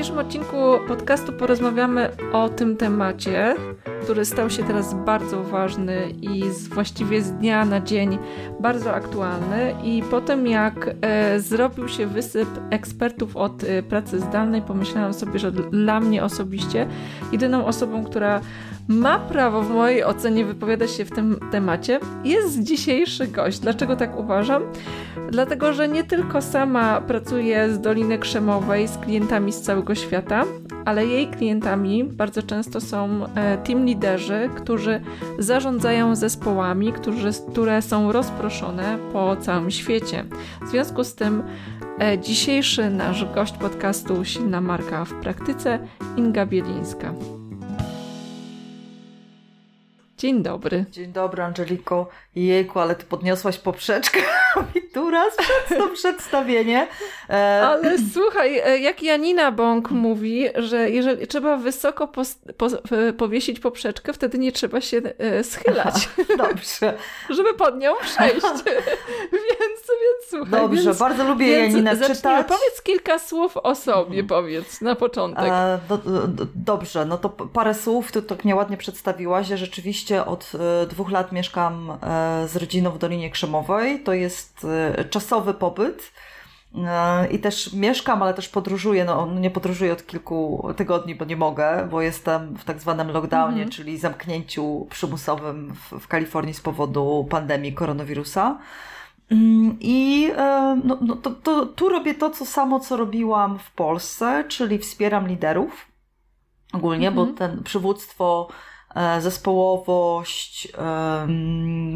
dzisiejszym odcinku podcastu porozmawiamy o tym temacie, który stał się teraz bardzo ważny i z, właściwie z dnia na dzień bardzo aktualny. I po tym, jak e, zrobił się wysyp ekspertów od e, pracy zdalnej, pomyślałam sobie, że dla mnie osobiście jedyną osobą, która ma prawo w mojej ocenie wypowiadać się w tym temacie, jest dzisiejszy gość. Dlaczego tak uważam? Dlatego, że nie tylko sama pracuje z Doliny Krzemowej z klientami z całego świata, ale jej klientami bardzo często są e, team liderzy, którzy zarządzają zespołami, którzy, które są rozproszone po całym świecie. W związku z tym e, dzisiejszy nasz gość podcastu Silna Marka w praktyce Inga Bielińska. Dzień dobry. Dzień dobry, Angeliko. Jejku, ale ty podniosłaś poprzeczkę mi tu raz przed to przedstawienie. E... Ale słuchaj, e, jak Janina Bąk mówi, że jeżeli trzeba wysoko po, powiesić poprzeczkę, wtedy nie trzeba się e, schylać. Dobrze. Żeby pod nią przejść. więc, więc słuchaj. Dobrze, więc, bardzo lubię więc Janinę czytać. Powiedz kilka słów o sobie, powiedz na początek. E, do, do, dobrze, no to parę słów, ty tak ładnie przedstawiłaś, że rzeczywiście od e, dwóch lat mieszkam e, z rodziną w Dolinie Krzemowej. To jest e, czasowy pobyt. I też mieszkam, ale też podróżuję. No, nie podróżuję od kilku tygodni, bo nie mogę, bo jestem w tak zwanym lockdownie, -hmm. czyli zamknięciu przymusowym w, w Kalifornii z powodu pandemii koronawirusa. Mm, I no, no to, to, tu robię to, co samo, co robiłam w Polsce, czyli wspieram liderów ogólnie, bo mhm. ten przywództwo zespołowość,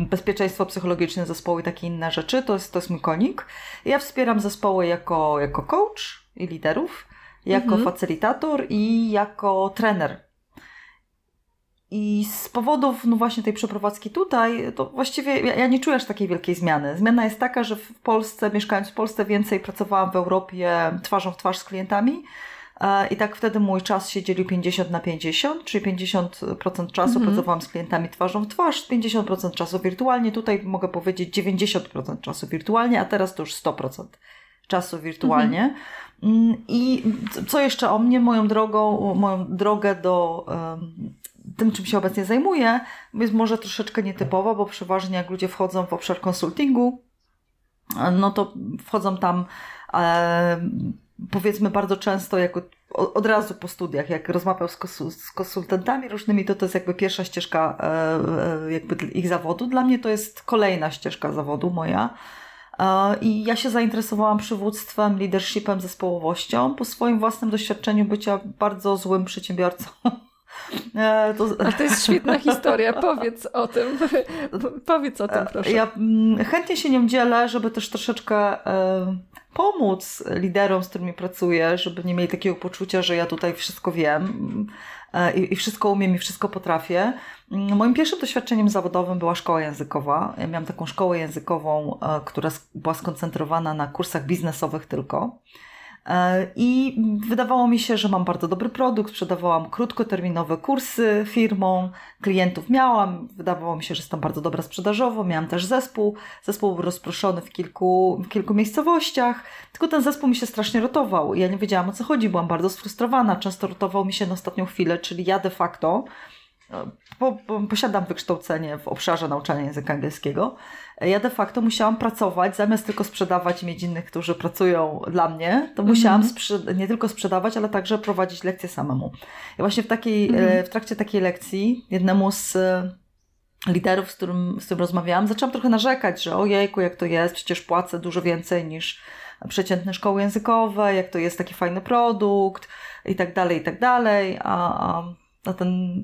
bezpieczeństwo psychologiczne zespołu i takie inne rzeczy. To jest, to jest mój konik. Ja wspieram zespoły jako, jako coach i liderów, jako mhm. facylitator i jako trener. I z powodów no właśnie tej przeprowadzki tutaj, to właściwie ja, ja nie czuję aż takiej wielkiej zmiany. Zmiana jest taka, że w Polsce, mieszkając w Polsce, więcej pracowałam w Europie twarzą w twarz z klientami, E, I tak wtedy mój czas się dzielił 50 na 50, czyli 50% czasu mhm. pracowałam z klientami twarzą w twarz, 50% czasu wirtualnie. Tutaj mogę powiedzieć 90% czasu wirtualnie, a teraz to już 100% czasu wirtualnie. Mhm. Mm, I co jeszcze o mnie, moją drogą, moją drogę do tym, czym się obecnie zajmuję, jest może troszeczkę nietypowa, bo przeważnie jak ludzie wchodzą w obszar konsultingu, no to wchodzą tam powiedzmy bardzo często jako od razu po studiach, jak rozmawiał z, z konsultantami różnymi, to to jest jakby pierwsza ścieżka e, e, jakby ich zawodu. Dla mnie to jest kolejna ścieżka zawodu moja. E, I ja się zainteresowałam przywództwem, leadershipem, zespołowością po swoim własnym doświadczeniu bycia bardzo złym przedsiębiorcą. To... A to jest świetna historia, powiedz o tym. powiedz o tym, proszę. Ja mm, chętnie się nią dzielę, żeby też troszeczkę pomóc liderom, z którymi pracuję, żeby nie mieli takiego poczucia, że ja tutaj wszystko wiem e, i, wszystko umiem i wszystko potrafię. Mm, moim pierwszym doświadczeniem zawodowym była szkoła językowa. Ja miałam taką szkołę językową, e, która była skoncentrowana na kursach biznesowych tylko. E, I wydawało mi się, że mam bardzo dobry produkt, sprzedawałam krótkoterminowe kursy firmom, klientów miałam, wydawało mi się, że jestem bardzo dobra sprzedażowo, miałam też zespół, zespół był rozproszony w kilku, w kilku miejscowościach, tylko ten zespół mi się strasznie rotował. Ja nie wiedziałam o co chodzi, byłam bardzo sfrustrowana, często rotował mi się na ostatnią chwilę, czyli ja de facto po, po, posiadam wykształcenie w obszarze nauczania języka angielskiego. Ja de facto musiałam pracować, zamiast tylko sprzedawać i mieć innych, którzy pracują dla mnie, to musiałam mm-hmm. nie tylko sprzedawać, ale także prowadzić lekcje samemu. I właśnie w, takiej, mm-hmm. w trakcie takiej lekcji jednemu z e, liderów, z którym, z którym rozmawiałam, zaczęłam trochę narzekać, że ojejku, jak to jest, przecież płacę dużo więcej niż przeciętne szkoły językowe, jak to jest taki fajny produkt i tak dalej, i tak dalej, a, a a ten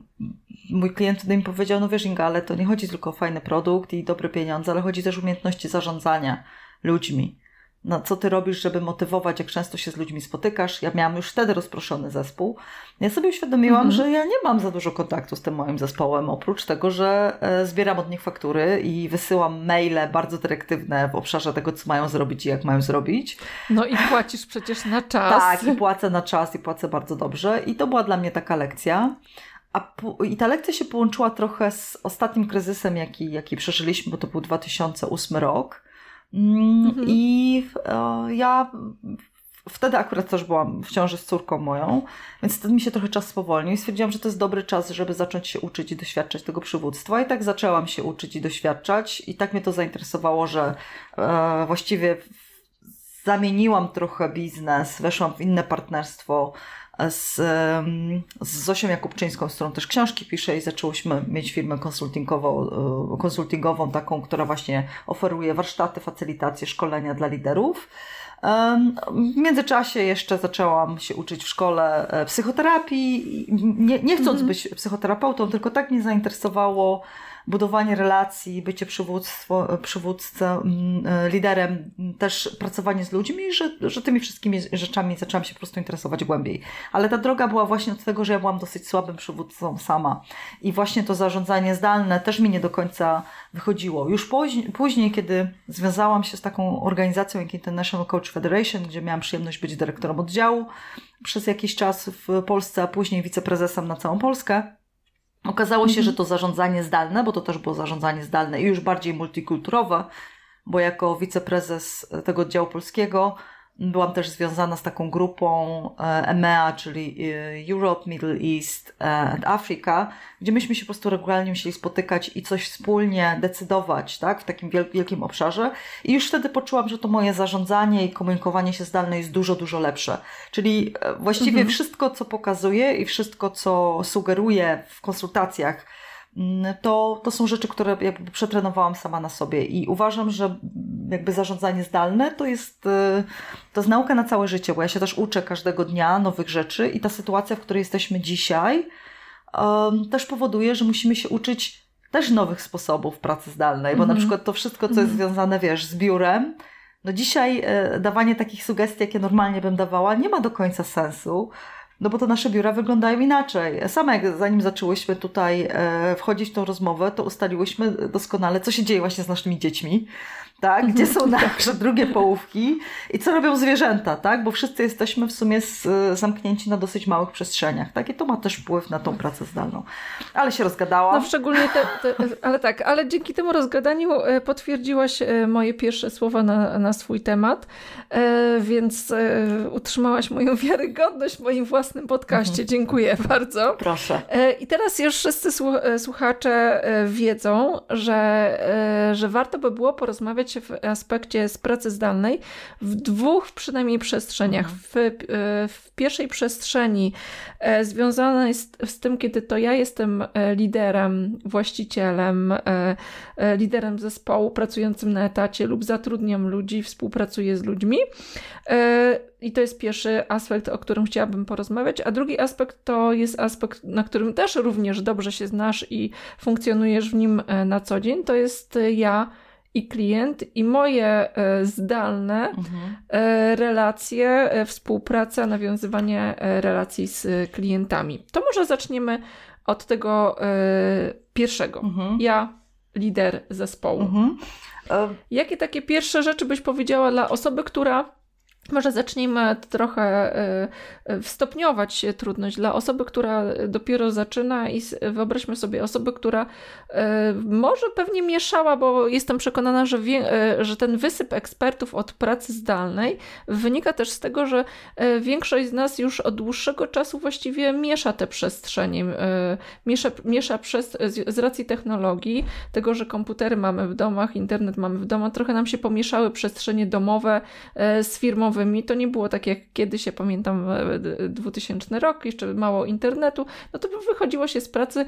mój klient wtedy mi powiedział, no wiesz Inga, ale to nie chodzi tylko o fajny produkt i dobre pieniądze, ale chodzi też o umiejętności zarządzania ludźmi. No, co ty robisz, żeby motywować, jak często się z ludźmi spotykasz? Ja miałam już wtedy rozproszony zespół. Ja sobie uświadomiłam, mhm. że ja nie mam za dużo kontaktu z tym moim zespołem, oprócz tego, że e, zbieram od nich faktury i wysyłam maile bardzo dyrektywne w obszarze tego, co mają zrobić i jak mają zrobić. No i płacisz przecież na czas. tak, i płacę na czas i płacę bardzo dobrze. I to była dla mnie taka lekcja. A I ta lekcja się połączyła trochę z ostatnim kryzysem, jaki, jaki przeżyliśmy, bo to był 2008 rok. Mm, mhm. I e, ja wtedy akurat też byłam w ciąży z córką moją, więc wtedy mi się trochę czas spowolnił i stwierdziłam, że to jest dobry czas, żeby zacząć się uczyć i doświadczać tego przywództwa. I tak zaczęłam się uczyć i doświadczać i tak mnie to zainteresowało, że e, właściwie zamieniłam trochę biznes, weszłam w inne partnerstwo z, z Zosią Jakubczyńską, z którą też książki piszę i zaczęłyśmy mieć firmę konsultingową, e, konsultingową taką, która właśnie oferuje warsztaty, facylitacje, szkolenia dla liderów. W międzyczasie jeszcze zaczęłam się uczyć w szkole e, psychoterapii, nie, nie chcąc -hmm. być psychoterapeutą, tylko tak mnie zainteresowało budowanie relacji, bycie przywódcą, mm, e, liderem, też pracowanie z ludźmi, że, że tymi wszystkimi rzeczami zaczęłam się po prostu interesować głębiej. Ale ta droga była właśnie od tego, że ja byłam dosyć słabym przywódcą sama. I właśnie to zarządzanie zdalne też mi nie do końca wychodziło. Już później, później kiedy związałam się z taką organizacją jak International Coach Federation, gdzie miałam przyjemność być dyrektorem oddziału przez jakiś czas w Polsce, a później wiceprezesem na całą Polskę, Okazało się, że mhm. to zarządzanie zdalne, bo to też było zarządzanie zdalne i już bardziej multikulturowe, bo jako wiceprezes tego oddziału polskiego Byłam też związana z taką grupą EMEA, e czyli e, Europe, Middle East e, and Africa, gdzie myśmy się po prostu regularnie musieli spotykać i coś wspólnie decydować, tak, w takim wielkim obszarze. I już wtedy poczułam, że to moje zarządzanie i komunikowanie się zdalne jest dużo, dużo lepsze. Czyli właściwie mhm. wszystko, co pokazuję i wszystko, co sugeruję w konsultacjach, to, to są rzeczy, które jakby przetrenowałam sama na sobie i uważam, że jakby zarządzanie zdalne to jest, y, to jest nauka na całe życie, bo ja się też uczę każdego dnia nowych rzeczy i ta sytuacja, w której jesteśmy dzisiaj, też powoduje, że musimy się uczyć też nowych sposobów pracy zdalnej, bo mm -hmm. na mhm. przykład to wszystko, co jest mhm. związane, wiesz, z biurem, no dzisiaj e, dawanie takich sugestii, jakie normalnie bym dawała, nie ma do końca sensu, no bo to nasze biura wyglądają inaczej. Same jak zanim zaczęłyśmy tutaj e, wchodzić w tą rozmowę, to ustaliłyśmy doskonale, co się dzieje właśnie z naszymi dziećmi tak? Gdzie są nasze drugie połówki i co robią zwierzęta, tak? Bo wszyscy jesteśmy w sumie z, zamknięci na dosyć małych przestrzeniach, tak? I to ma też wpływ na tą pracę zdalną. Ale się rozgadałam. No szczególnie te, te, ale tak, ale dzięki temu rozgadaniu e, potwierdziłaś e, moje pierwsze słowa na, na swój temat, e, więc utrzymałaś moją wiarygodność w moim własnym podcaście. Mhm. Dziękuję bardzo. Proszę. I teraz już wszyscy słuchacze wiedzą, że, że warto by było porozmawiać w aspekcie z pracy zdalnej w dwóch przynajmniej przestrzeniach. Mhm. W, e, w pierwszej przestrzeni e, związana jest z tym, kiedy to ja jestem e, liderem, właścicielem, liderem zespołu pracującym na etacie lub zatrudniam ludzi, współpracuję z ludźmi. I to jest pierwszy aspekt, o którym chciałabym porozmawiać. A drugi aspekt to jest aspekt, na którym też również dobrze się znasz i funkcjonujesz w nim na co dzień. To jest ja i klient, i moje e, zdalne mhm. E, relacje, e, współpraca, nawiązywanie relacji z klientami. To może zaczniemy od tego pierwszego. Mhm. Ja, lider zespołu. Mhm. Jakie takie pierwsze rzeczy byś powiedziała dla osoby, która może zacznijmy trochę e, e, stopniować trudność dla osoby, która dopiero zaczyna i wyobraźmy sobie osobę, która e, może pewnie mieszała, bo jestem przekonana, że, wie, że ten wysyp ekspertów od pracy zdalnej wynika też z tego, że większość z nas już od dłuższego czasu właściwie miesza te przestrzenie, miesza, miesza przez, z racji technologii, tego, że komputery mamy w domach, internet mamy w domach, trochę nam się pomieszały przestrzenie domowe z firmowymi to nie było tak jak kiedyś, ja pamiętam 2000 rok, jeszcze mało internetu, no to wychodziło się z pracy,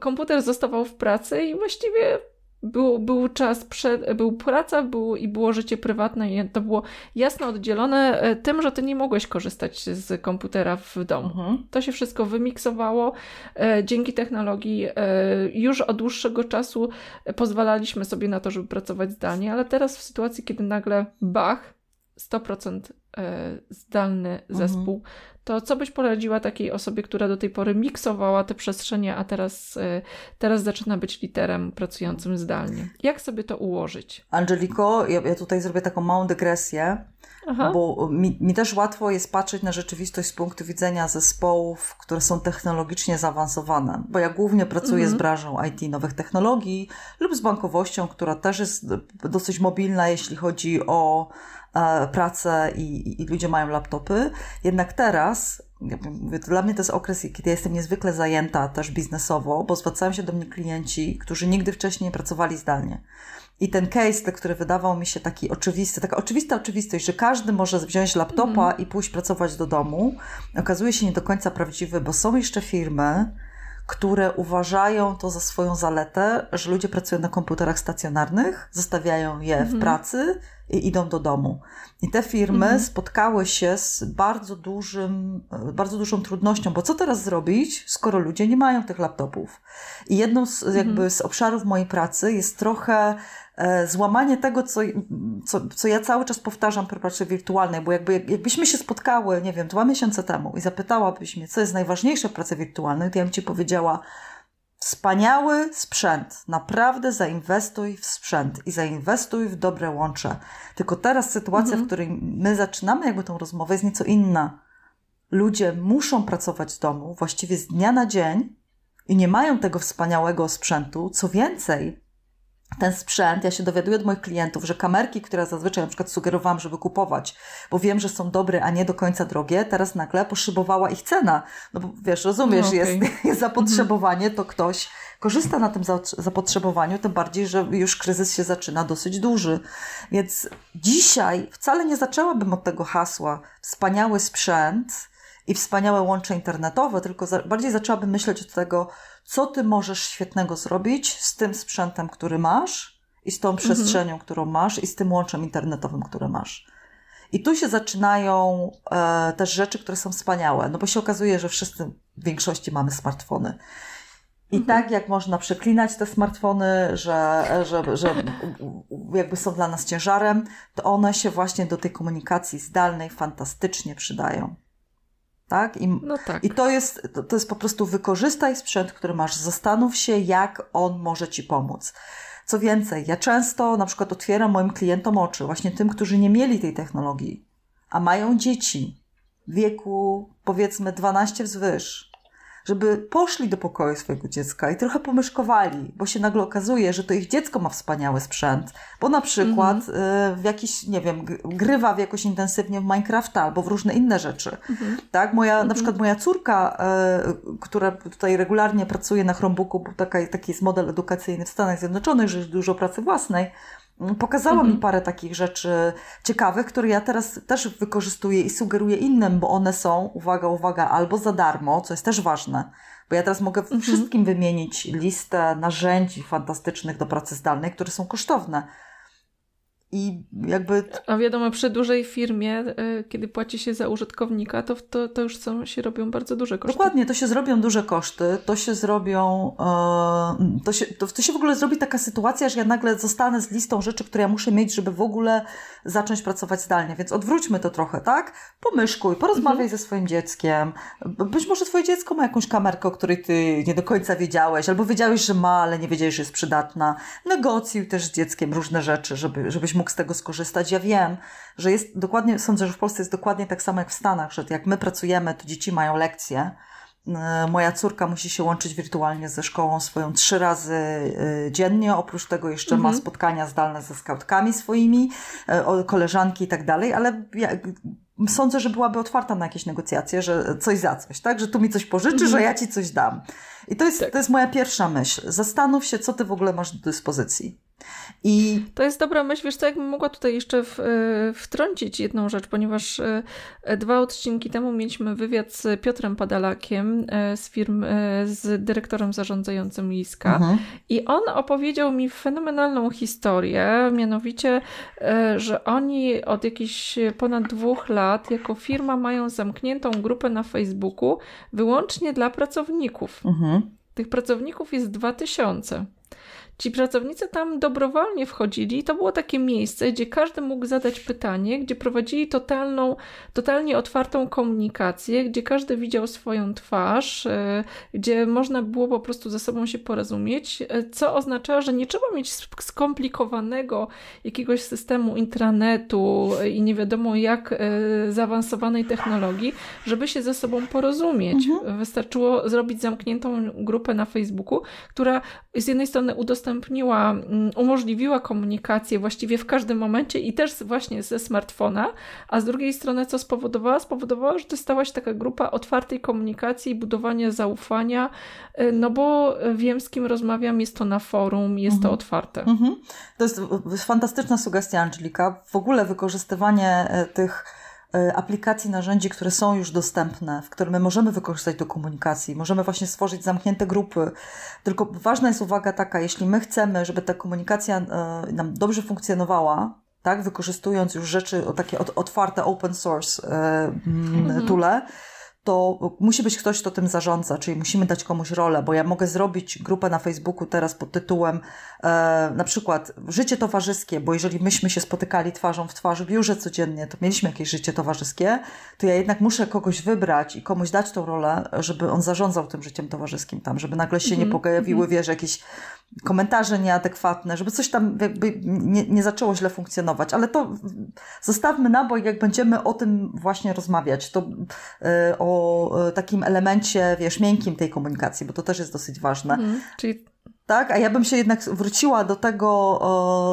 komputer zostawał w pracy i właściwie był, był czas, przed, był praca był, i było życie prywatne i to było jasno oddzielone e, tym, że ty nie mogłeś korzystać z komputera w domu. Mhm. To się wszystko wymiksowało. E, dzięki technologii e, już od dłuższego czasu pozwalaliśmy sobie na to, żeby pracować zdalnie, ale teraz w sytuacji, kiedy nagle bach, 100% e, zdalny mhm. zespół, to co byś poradziła takiej osobie, która do tej pory miksowała te przestrzenie, a teraz, e, teraz zaczyna być literem pracującym zdalnie? Jak sobie to ułożyć? Angeliko, ja, ja tutaj zrobię taką małą dygresję, Aha. bo mi, mi, też łatwo jest patrzeć na rzeczywistość z punktu widzenia zespołów, które są technologicznie zaawansowane, bo ja głównie pracuję mhm. z branżą IT nowych technologii lub z bankowością, która też jest dosyć mobilna, jeśli chodzi o pracę i, i ludzie mają laptopy. Jednak teraz dla mnie to jest okres, kiedy ja jestem niezwykle zajęta też biznesowo, bo zwracają się do mnie klienci, którzy nigdy wcześniej nie pracowali zdalnie. I ten case, który wydawał mi się taki oczywisty, taka oczywista oczywistość, że każdy może wziąć laptopa mm. i pójść pracować do domu, okazuje się nie do końca prawdziwy, bo są jeszcze firmy, które uważają to za swoją zaletę, że ludzie pracują na komputerach stacjonarnych, zostawiają je w mhm. pracy i idą do domu. I te firmy mhm. spotkały się z bardzo dużym, bardzo dużą trudnością, bo co teraz zrobić, skoro ludzie nie mają tych laptopów? I jedną z, jakby mhm. z obszarów mojej pracy jest trochę E, złamanie tego, co, co, co ja cały czas powtarzam przy pracy wirtualnej, bo jakby, jakbyśmy się spotkały, nie wiem, dwa miesiące temu i zapytałabyś mnie, co jest najważniejsze w pracy wirtualnej, to ja bym Ci powiedziała, wspaniały sprzęt. Naprawdę zainwestuj w sprzęt i zainwestuj w dobre łącze. Tylko teraz sytuacja, mhm. w której my zaczynamy jakby tą rozmowę jest nieco inna. Ludzie muszą pracować z domu właściwie z dnia na dzień i nie mają tego wspaniałego sprzętu. Co więcej, ten sprzęt, ja się dowiaduję od moich klientów, że kamerki, które zazwyczaj na przykład sugerowałam, żeby kupować, bo wiem, że są dobre, a nie do końca drogie, teraz nagle poszybowała ich cena. No bo wiesz, rozumiesz, no okay. jest, jest zapotrzebowanie, to ktoś korzysta na tym zapotrzebowaniu, tym bardziej, że już kryzys się zaczyna dosyć duży. Więc dzisiaj wcale nie zaczęłabym od tego hasła wspaniały sprzęt i wspaniałe łącze internetowe, tylko bardziej zaczęłabym myśleć od tego, co ty możesz świetnego zrobić z tym sprzętem, który masz i z tą mhm. przestrzenią, którą masz i z tym łączem internetowym, które masz. I tu się zaczynają e, też rzeczy, które są wspaniałe, no bo się okazuje, że wszyscy w większości mamy smartfony. I mhm. tak jak można przeklinać te smartfony, że, że, że jakby są dla nas ciężarem, to one się właśnie do tej komunikacji zdalnej fantastycznie przydają. Tak? I, no tak. i to, jest, to, jest po prostu wykorzystaj sprzęt, który masz, zastanów się, jak on może ci pomóc. Co więcej, ja często na przykład otwieram moim klientom oczy, właśnie tym, którzy nie mieli tej technologii, a mają dzieci w wieku powiedzmy 12 wzwyż, żeby poszli do pokoju swojego dziecka i trochę pomyszkowali, bo się nagle okazuje, że to ich dziecko ma wspaniały sprzęt, bo na przykład mm-hmm. w jakiś, nie wiem, grywa w jakoś intensywnie w Minecrafta albo w różne inne rzeczy. Mm-hmm. Tak, moja, mm-hmm. na mhm. przykład moja córka, y, która tutaj regularnie pracuje na Chromebooku, bo taka, taki jest model edukacyjny w Stanach Zjednoczonych, że jest dużo pracy własnej, Pokazała mhm. mi parę takich rzeczy ciekawych, które ja teraz też wykorzystuję i sugeruję innym, bo one są, uwaga, uwaga, albo za darmo, co jest też ważne, bo ja teraz mogę mhm. wszystkim wymienić listę narzędzi fantastycznych do pracy zdalnej, które są kosztowne. I jakby. A wiadomo, przy dużej firmie, y, kiedy płaci się za użytkownika, to, to, to już są, się robią bardzo duże koszty. Dokładnie, to się zrobią duże koszty, to się zrobią. E, to się, to, to się w ogóle zrobi taka sytuacja, że ja nagle zostanę z listą rzeczy, które ja muszę mieć, żeby w ogóle zacząć pracować zdalnie. Więc odwróćmy to trochę, tak? Pomyszkuj, porozmawiaj mhm. ze swoim dzieckiem. Być może Twoje dziecko ma jakąś kamerkę, o której Ty nie do końca wiedziałeś, albo wiedziałeś, że ma, ale nie wiedziałeś, że jest przydatna. Negocjuj też z dzieckiem różne rzeczy, żeby, żebyś mógł z tego skorzystać. Ja wiem, że jest dokładnie, sądzę, że w Polsce jest dokładnie tak samo jak w Stanach, że jak my pracujemy, to dzieci mają lekcje. E, moja córka musi się łączyć wirtualnie ze szkołą swoją trzy razy e, dziennie. Oprócz tego jeszcze mhm. ma spotkania zdalne ze skautkami swoimi, e, koleżanki i tak dalej, ale ja, sądzę, że byłaby otwarta na jakieś negocjacje, że coś za coś, tak? Że tu mi coś pożyczy, mhm. że ja ci coś dam. I to jest, tak. to jest moja pierwsza myśl. Zastanów się, co ty w ogóle masz do dyspozycji. I... To jest dobra myśl, wiesz co, jakbym mogła tutaj jeszcze w, e, wtrącić jedną rzecz, ponieważ e, dwa odcinki temu mieliśmy wywiad z Piotrem Padalakiem e, z firm, z dyrektorem zarządzającym Liska mhm. i on opowiedział mi fenomenalną historię, mianowicie, że oni od jakichś ponad dwóch lat jako firma mają zamkniętą grupę na Facebooku wyłącznie dla pracowników. Mhm. Tych pracowników jest dwa tysiące. Ci pracownicy tam dobrowolnie wchodzili i to było takie miejsce, gdzie każdy mógł zadać pytanie, gdzie prowadzili totalną, totalnie otwartą komunikację, gdzie każdy widział swoją twarz, e, gdzie można było po prostu ze sobą się porozumieć, e, co oznacza, że nie trzeba mieć skomplikowanego jakiegoś systemu intranetu i nie wiadomo jak e, zaawansowanej technologii, żeby się ze sobą porozumieć. Mhm. Wystarczyło zrobić zamkniętą grupę na Facebooku, która z jednej strony udostępnia udostępniła, mm, umożliwiła komunikację właściwie w każdym momencie i też właśnie ze smartfona, a z drugiej strony co spowodowała? Spowodowała, że to stała się taka grupa otwartej komunikacji i budowania zaufania, y, no bo wiem z kim rozmawiam, jest to na forum, jest mhm. to otwarte. Mhm. To jest fantastyczna sugestia, Angelika. W ogóle wykorzystywanie e, tych aplikacji, narzędzi, które są już dostępne, w które my możemy wykorzystać do komunikacji. Możemy właśnie stworzyć zamknięte grupy. Tylko ważna jest uwaga taka, jeśli my chcemy, żeby ta komunikacja e, nam dobrze funkcjonowała, tak, wykorzystując już rzeczy takie otwarte, open source e, mhm. tule, to musi być ktoś, kto tym zarządza, czyli musimy dać komuś rolę, bo ja mogę zrobić grupę na Facebooku teraz pod tytułem e, na przykład życie towarzyskie, bo jeżeli myśmy się spotykali twarzą w twarz w biurze codziennie, to mieliśmy jakieś życie towarzyskie, to ja jednak muszę kogoś wybrać i komuś dać tą rolę, żeby on zarządzał tym życiem towarzyskim tam, żeby nagle się mm -hmm. nie mhm, pojawiły, mm -hmm. wiesz, jakieś komentarze nieadekwatne, żeby coś tam jakby nie, nie zaczęło źle funkcjonować, ale to zostawmy na bok, jak będziemy o tym właśnie rozmawiać, to y, o y, takim elemencie, wiesz, miękkim tej komunikacji, bo to też jest dosyć ważne. Mhm, czyli... Tak, a ja bym się jednak wróciła do tego,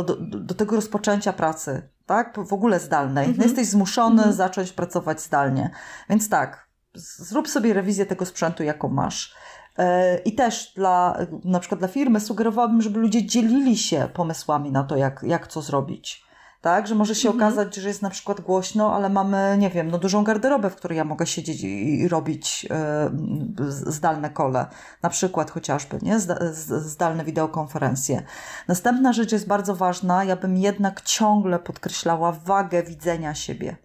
do, do tego rozpoczęcia pracy, tak, w ogóle zdalnej. No jesteś zmuszony mhm. zacząć pracować zdalnie, więc tak, zrób sobie rewizję tego sprzętu, jaką masz I też dla, na przykład dla firmy sugerowałabym, żeby ludzie dzielili się pomysłami na to, jak, jak co zrobić. Tak, że może się mhm. okazać, że jest na przykład głośno, ale mamy, nie wiem, no dużą garderobę, w której ja mogę siedzieć i, robić y, zdalne kole. Na przykład chociażby, nie? zdalne wideokonferencje. Następna rzecz jest bardzo ważna. Ja bym jednak ciągle podkreślała wagę widzenia siebie.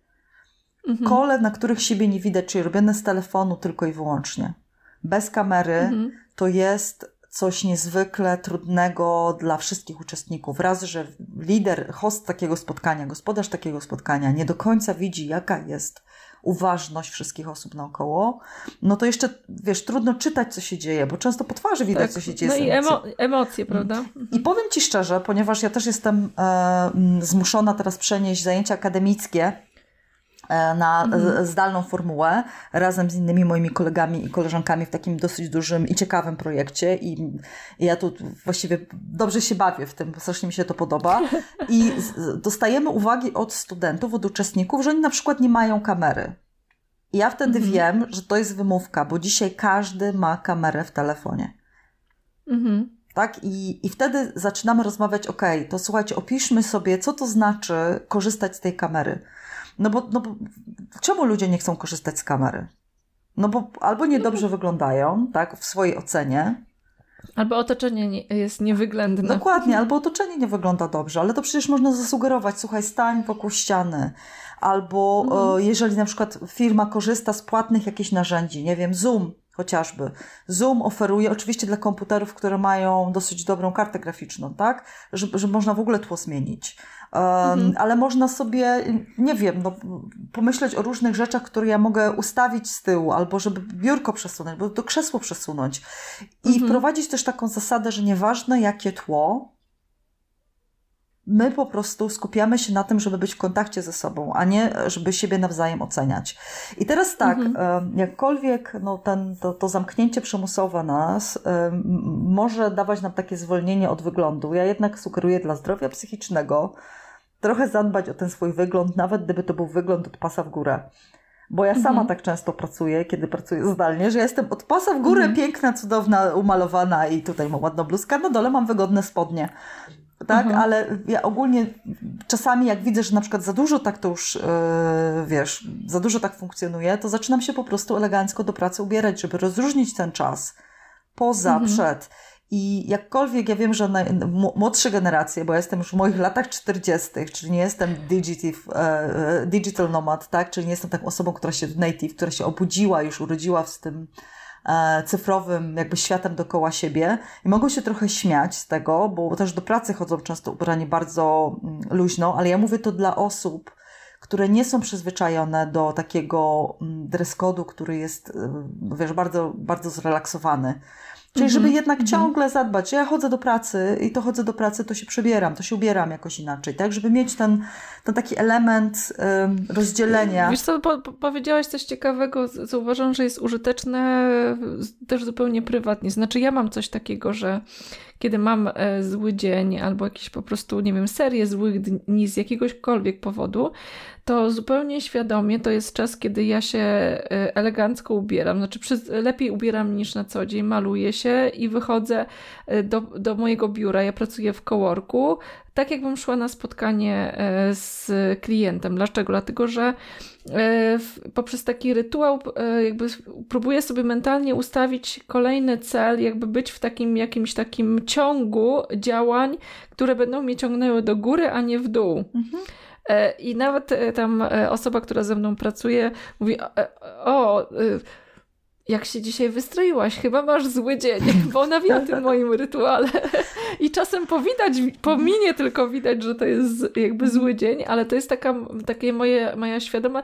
Mhm. Kole, na których siebie nie widać, czyli robione z telefonu tylko i wyłącznie bez kamery, mhm. to jest coś niezwykle trudnego dla wszystkich uczestników. Raz, że lider, host takiego spotkania, gospodarz takiego spotkania nie do końca widzi, jaka jest uważność wszystkich osób naokoło, no to jeszcze, wiesz, trudno czytać, co się dzieje, bo często po twarzy widać, tak. co się dzieje. No i emo emocje, prawda? Mhm. I powiem Ci szczerze, ponieważ ja też jestem e, zmuszona teraz przenieść zajęcia akademickie na mhm. zdalną formułę razem z innymi moimi kolegami i koleżankami w takim dosyć dużym i ciekawym projekcie i, i ja tu właściwie dobrze się bawię w tym, strasznie mi się to podoba i dostajemy uwagi od studentów, od uczestników, że oni na przykład nie mają kamery. I ja wtedy mhm. wiem, że to jest wymówka, bo dzisiaj każdy ma kamerę w telefonie. Mhm. Tak? I, I wtedy zaczynamy rozmawiać, ok, to słuchajcie, opiszmy sobie, co to znaczy korzystać z tej kamery. No bo, no bo czemu ludzie nie chcą korzystać z kamery? No bo albo niedobrze wyglądają, tak, w swojej ocenie. Albo otoczenie nie, jest niewyględne. Dokładnie, albo otoczenie nie wygląda dobrze, ale to przecież można zasugerować, słuchaj, stań wokół ściany. Albo mhm. jeżeli na przykład firma korzysta z płatnych jakichś narzędzi, nie wiem, Zoom, chociażby. Zoom oferuje, oczywiście dla komputerów, które mają dosyć dobrą kartę graficzną, tak? Że, że można w ogóle tło zmienić. Mhm. Ale można sobie, nie wiem, no, pomyśleć o różnych rzeczach, które ja mogę ustawić z tyłu, albo żeby biurko przesunąć, bo to krzesło przesunąć. I mhm. wprowadzić też taką zasadę, że nieważne jakie tło, my po prostu skupiamy się na tym, żeby być w kontakcie ze sobą, a nie żeby siebie nawzajem oceniać. I teraz tak, mhm. jakkolwiek no, ten, to, to zamknięcie przymusowe nas może dawać nam takie zwolnienie od wyglądu, ja jednak sugeruję dla zdrowia psychicznego trochę zadbać o ten swój wygląd, nawet gdyby to był wygląd od pasa w górę. Bo ja sama mhm. tak często pracuję, kiedy pracuję zdalnie, że jestem od pasa w górę mhm. piękna, cudowna, umalowana i tutaj mam ładną bluzkę, na dole mam wygodne spodnie tak? Mhm. Ale ja ogólnie czasami jak widzę, że na przykład za dużo tak to już, yy, wiesz, za dużo tak funkcjonuje, to zaczynam się po prostu elegancko do pracy ubierać, żeby rozróżnić ten czas poza, mhm. przed. I jakkolwiek ja wiem, że na, młodsze generacje, bo ja jestem już w moich latach 40., czyli nie jestem digital, e, digital nomad, tak? Czyli nie jestem taką osobą, która się native, która się obudziła, już urodziła z tym E, cyfrowym jakby światem dookoła siebie i mogą się trochę śmiać z tego, bo też do pracy chodzą często ubrani bardzo mm, luźno, ale ja mówię to dla osób, które nie są przyzwyczajone do takiego mm, dress code'u, który jest, e, wiesz, bardzo, bardzo zrelaksowany. Czyli żeby mhm. jednak ciągle zadbać, ja chodzę do pracy i to chodzę do pracy, to się przebieram, to się ubieram jakoś inaczej, tak? Żeby mieć ten, ten taki element rozdzielenia. Wiesz co, po, powiedziałaś coś ciekawego, co uważam, że jest użyteczne też zupełnie prywatnie. Znaczy ja mam coś takiego, że kiedy mam e, zły dzień albo jakiś po prostu, nie wiem, serię złych dni z jakiegośkolwiek powodu, to zupełnie świadomie to jest czas, kiedy ja się e, elegancko ubieram. Znaczy, lepiej ubieram niż na co dzień, maluję się i wychodzę e, do, do mojego biura. Ja pracuję w coworku, tak jakbym szła na spotkanie z klientem. Dlaczego? Dlatego, że poprzez taki rytuał jakby próbuję sobie mentalnie ustawić kolejny cel, jakby być w takim jakimś takim ciągu działań, które będą mnie ciągnęły do góry, a nie w dół. Mhm. E, I nawet e, tam e, osoba, która ze mną pracuje, mówi: O, jak się dzisiaj wystroiłaś, chyba masz zły dzień, bo ona wie o tym moim rytuale. I czasem powidać, pominie tylko widać, że to jest jakby zły dzień, ale to jest taka takie moje, moja świadoma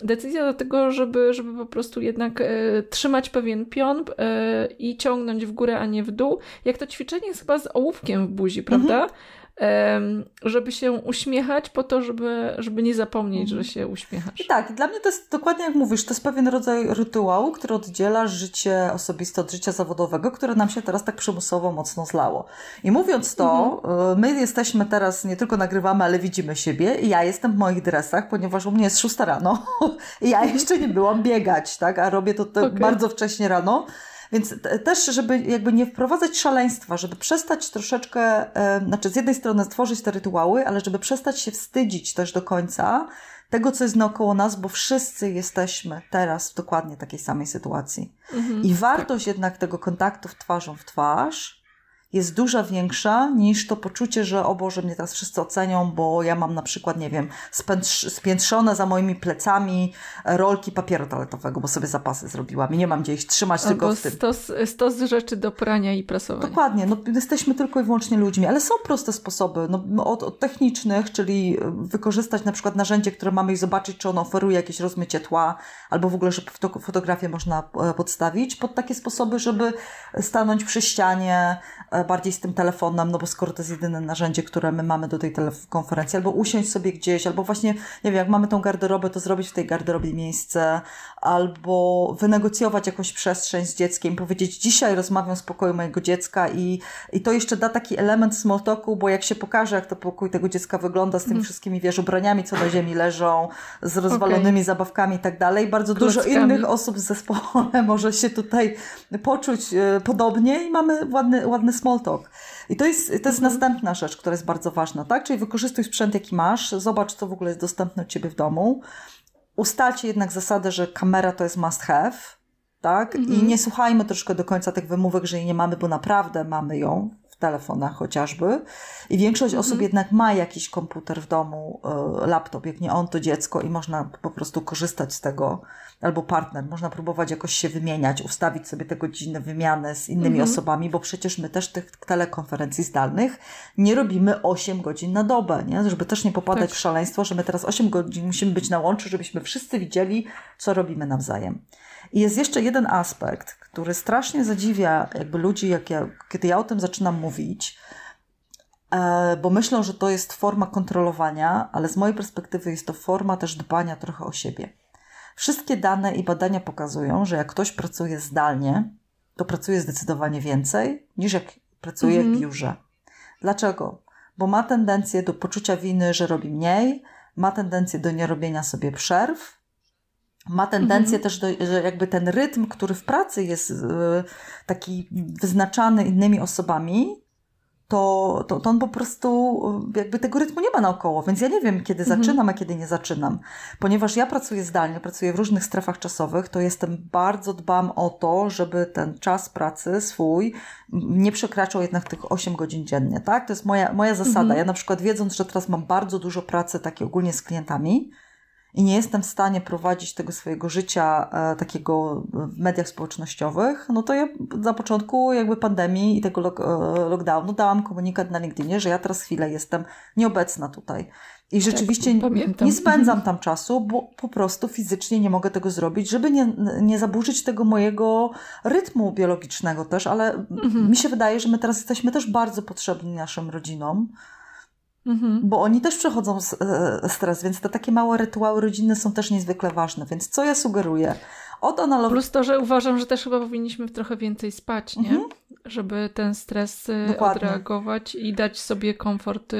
decyzja do tego, żeby, żeby po prostu jednak e, trzymać pewien pion e, i ciągnąć w górę, a nie w dół. Jak to ćwiczenie jest chyba z ołówkiem w buzi, prawda? Mhm żeby się uśmiechać po to, żeby, żeby nie zapomnieć, że się uśmiechasz. I tak, dla mnie to jest dokładnie jak mówisz, to jest pewien rodzaj rytuału, który oddziela życie osobiste od życia zawodowego, które nam się teraz tak przymusowo mocno zlało. I mówiąc to, mhm. E, my jesteśmy teraz, nie tylko nagrywamy, ale widzimy siebie i ja jestem w moich dresach, ponieważ u mnie jest szósta rano i ja jeszcze nie byłam biegać, tak, a robię to okay. bardzo wcześnie rano. Więc też, żeby jakby nie wprowadzać szaleństwa, żeby przestać troszeczkę, e, znaczy z jednej strony stworzyć te rytuały, ale żeby przestać się wstydzić też do końca tego, co jest naokoło nas, bo wszyscy jesteśmy teraz w dokładnie takiej samej sytuacji. Mhm, I wartość tak. jednak tego kontaktu w twarzą w twarz jest duża większa niż to poczucie, że o Boże, mnie teraz wszyscy ocenią, bo ja mam na przykład, nie wiem, spiętrzone za moimi plecami rolki papieru toaletowego, bo sobie zapasy zrobiłam i nie mam gdzie ich trzymać, Albo tylko w tym. Stos, stos rzeczy do prania i prasowania. Dokładnie, no, jesteśmy tylko i wyłącznie ludźmi, ale są proste sposoby, no, od, od technicznych, czyli wykorzystać na przykład narzędzie, które mamy i zobaczyć, czy ono oferuje jakieś rozmycie tła, albo w ogóle, że fotografię można e, podstawić pod takie sposoby, żeby stanąć przy ścianie, e, bardziej z tym telefonem, no bo skoro to jest jedyne narzędzie, które my mamy do tej konferencji, albo usiąść sobie gdzieś, albo właśnie, nie wiem, jak mamy tą garderobę, to zrobić w tej garderobie miejsce, albo wynegocjować jakąś przestrzeń z dzieckiem, powiedzieć, dzisiaj rozmawiam z pokoju mojego dziecka i, i to jeszcze da taki element small talku, bo jak się pokaże, jak to pokój tego dziecka wygląda z tymi mm. wszystkimi, wiesz, ubraniami, co na ziemi leżą, z rozwalonymi okay. zabawkami i tak dalej, bardzo Klockami. dużo innych osób w zespole może się tutaj poczuć e, podobnie i mamy ładny, ładny small small talk. I to jest, to jest mhm. następna rzecz, która jest bardzo ważna, tak? Czyli wykorzystuj sprzęt, jaki masz, zobacz, co w ogóle jest dostępne u Ciebie w domu. Ustalcie jednak zasadę, że kamera to jest must have, tak? Mhm. I nie słuchajmy troszkę do końca tych wymówek, że jej nie mamy, bo naprawdę mamy ją telefonach chociażby. I większość mhm. osób jednak ma jakiś komputer w domu, e, laptop, jak nie on, to dziecko i można po prostu korzystać z tego albo partner. Można próbować jakoś się wymieniać, ustawić sobie te godziny wymiany z innymi mhm. osobami, bo przecież my też tych telekonferencji zdalnych nie robimy 8 godzin na dobę, nie? żeby też nie popadać tak. w szaleństwo, że my teraz 8 godzin musimy być na łączu, żebyśmy wszyscy widzieli, co robimy nawzajem. I jest jeszcze jeden aspekt, który strasznie zadziwia jakby ludzi, jak ja, kiedy ja o tym zaczynam mówić, e, bo myślą, że to jest forma kontrolowania, ale z mojej perspektywy jest to forma też dbania trochę o siebie. Wszystkie dane i badania pokazują, że jak ktoś pracuje zdalnie, to pracuje zdecydowanie więcej niż jak pracuje mhm. w biurze. Dlaczego? Bo ma tendencję do poczucia winy, że robi mniej, ma tendencję do nierobienia sobie przerw, ma tendencję mhm. też do, że jakby ten rytm, który w pracy jest e, taki wyznaczany innymi osobami, to, to, to on po prostu jakby tego rytmu nie ma naokoło, więc ja nie wiem, kiedy mhm. zaczynam, a kiedy nie zaczynam. Ponieważ ja pracuję zdalnie, pracuję w różnych strefach czasowych, to jestem bardzo dbam o to, żeby ten czas pracy swój nie przekraczał jednak tych 8 godzin dziennie, tak? To jest moja, moja zasada. Mhm. Ja na przykład wiedząc, że teraz mam bardzo dużo pracy takiej ogólnie z klientami, i nie jestem w stanie prowadzić tego swojego życia e, takiego w mediach społecznościowych, no to ja na początku jakby pandemii i tego e, lockdownu dałam komunikat na LinkedInie, że ja teraz chwilę jestem nieobecna tutaj. I rzeczywiście tak, nie spędzam tam czasu, bo po prostu fizycznie nie mogę tego zrobić, żeby nie, nie zaburzyć tego mojego rytmu biologicznego też, ale mhm. mi się wydaje, że my teraz jesteśmy też bardzo potrzebni naszym rodzinom. Mhm. Bo oni też przechodzą e, stres, więc te takie małe rytuały rodzinne są też niezwykle ważne. Więc co ja sugeruję? Od analog... Plus to, że uważam, że też chyba powinniśmy trochę więcej spać, nie? Mhm. Żeby ten stres y, Dokładnie. odreagować i dać sobie komfort y,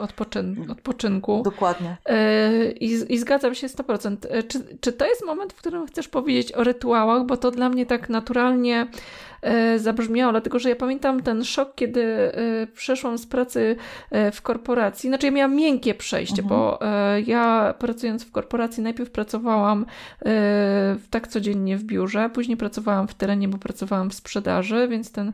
odpoczyn odpoczynku. Dokładnie. Y, I, I zgadzam się 100%. Czy, czy to jest moment, w którym chcesz powiedzieć o rytuałach? Bo to dla mnie tak naturalnie zabrzmiało, dlatego że ja pamiętam ten szok, kiedy przeszłam z pracy w korporacji. Znaczy, ja miałam miękkie przejście, mhm. bo ja pracując w korporacji najpierw pracowałam tak codziennie w biurze, później pracowałam w terenie, bo pracowałam w sprzedaży, więc ten,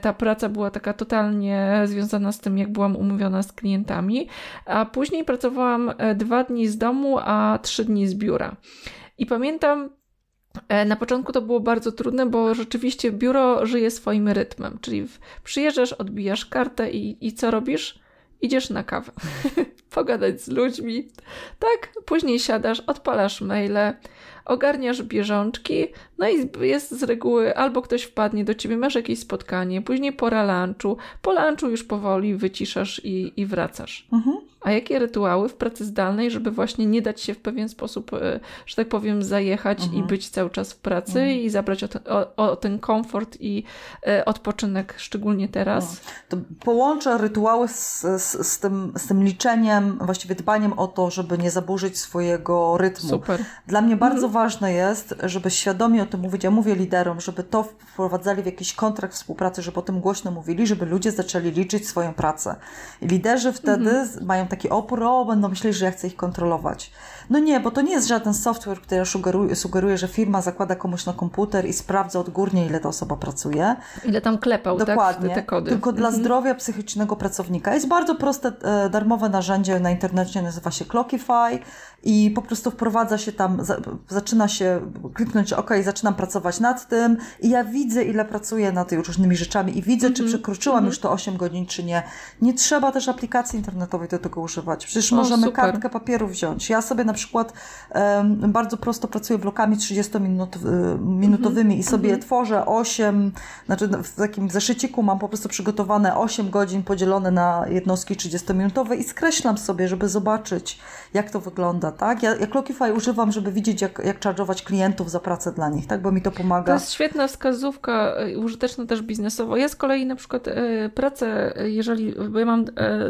ta praca była taka totalnie związana z tym, jak byłam umówiona z klientami, a później pracowałam dwa dni z domu, a trzy dni z biura. I pamiętam, E, na początku to było bardzo trudne, bo rzeczywiście biuro żyje swoim rytmem, czyli przyjeżdżasz, odbijasz kartę i, i co robisz? Idziesz na kawę, pogadać z ludźmi, tak? Później siadasz, odpalasz maile, ogarniasz bieżączki, no i jest z reguły albo ktoś wpadnie do ciebie, masz jakieś spotkanie, później pora lunchu, po lunchu już powoli wyciszasz i, i wracasz. Mhm. A jakie rytuały w pracy zdalnej, żeby właśnie nie dać się w pewien sposób, e, że tak powiem, zajechać mhm. i być cały czas w pracy mhm. i zabrać o ten, o, o ten, komfort i e, odpoczynek, szczególnie teraz? No. Połączę rytuały z, z, z, tym, z tym liczeniem, właściwie dbaniem o to, żeby nie zaburzyć swojego rytmu. Super. Dla mnie bardzo mhm. ważne jest, żeby świadomie o tym mówić. Ja mówię liderom, żeby to wprowadzali w jakiś kontrakt współpracy, żeby o tym głośno mówili, żeby ludzie zaczęli liczyć swoją pracę. I liderzy wtedy mhm. mają taki opór, o, będą myśleli, że ja chcę ich kontrolować. No nie, bo to nie jest żaden software, który sugeruje, sugeruje że firma zakłada komuś na komputer i sprawdza odgórnie, ile ta osoba pracuje. Ile tam klepał, tak, Dokładnie. Tak, te kody. Tylko mhm. dla zdrowia psychicznego pracownika. Jest bardzo proste, e, darmowe narzędzie na internecie, nazywa się Clockify i po prostu wprowadza się tam, zaczyna się kliknąć, ok, zaczynam pracować nad tym i ja widzę, ile pracuję nad różnymi rzeczami i widzę, mm -hmm. czy mhm. przekroczyłam mm -hmm. już to 8 godzin, czy nie. Nie trzeba też aplikacji internetowej do tego używać. Przecież o, możemy super. kartkę papieru wziąć. Ja sobie na przykład um, bardzo prosto pracuję blokami 30-minutowymi mm -hmm. i sobie mm -hmm. tworzę 8, znaczy w takim zeszyciku mam po prostu przygotowane 8 godzin podzielone na jednostki 30-minutowe i skreślam sobie, żeby zobaczyć, jak to wygląda tak? Ja, ja Clockify używam, żeby widzieć, jak, jak charge'ować klientów za pracę dla nich, tak? Bo mi to pomaga. To jest świetna wskazówka, e, użyteczna też biznesowo. Ja z kolei na przykład e, pracę, e, jeżeli, bo ja mam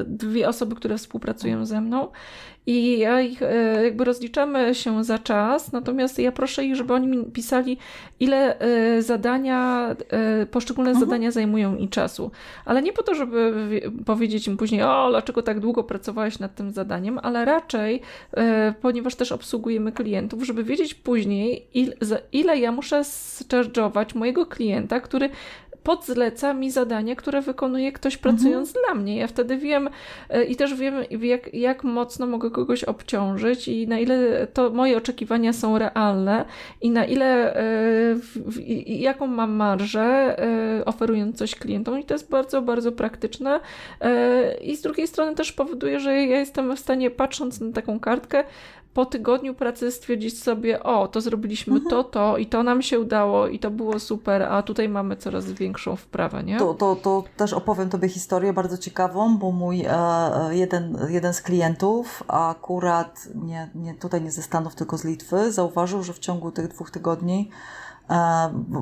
dwie osoby, które współpracują ze mną i ja ich e, jakby rozliczamy się za czas, natomiast ja proszę ich, żeby oni mi pisali, ile e, zadania, e, poszczególne mhm. zadania zajmują i czasu. Ale nie po to, żeby powiedzieć im później, o, dlaczego tak długo pracowałeś nad tym zadaniem, ale raczej, ponieważ też obsługujemy klientów, żeby wiedzieć później, ile ja muszę zcharge'ować mojego klienta, który podzleca mi zadania, które wykonuje ktoś pracując mhm. dla mnie. Ja wtedy wiem e, i też wiem, jak, jak mocno mogę kogoś obciążyć i na ile to moje oczekiwania są realne i na ile, e, jaką mam marżę e, oferując coś klientom. I to jest bardzo, bardzo praktyczne. I z drugiej strony też powoduje, że ja jestem w stanie, patrząc na taką kartkę, po tygodniu pracy stwierdzić sobie, o, to zrobiliśmy mhm. to, to i to nam się udało i to było super, a tutaj mamy coraz większą wprawę, nie? To, to, to też opowiem Tobie historię bardzo ciekawą, bo mój e, jeden, jeden z klientów, akurat nie, nie tutaj nie ze Stanów, tylko z Litwy, zauważył, że w ciągu tych dwóch tygodni E,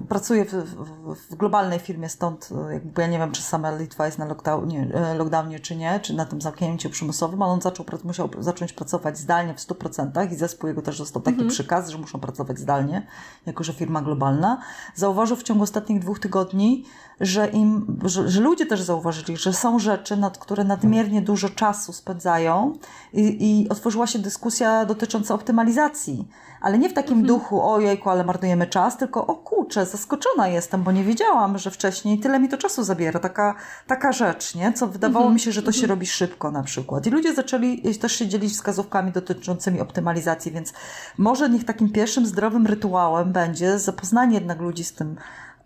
pracuję w, w, w, globalnej firmie, stąd e, jakby ja nie wiem, czy sama Litwa jest na lockdownie, e, lockdownie czy nie, czy na tym zamknięciu przymusowym, ale on zaczął, musiał zacząć pracować zdalnie w 100% i zespół jego też dostał taki mhm. przykaz, że muszą pracować zdalnie, jako że firma globalna. Zauważył w ciągu ostatnich dwóch tygodni, że, im, że, że ludzie też zauważyli, że są rzeczy, nad które nadmiernie dużo czasu spędzają i, i otworzyła się dyskusja dotycząca optymalizacji ale nie w takim mhm. duchu, ojejku, ale marnujemy czas, tylko o kurczę, zaskoczona jestem, bo nie wiedziałam, że wcześniej tyle mi to czasu zabiera, taka, taka rzecz, nie? Co wydawało mhm. mi się, że to się mhm. robi szybko na przykład. I ludzie zaczęli też się dzielić wskazówkami dotyczącymi optymalizacji, więc może niech takim pierwszym zdrowym rytuałem będzie zapoznanie jednak ludzi z tym,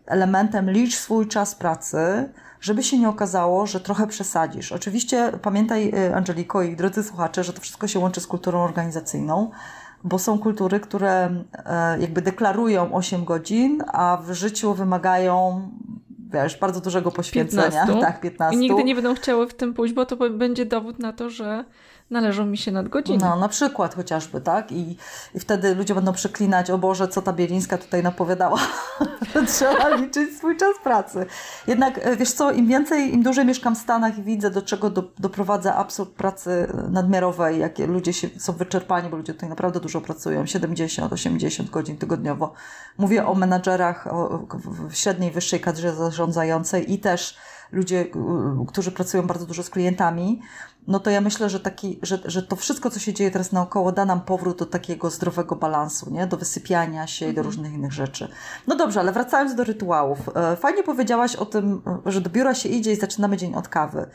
elementem licz swój czas pracy, żeby się nie okazało, że trochę przesadzisz. Oczywiście pamiętaj, y, Angeliko i drodzy słuchacze, że to wszystko się łączy z kulturą organizacyjną, bo są kultury, które e, jakby deklarują 8 godzin, a w życiu wymagają wiesz, bardzo dużego poświęcenia. 15. Tak, 15. I nigdy nie będą chciały w tym pójść, bo to będzie dowód na to, że należą mi się nadgodziny. No, na przykład chociażby, tak? I, I wtedy ludzie będą przeklinać, o Boże, co ta Bielińska tutaj napowiadała, trzeba liczyć swój czas pracy. Jednak, e, wiesz co, im więcej, im dłużej mieszkam w Stanach i widzę, do czego do, doprowadza absurd pracy nadmiarowej, jakie ludzie się, są wyczerpani, bo ludzie tutaj naprawdę dużo pracują, 70, 80 godzin tygodniowo. Mówię o menadżerach o, średniej, wyższej kadrze zarządzającej i też ludzie, którzy pracują bardzo dużo z klientami, no to ja myślę, że, taki, że, że to wszystko, co się dzieje teraz naokoło, da nam powrót do takiego zdrowego balansu, nie? do wysypiania się i do mhm. różnych innych rzeczy. No dobrze, ale wracając do rytuałów. E, fajnie powiedziałaś o tym, że do biura się idzie i zaczynamy dzień od kawy.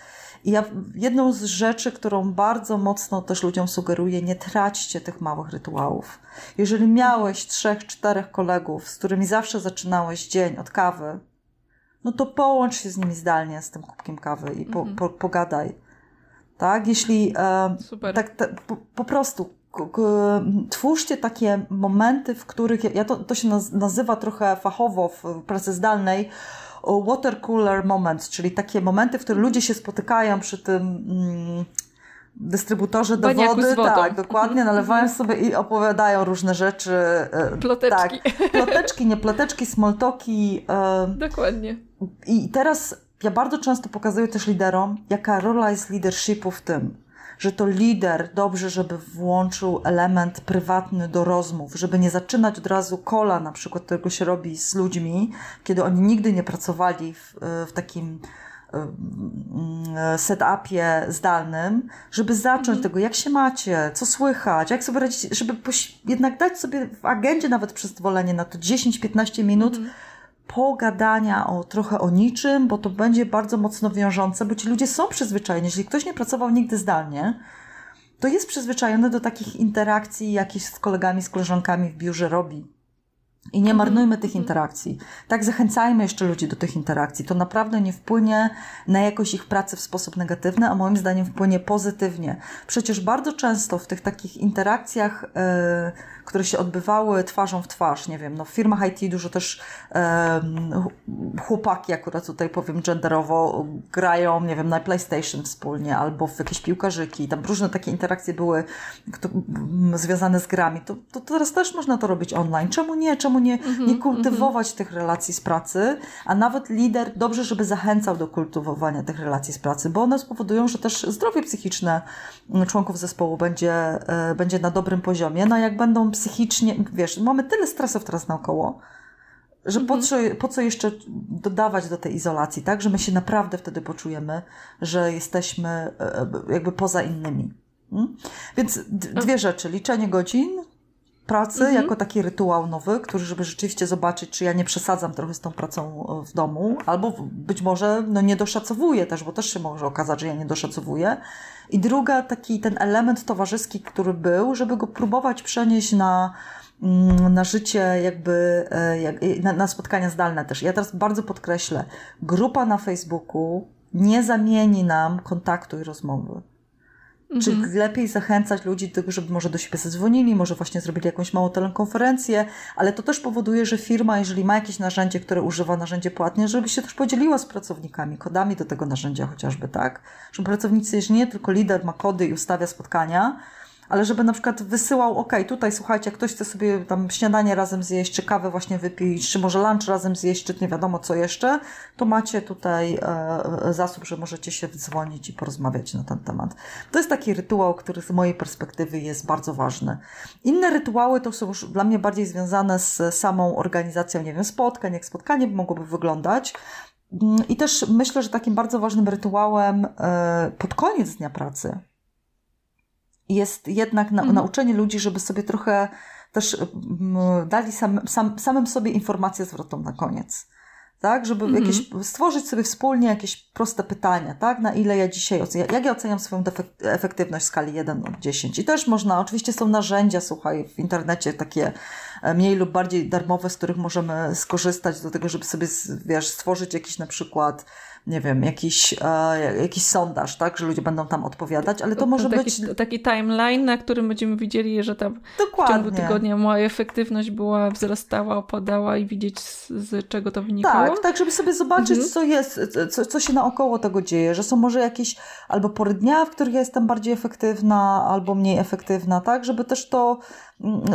I ja jedną z rzeczy, którą bardzo mocno też ludziom sugeruję, nie traćcie tych małych rytuałów. Jeżeli miałeś trzech, czterech kolegów, z którymi zawsze zaczynałeś dzień od kawy, no to połącz się z nimi zdalnie z tym kubkiem kawy i po, mhm. po, pogadaj tak? Jeśli e, Super. tak po, po, prostu twórzcie takie momenty, w których, ja to, to się nazywa trochę fachowo w pracy zdalnej, water cooler moments, czyli takie momenty, w których ludzie się spotykają przy tym mm, dystrybutorze do wody, tak, dokładnie, mhm. nalewają sobie i opowiadają różne rzeczy. E, ploteczki. Tak, ploteczki, nie ploteczki, smoltoki. E, dokładnie. I teraz ja bardzo często pokazuję też liderom, jaka rola jest leadershipu w tym, że to lider dobrze, żeby włączył element prywatny do rozmów, żeby nie zaczynać od razu kola, na przykład tego się robi z ludźmi, kiedy oni nigdy nie pracowali w, w takim setupie zdalnym, żeby zacząć mhm. tego, jak się macie, co słychać, jak sobie radzić, żeby jednak dać sobie w agendzie nawet przyzwolenie na to 10-15 minut, mhm pogadania o trochę o niczym, bo to będzie bardzo mocno wiążące, bo ci ludzie są przyzwyczajeni. Jeśli ktoś nie pracował nigdy zdalnie, to jest przyzwyczajony do takich interakcji, jakieś z kolegami, z koleżankami w biurze robi. I nie marnujmy tych interakcji. Tak, zachęcajmy jeszcze ludzi do tych interakcji. To naprawdę nie wpłynie na jakość ich pracy w sposób negatywny, a moim zdaniem wpłynie pozytywnie. Przecież bardzo często w tych takich interakcjach, yy, które się odbywały twarzą w twarz, nie wiem, no w firmach IT dużo też yy, chłopaki, akurat tutaj powiem genderowo, grają, nie wiem, na PlayStation wspólnie albo w jakieś piłkarzyki. Tam różne takie interakcje były kto, związane z grami. To, to teraz też można to robić online. Czemu nie? Czemu nie, mm-hmm, nie kultywować mm-hmm. tych relacji z pracy, a nawet lider dobrze, żeby zachęcał do kultywowania tych relacji z pracy, bo one spowodują, że też zdrowie psychiczne członków zespołu będzie, e, będzie na dobrym poziomie. No jak będą psychicznie, wiesz, mamy tyle stresów teraz naokoło, że po, mhm. co, po co jeszcze dodawać do tej izolacji, tak? Że my się naprawdę wtedy poczujemy, że jesteśmy e, e, jakby poza innymi. Hmm? Więc dwie rzeczy. Liczenie godzin, pracy mhm. jako taki rytuał nowy, który, żeby rzeczywiście zobaczyć, czy ja nie przesadzam trochę z tą pracą e, w domu, albo być może no, nie doszacowuję też, bo też się może okazać, że ja nie doszacowuję. I druga, taki ten element towarzyski, który był, żeby go próbować przenieść na, mm, na życie, jakby e, na, na spotkania zdalne też. Ja teraz bardzo podkreślę, grupa na Facebooku nie zamieni nam kontaktu i rozmowy. Czy mhm. lepiej zachęcać ludzi do tego, żeby może do siebie zadzwonili, może właśnie zrobili jakąś małą telekonferencję, ale to też powoduje, że firma, jeżeli ma jakieś narzędzie, które używa narzędzie płatnie, żeby się też podzieliła z pracownikami, kodami do tego narzędzia chociażby, tak? Żeby pracownicy, jeżeli nie tylko lider ma kody i ustawia spotkania, ale żeby na przykład wysyłał, ok, tutaj słuchajcie, jak ktoś chce sobie tam śniadanie razem zjeść, czy kawę właśnie wypić, czy może lunch razem zjeść, czy nie wiadomo co jeszcze, to macie tutaj e, zasób, że możecie się dzwonić i porozmawiać na ten temat. To jest taki rytuał, który z mojej perspektywy jest bardzo ważny. Inne rytuały to są już dla mnie bardziej związane z samą organizacją, nie wiem, spotkań, jak spotkanie mogłoby wyglądać. I też myślę, że takim bardzo ważnym rytuałem e, pod koniec dnia pracy, jest jednak na, mhm. nauczenie ludzi, żeby sobie trochę też dali sam, sam, samym sobie informację zwrotną na koniec. Tak, żeby mhm. jakieś, stworzyć sobie wspólnie jakieś proste pytania, tak, na ile ja dzisiaj oceniam, jak ja oceniam swoją efektywność w skali 1 od 10. I też można, oczywiście są narzędzia, słuchaj, w internecie takie mniej lub bardziej darmowe, z których możemy skorzystać do tego, żeby sobie, wiesz, stworzyć jakiś na przykład nie wiem, jakiś, e, jakiś sondaż, tak, że ludzie będą tam odpowiadać, ale to może taki, być... Taki timeline, na którym będziemy widzieli, że tam Dokładnie. w ciągu tygodnia moja efektywność była, wzrastała, opadała i widzieć z, z czego to wynikało. Tak, tak, żeby sobie zobaczyć, mhm. co jest, co, co się naokoło tego dzieje, że są może jakieś albo pory dnia, w których ja jestem bardziej efektywna, albo mniej efektywna, tak, żeby też to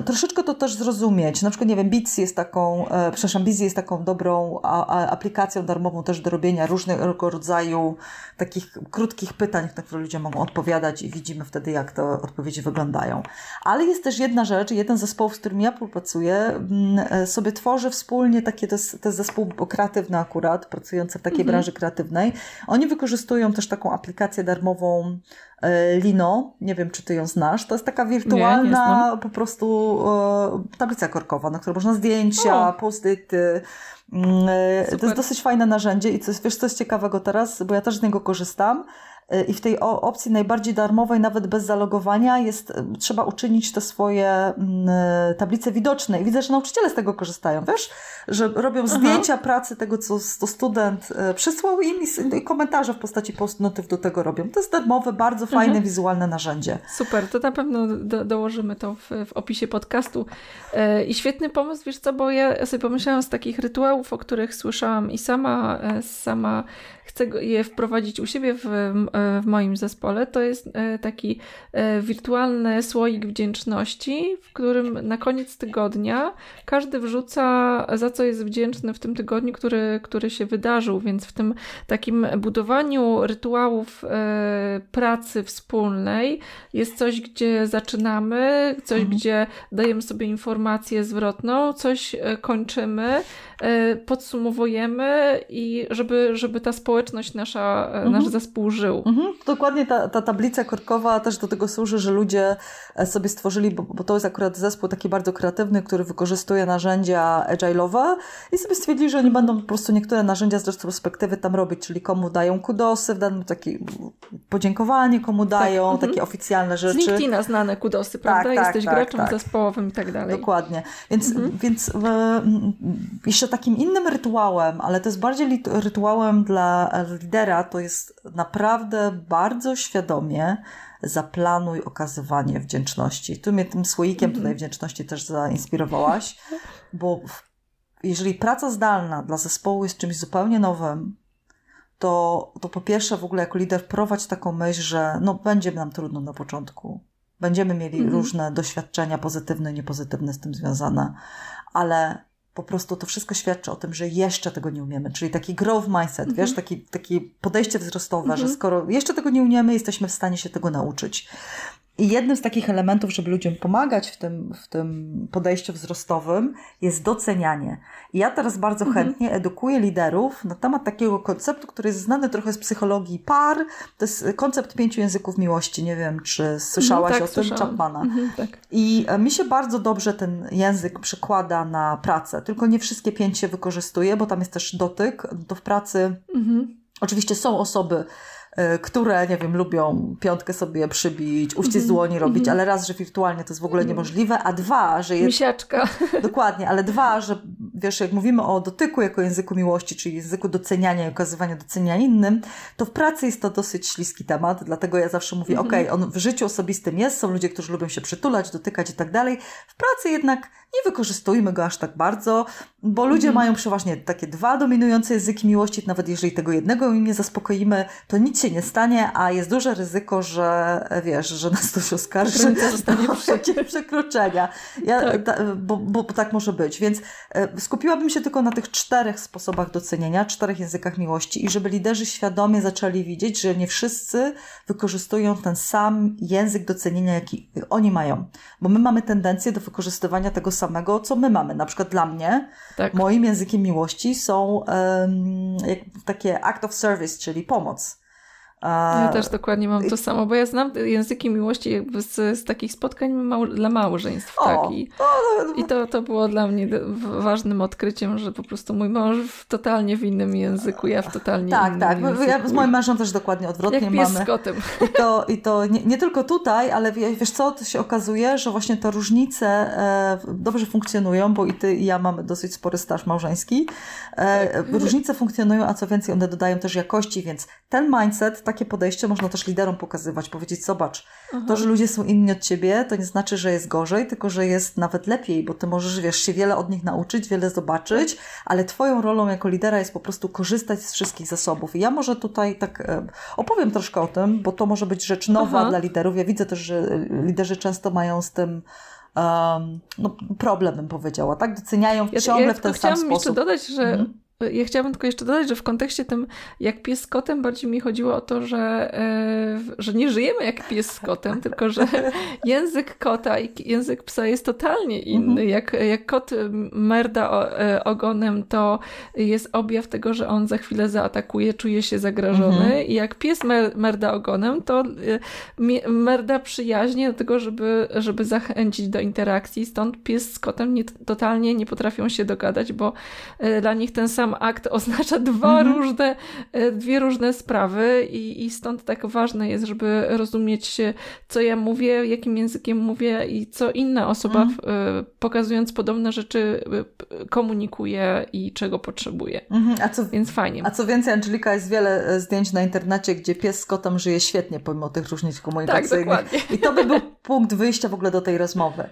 troszeczkę to też zrozumieć. Na przykład, nie wiem, Bits jest taką, e, przepraszam, Busy jest taką dobrą a, a aplikacją darmową też do robienia różnego rodzaju takich krótkich pytań, na które ludzie mogą odpowiadać i widzimy wtedy, jak te odpowiedzi wyglądają. Ale jest też jedna rzecz, jeden zespoł, z którym ja współpracuję, mm, e, sobie tworzy wspólnie takie, to jest, to jest zespół kreatywny akurat, pracujący w takiej mhm. branży kreatywnej. Oni wykorzystują też taką aplikację darmową Lino, nie wiem czy ty ją znasz, to jest taka wirtualna nie, nie po prostu e, tablica korkowa, na której można zdjęcia, post-ity. Mm, e, to jest dosyć fajne narzędzie i coś, wiesz co jest ciekawego teraz, bo ja też z niego korzystam. Y, i w tej opcji najbardziej darmowej, nawet bez zalogowania, jest, y, trzeba uczynić te swoje mm, y, tablice widoczne. I widzę, że nauczyciele z tego korzystają, wiesz? Że robią Aha. zdjęcia pracy tego, co to student przysłał im i, komentarze w postaci post-notyw do tego robią. To jest darmowe, bardzo fajne, mhm. wizualne narzędzie. Super, to na pewno do, dołożymy to w, w opisie podcastu. I świetny pomysł, wiesz co, bo ja sobie pomyślałam z takich rytuałów, o których słyszałam i sama, sama chcę je wprowadzić u siebie w, e, w moim zespole, to jest e, taki e, wirtualny słoik wdzięczności, w którym na koniec tygodnia każdy wrzuca, za co jest wdzięczny w tym tygodniu, który, który się wydarzył, więc w tym takim budowaniu rytuałów pracy wspólnej jest coś, gdzie zaczynamy, coś, mhm. gdzie dajemy sobie informację zwrotną, coś kończymy, podsumowujemy i żeby, żeby ta społeczność społeczność nasza, e, mhm. nasz zespół żył. Mhm. Dokładnie ta, ta tablica korkowa też do tego służy, że ludzie e, sobie stworzyli, bo, bo to jest akurat zespół taki bardzo kreatywny, który wykorzystuje narzędzia agile'owe i sobie stwierdzili, że oni będą po prostu niektóre narzędzia z retrospektywy tam robić, czyli komu dają kudosy w danym taki podziękowanie, komu tak. dają tak. takie mhm. oficjalne rzeczy. Z LinkedIna znane kudosy, prawda? Tak, tak Jesteś tak, graczem tak. zespołowym i tak dalej. Dokładnie. Więc, mhm. więc e, jeszcze takim innym rytuałem, ale to jest bardziej rytuałem dla lidera to jest naprawdę bardzo świadomie zaplanuj okazywanie wdzięczności. Tu mnie tym słoikiem tutaj mhm. wdzięczności też zainspirowałaś, bo jeżeli praca zdalna dla zespołu jest czymś zupełnie nowym, to, to po pierwsze w ogóle jako lider prowadź taką myśl, że no będzie nam trudno na początku. Będziemy mieli mhm. różne doświadczenia pozytywne i niepozytywne z tym związane, ale po prostu to wszystko świadczy o tym, że jeszcze tego nie umiemy. Czyli taki growth mindset, wiesz, mhm. taki, takie podejście wzrostowe, że mhm. skoro jeszcze tego nie umiemy, jesteśmy w stanie się tego nauczyć. I jednym z takich elementów, żeby ludziom pomagać w tym, w tym podejściu wzrostowym, jest docenianie. I ja teraz bardzo mhm. chętnie edukuję liderów na temat takiego konceptu, który jest znany trochę z psychologii par. To jest koncept pięciu języków miłości. Nie wiem, czy słyszałaś mhm, tak, o tym Chapmana. Mhm, tak. I e, mi się bardzo dobrze ten język przekłada na pracę. Tylko nie wszystkie pięć się wykorzystuje, bo tam jest też dotyk. To w pracy. Mhm. Oczywiście są osoby, które, nie wiem, lubią piątkę sobie przybić, uścisk mm dłoni robić, -hmm. ale raz, że wirtualnie to jest w ogóle mhm. niemożliwe, a dwa, że jest... Misiaczka. Dokładnie, ale dwa, że wiesz, jak mówimy o dotyku jako języku miłości, czyli języku doceniania i okazywania doceniania innym, to w pracy jest to dosyć śliski temat, dlatego ja zawsze mówię, okej, okay, on w życiu osobistym jest, są ludzie, którzy lubią się przytulać, dotykać i tak dalej. W pracy jednak nie wykorzystujmy go aż tak bardzo, bo ludzie mają przeważnie takie dwa dominujące języki miłości, nawet jeżeli tego jednego im nie zaspokoimy, to nic się nie stanie, a jest duże ryzyko, że wiesz, że nas ktoś oskarży o przekroczenia. Ja, tak. Ta, bo, bo, bo, tak może być. Więc e, skupiłabym się tylko na tych czterech sposobach docenienia, czterech językach miłości i żeby liderzy świadomie zaczęli widzieć, że nie wszyscy wykorzystują ten sam język docenienia, jaki oni mają. Bo my mamy tendencję do wykorzystywania tego samego, co my mamy. Na przykład dla mnie, tak. moim językiem miłości są um, takie act of service, czyli pomoc. Ja też dokładnie mam to samo, bo ja znam języki miłości z, z takich spotkań mał, dla małżeństw. O, tak? I, o, I to, to było dla mnie ważnym odkryciem, że po prostu mój mąż w totalnie w innym języku, ja w totalnie tak, innym tak. języku. Ja z moim mężem też dokładnie odwrotnie Jak mamy. z kotem. I to, i to nie, nie, tylko tutaj, ale wiesz co, to się okazuje, że właśnie te różnice e, dobrze funkcjonują, bo i ty i ja mamy dosyć spory staż małżeński. E, tak. Różnice funkcjonują, a co więcej, one dodają też jakości, więc ten mindset, takie podejście można też liderom pokazywać, powiedzieć, zobacz, Aha. to, że ludzie są inni od ciebie, to nie znaczy, że jest gorzej, tylko że jest nawet lepiej, bo ty możesz, wiesz, się wiele od nich nauczyć, wiele zobaczyć, ale twoją rolą jako lidera jest po prostu korzystać z wszystkich zasobów. I ja może tutaj tak e, opowiem troszkę o tym, bo to może być rzecz nowa Aha. dla liderów. Ja widzę też, że liderzy często mają z tym um, no, problem, bym powiedziała, tak? Doceniają ja, ciągle ja w ten sam sposób. Chciałam jeszcze dodać, że mhm. Ja chciałabym tylko jeszcze dodać, że w kontekście tym, jak pies z kotem, bardziej mi chodziło o to, że, e, że nie żyjemy jak pies z kotem, tylko że język kota i język psa jest totalnie inny. Mhm. Jak, jak kot merda e, ogonem, to jest objaw tego, że on za chwilę zaatakuje, czuje się zagrożony. Mhm. I jak pies merda ogonem, to e, merda przyjaźnie do tego, żeby, żeby zachęcić do interakcji. Stąd pies z kotem nie, totalnie nie potrafią się dogadać, bo dla nich ten sam sam akt oznacza dwa mhm. różne, e, dwie różne sprawy i, i stąd tak ważne jest, żeby rozumieć, co ja mówię, jakim językiem mówię i co inna osoba, mhm. pokazując podobne rzeczy, e, komunikuje i czego potrzebuje. Mhm. A co, Więc fajnie. A co więcej, Angelika, jest wiele zdjęć na internecie, gdzie pies z kotem żyje świetnie pomimo tych różnic komunikacyjnych. Tak, dokładnie. I to by był punkt wyjścia w ogóle do tej rozmowy.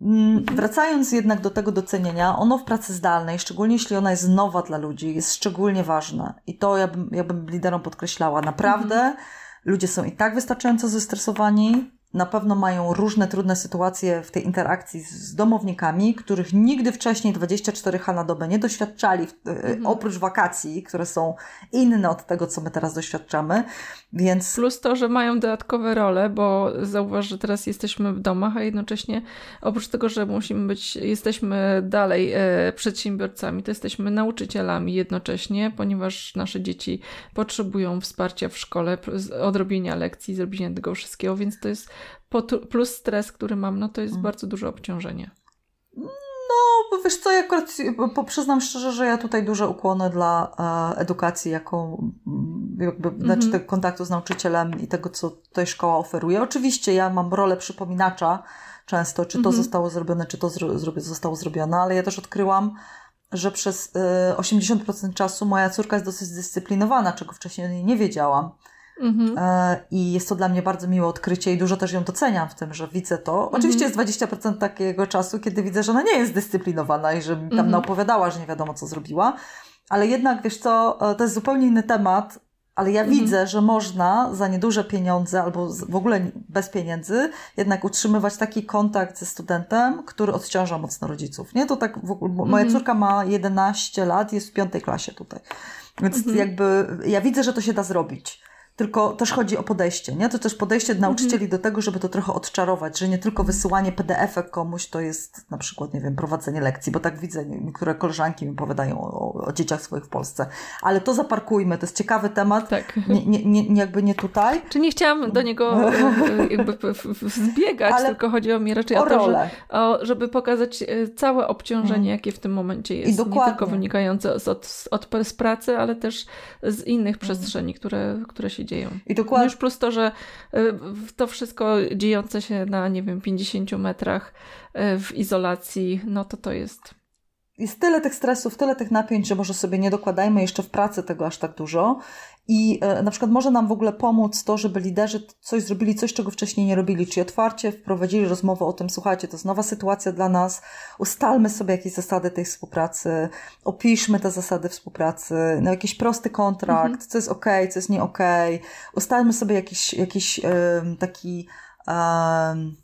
Mm, wracając jednak do tego docenienia, ono w pracy zdalnej, szczególnie jeśli ona jest nowa dla ludzi, jest szczególnie ważne. I to ja bym, ja bym liderom podkreślała. Naprawdę mhm. ludzie są i tak wystarczająco zestresowani, na pewno mają różne trudne sytuacje w tej interakcji z domownikami, których nigdy wcześniej 24H na dobę nie doświadczali, mhm. oprócz wakacji, które są inne od tego, co my teraz doświadczamy. Więc... Plus to, że mają dodatkowe role, bo zauważ, że teraz jesteśmy w domach, a jednocześnie oprócz tego, że musimy być, jesteśmy dalej e, przedsiębiorcami, to jesteśmy nauczycielami jednocześnie, ponieważ nasze dzieci potrzebują wsparcia w szkole, odrobienia lekcji, zrobienia tego wszystkiego, więc to jest plus stres, który mam, no to jest mm. bardzo duże obciążenie. No, wiesz co, ja akurat przyznam szczerze, że ja tutaj duże ukłony dla e, edukacji, jaką jakby, mm -hmm. znaczy tego kontaktu z nauczycielem i tego, co tutaj szkoła oferuje. Oczywiście ja mam rolę przypominacza często, czy to mm -hmm. zostało zrobione, czy to zro zostało zrobione, ale ja też odkryłam, że przez e, 80% czasu moja córka jest dosyć zdyscyplinowana, czego wcześniej nie wiedziałam. Mhm. E, I jest to dla mnie bardzo miłe odkrycie i dużo też ją doceniam w tym, że widzę to. Mhm. Oczywiście jest 20% takiego czasu, kiedy widzę, że ona nie jest dyscyplinowana i że mi tam mhm. naopowiadała, że nie wiadomo co zrobiła. Ale jednak, wiesz co, e, to jest zupełnie inny temat, ale ja mhm. widzę, że można za nieduże pieniądze albo w ogóle bez pieniędzy jednak utrzymywać taki kontakt ze studentem, który odciąża mocno rodziców. Nie? To tak moja mhm. córka ma 11 lat, jest w piątej klasie tutaj. Więc mhm. jakby ja widzę, że to się da zrobić. Tylko też chodzi o podejście, nie? To też podejście nauczycieli do tego, żeby to trochę odczarować, że nie tylko wysyłanie PDF-ek komuś to jest na przykład, nie wiem, prowadzenie lekcji, bo tak widzę, niektóre koleżanki mi opowiadają o, o dzieciach swoich w Polsce. Ale to zaparkujmy, to jest ciekawy temat, tak. nie, nie, nie, jakby nie tutaj. Czy nie chciałam do niego e, jakby zbiegać, Ale tylko chodzi o mnie raczej o, o to, że, o, żeby pokazać e, całe obciążenie, mm. jakie w tym momencie jest. Nie tylko wynikające z, od, od, z pracy, ale też z innych przestrzeni, które, które się dzieją. I dokładnie. No już plus to, że y, to wszystko dziejące się na, nie wiem, 50 metrach y, w izolacji, no to to jest jest tyle tych stresów, tyle tych napięć, że może sobie nie dokładajmy jeszcze w pracy tego aż tak dużo. I e, na przykład może nam w ogóle pomóc to, żeby liderzy coś zrobili, coś, czego wcześniej nie robili, czyli otwarcie wprowadzili rozmowę o tym, słuchajcie, to jest nowa sytuacja dla nas, ustalmy sobie jakieś zasady tej współpracy, opiszmy te zasady współpracy, no jakiś prosty kontrakt, mhm. co jest ok, co jest nie ok, ustalmy sobie jakiś, jakiś taki um,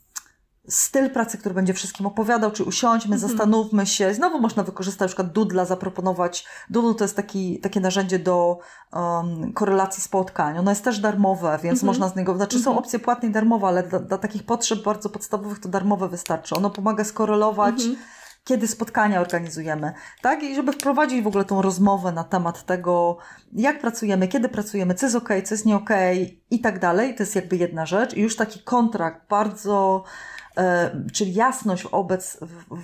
styl pracy, który będzie wszystkim opowiadał, czy usiądźmy, -hmm. zastanówmy się. Znowu można wykorzystać na przykład Doodla, zaproponować. Doodle to jest taki, takie narzędzie do um, korelacji spotkań. Ono jest też darmowe, więc -hmm. można z niego, znaczy -hmm. są mhm. opcje płatne i darmowe, ale dla, dla, takich potrzeb bardzo podstawowych to darmowe wystarczy. Ono pomaga skorelować mhm. kiedy spotkania organizujemy, tak? I żeby wprowadzić w ogóle tą rozmowę na temat tego, jak pracujemy, kiedy pracujemy, co jest ok, co jest nie ok i tak dalej. To jest jakby jedna rzecz. I już taki kontrakt bardzo czyli jasność wobec,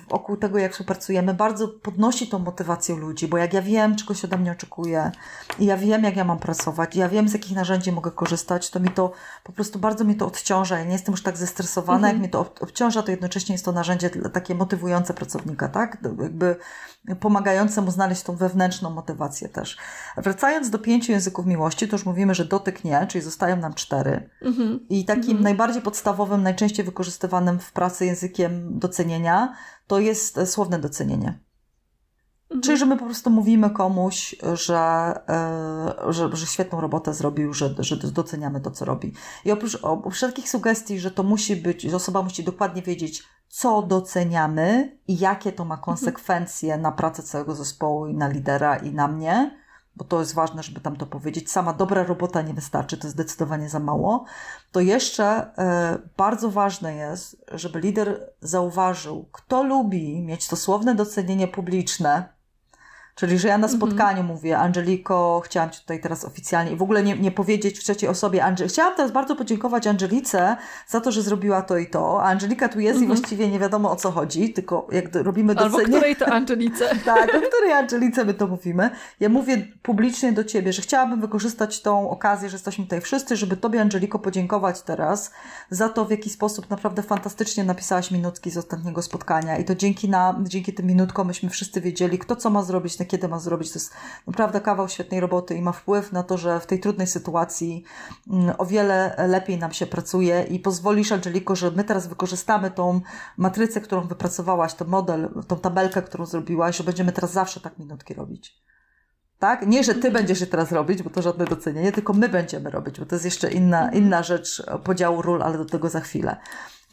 wokół tego, jak współpracujemy, bardzo podnosi tą motywację ludzi, bo jak ja wiem, czego się ode mnie oczekuje i ja wiem, jak ja mam pracować, ja wiem, z jakich narzędzi mogę korzystać, to mi to po prostu bardzo mnie to odciąża. Ja nie jestem już tak zestresowana, mhm. jak mnie to obciąża, to jednocześnie jest to narzędzie takie motywujące pracownika, tak? Jakby pomagające mu znaleźć tą wewnętrzną motywację też. Wracając do pięciu języków miłości, to już mówimy, że dotyk nie, czyli zostają nam cztery. Mhm. I takim mhm. najbardziej podstawowym, najczęściej wykorzystywanym w pracy językiem docenienia to jest słowne docenienie. Mhm. Czyli, że my po prostu mówimy komuś, że, e, że, że świetną robotę zrobił, że, że doceniamy to, co robi. I oprócz, oprócz takich sugestii, że to musi być, że osoba musi dokładnie wiedzieć, co doceniamy i jakie to ma konsekwencje na pracę całego zespołu i na lidera i na mnie, bo to jest ważne, żeby tam to powiedzieć. Sama dobra robota nie wystarczy, to zdecydowanie za mało. To jeszcze y, bardzo ważne jest, żeby lider zauważył, kto lubi mieć to słowne docenienie publiczne, Czyli, że ja na mhm. spotkaniu mm -hmm. mówię, Angeliko, chciałam Ci tutaj teraz oficjalnie i w ogóle nie, nie powiedzieć w trzeciej osobie, Ange chciałam teraz bardzo podziękować Angelice za to, że zrobiła to i to. A Angelika tu jest mm -hmm. i mhm. właściwie nie wiadomo o co chodzi, tylko jak robimy docenienie. Albo której to Angelice. tak, o której Angelice my to mówimy. Ja mówię publicznie do Ciebie, że chciałabym wykorzystać tą okazję, że jesteśmy tutaj wszyscy, żeby Tobie, Angeliko, podziękować teraz za to, w jaki sposób naprawdę fantastycznie napisałaś minutki z ostatniego spotkania i to dzięki, na, dzięki tym minutkom myśmy wszyscy wiedzieli, kto co ma zrobić kiedy ma zrobić. To jest naprawdę kawał świetnej roboty i ma wpływ na to, że w tej trudnej sytuacji mm, o wiele lepiej nam się pracuje i pozwolisz, Angeliko, że my teraz wykorzystamy tą matrycę, którą wypracowałaś, ten model, tą tabelkę, którą zrobiłaś, że będziemy teraz zawsze tak minutki robić. Tak? Nie, że ty będziesz je teraz robić, bo to żadne docenienie, tylko my będziemy robić, bo to jest jeszcze inna, inna rzecz podziału ról, ale do tego za chwilę.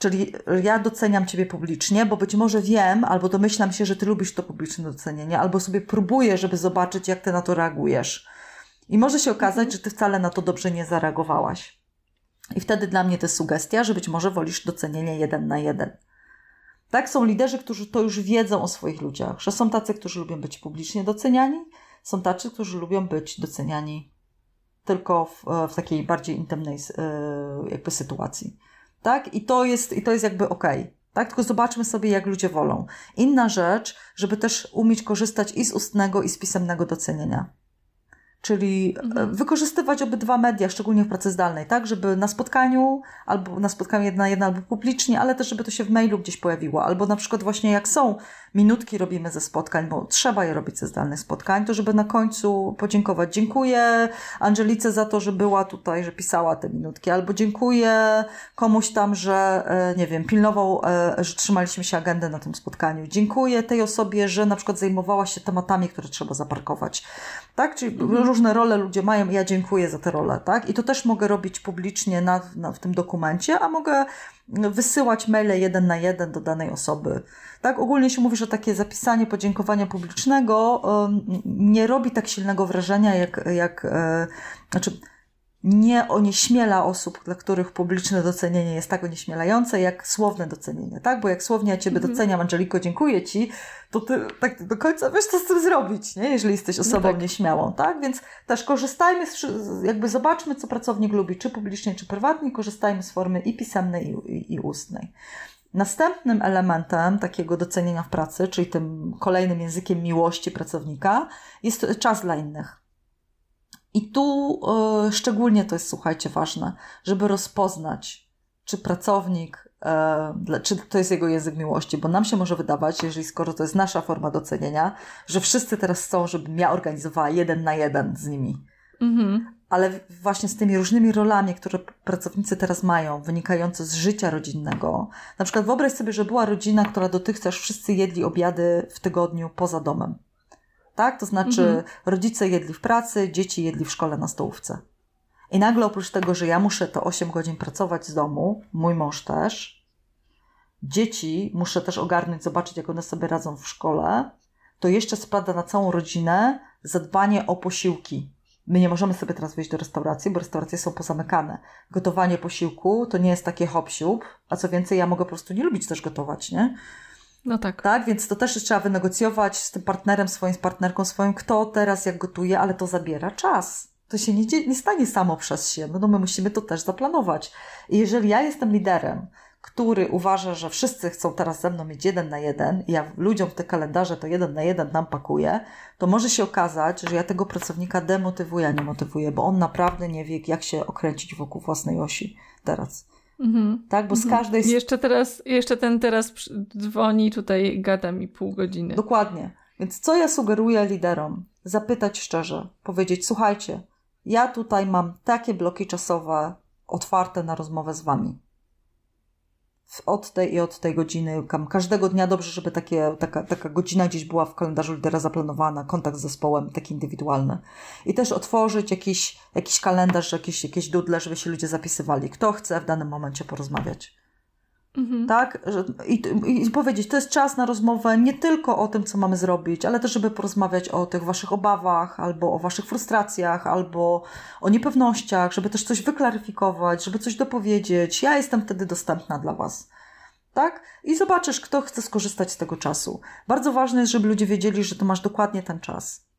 Czyli ja doceniam Ciebie publicznie, bo być może wiem, albo domyślam się, że Ty lubisz to publiczne docenienie, albo sobie próbuję, żeby zobaczyć, jak Ty na to reagujesz. I może się okazać, mhm. że Ty wcale na to dobrze nie zareagowałaś. I wtedy dla mnie to jest sugestia, że być może wolisz docenienie jeden na jeden. Tak, są liderzy, którzy to już wiedzą o swoich ludziach, że są tacy, którzy lubią być publicznie doceniani, są tacy, którzy lubią być doceniani tylko w, w takiej bardziej intymnej e, jakby sytuacji tak? I to jest, i to jest jakby okej. Okay. Tak? Tylko zobaczmy sobie, jak ludzie wolą. Inna rzecz, żeby też umieć korzystać i z ustnego, i z pisemnego docenienia. Czyli e, mhm. wykorzystywać obydwa media, szczególnie w pracy zdalnej, tak, żeby na spotkaniu, albo na spotkaniu jedna na jedna, albo publicznie, ale też, żeby to się w mailu gdzieś pojawiło. Albo na przykład właśnie jak są minutki robimy ze spotkań, bo trzeba je robić ze zdalnych spotkań, to żeby na końcu podziękować. Dziękuję Angelice za to, że była tutaj, że pisała te minutki, albo dziękuję komuś tam, że e, nie wiem, pilnował, e, że trzymaliśmy się agendy na tym spotkaniu. Dziękuję tej osobie, że na przykład zajmowała się tematami, które trzeba zaparkować. Tak? Czyli mhm. różne role ludzie mają ja dziękuję za te role, tak? I to też mogę robić publicznie na, na, w tym dokumencie, a mogę wysyłać maile jeden na jeden do danej osoby. Tak, ogólnie się mówi, że takie zapisanie podziękowania publicznego nie robi tak silnego wrażenia, jak, jak e, znaczy nie onieśmiela osób, dla których publiczne docenienie jest tak onieśmielające, jak słowne docenienie, tak? Bo jak słownie ja Ciebie mm -hmm. doceniam, Angeliko, dziękuję Ci, to Ty tak do końca wiesz, co z tym zrobić, nie? Jeżeli jesteś no osobą no tak. nieśmiałą, tak? Więc też korzystajmy, z, jakby zobaczmy, co pracownik lubi, czy publicznie, czy prywatnie, korzystajmy z formy i pisemnej, i, i, i ustnej. Następnym elementem takiego docenienia w pracy, czyli tym kolejnym językiem miłości pracownika, jest czas dla innych. I tu y, szczególnie to jest, słuchajcie, ważne, żeby rozpoznać, czy pracownik, y, czy to jest jego język miłości, bo nam się może wydawać, jeżeli skoro to jest nasza forma docenienia, że wszyscy teraz chcą, żebym ja organizowała jeden na jeden z nimi. Mhm. Ale właśnie z tymi różnymi rolami, które pracownicy teraz mają, wynikające z życia rodzinnego. Na przykład wyobraź sobie, że była rodzina, która dotychczas wszyscy jedli obiady w tygodniu poza domem tak? To znaczy mhm. rodzice jedli w pracy, dzieci jedli w szkole na stołówce. I nagle oprócz tego, że ja muszę to 8 godzin pracować z domu, mój mąż też, dzieci muszę też ogarnąć, zobaczyć, jak one sobie radzą w szkole, to jeszcze spada na całą rodzinę zadbanie o posiłki. My nie możemy sobie teraz wyjść do restauracji, bo restauracje są pozamykane. Gotowanie posiłku to nie jest takie hop a co więcej, ja mogę po prostu nie lubić też gotować, nie? No tak. Tak, więc to też trzeba wynegocjować z tym partnerem swoim, z partnerką swoją, kto teraz jak gotuje, ale to zabiera czas. To się nie, nie stanie samo przez się, no, no my musimy to też zaplanować. I jeżeli ja jestem liderem, który uważa, że wszyscy chcą teraz ze mną mieć jeden na jeden i ja ludziom w te kalendarze to jeden na jeden nam pakuję, to może się okazać, że ja tego pracownika demotywuję, a nie motywuję, bo on naprawdę nie wie, jak się okręcić wokół własnej osi teraz. Mhm. Tak, bo z mhm. każdej... Jeszcze teraz, jeszcze ten teraz dzwoni tutaj, gada mi pół godziny. Dokładnie. Więc co ja sugeruję liderom? Zapytać szczerze, powiedzieć, słuchajcie, ja tutaj mam takie bloki czasowe otwarte na rozmowę z wami od tej i od tej godziny, każdego dnia dobrze, żeby takie, taka, taka godzina gdzieś była w kalendarzu lidera zaplanowana, kontakt z zespołem taki indywidualny. I też otworzyć jakiś, jakiś kalendarz, jakieś, jakieś dudle, żeby się ludzie zapisywali, kto chce w danym momencie porozmawiać. Mhm. Tak? I, I, powiedzieć, to jest czas na rozmowę nie tylko o tym, co mamy zrobić, ale też, żeby porozmawiać o tych waszych obawach, albo o waszych frustracjach, albo o niepewnościach, żeby też coś wyklaryfikować, żeby coś dopowiedzieć. Ja jestem wtedy dostępna dla was. Tak? I zobaczysz, kto chce skorzystać z tego czasu. Bardzo ważne jest, żeby ludzie wiedzieli, że to masz dokładnie ten czas.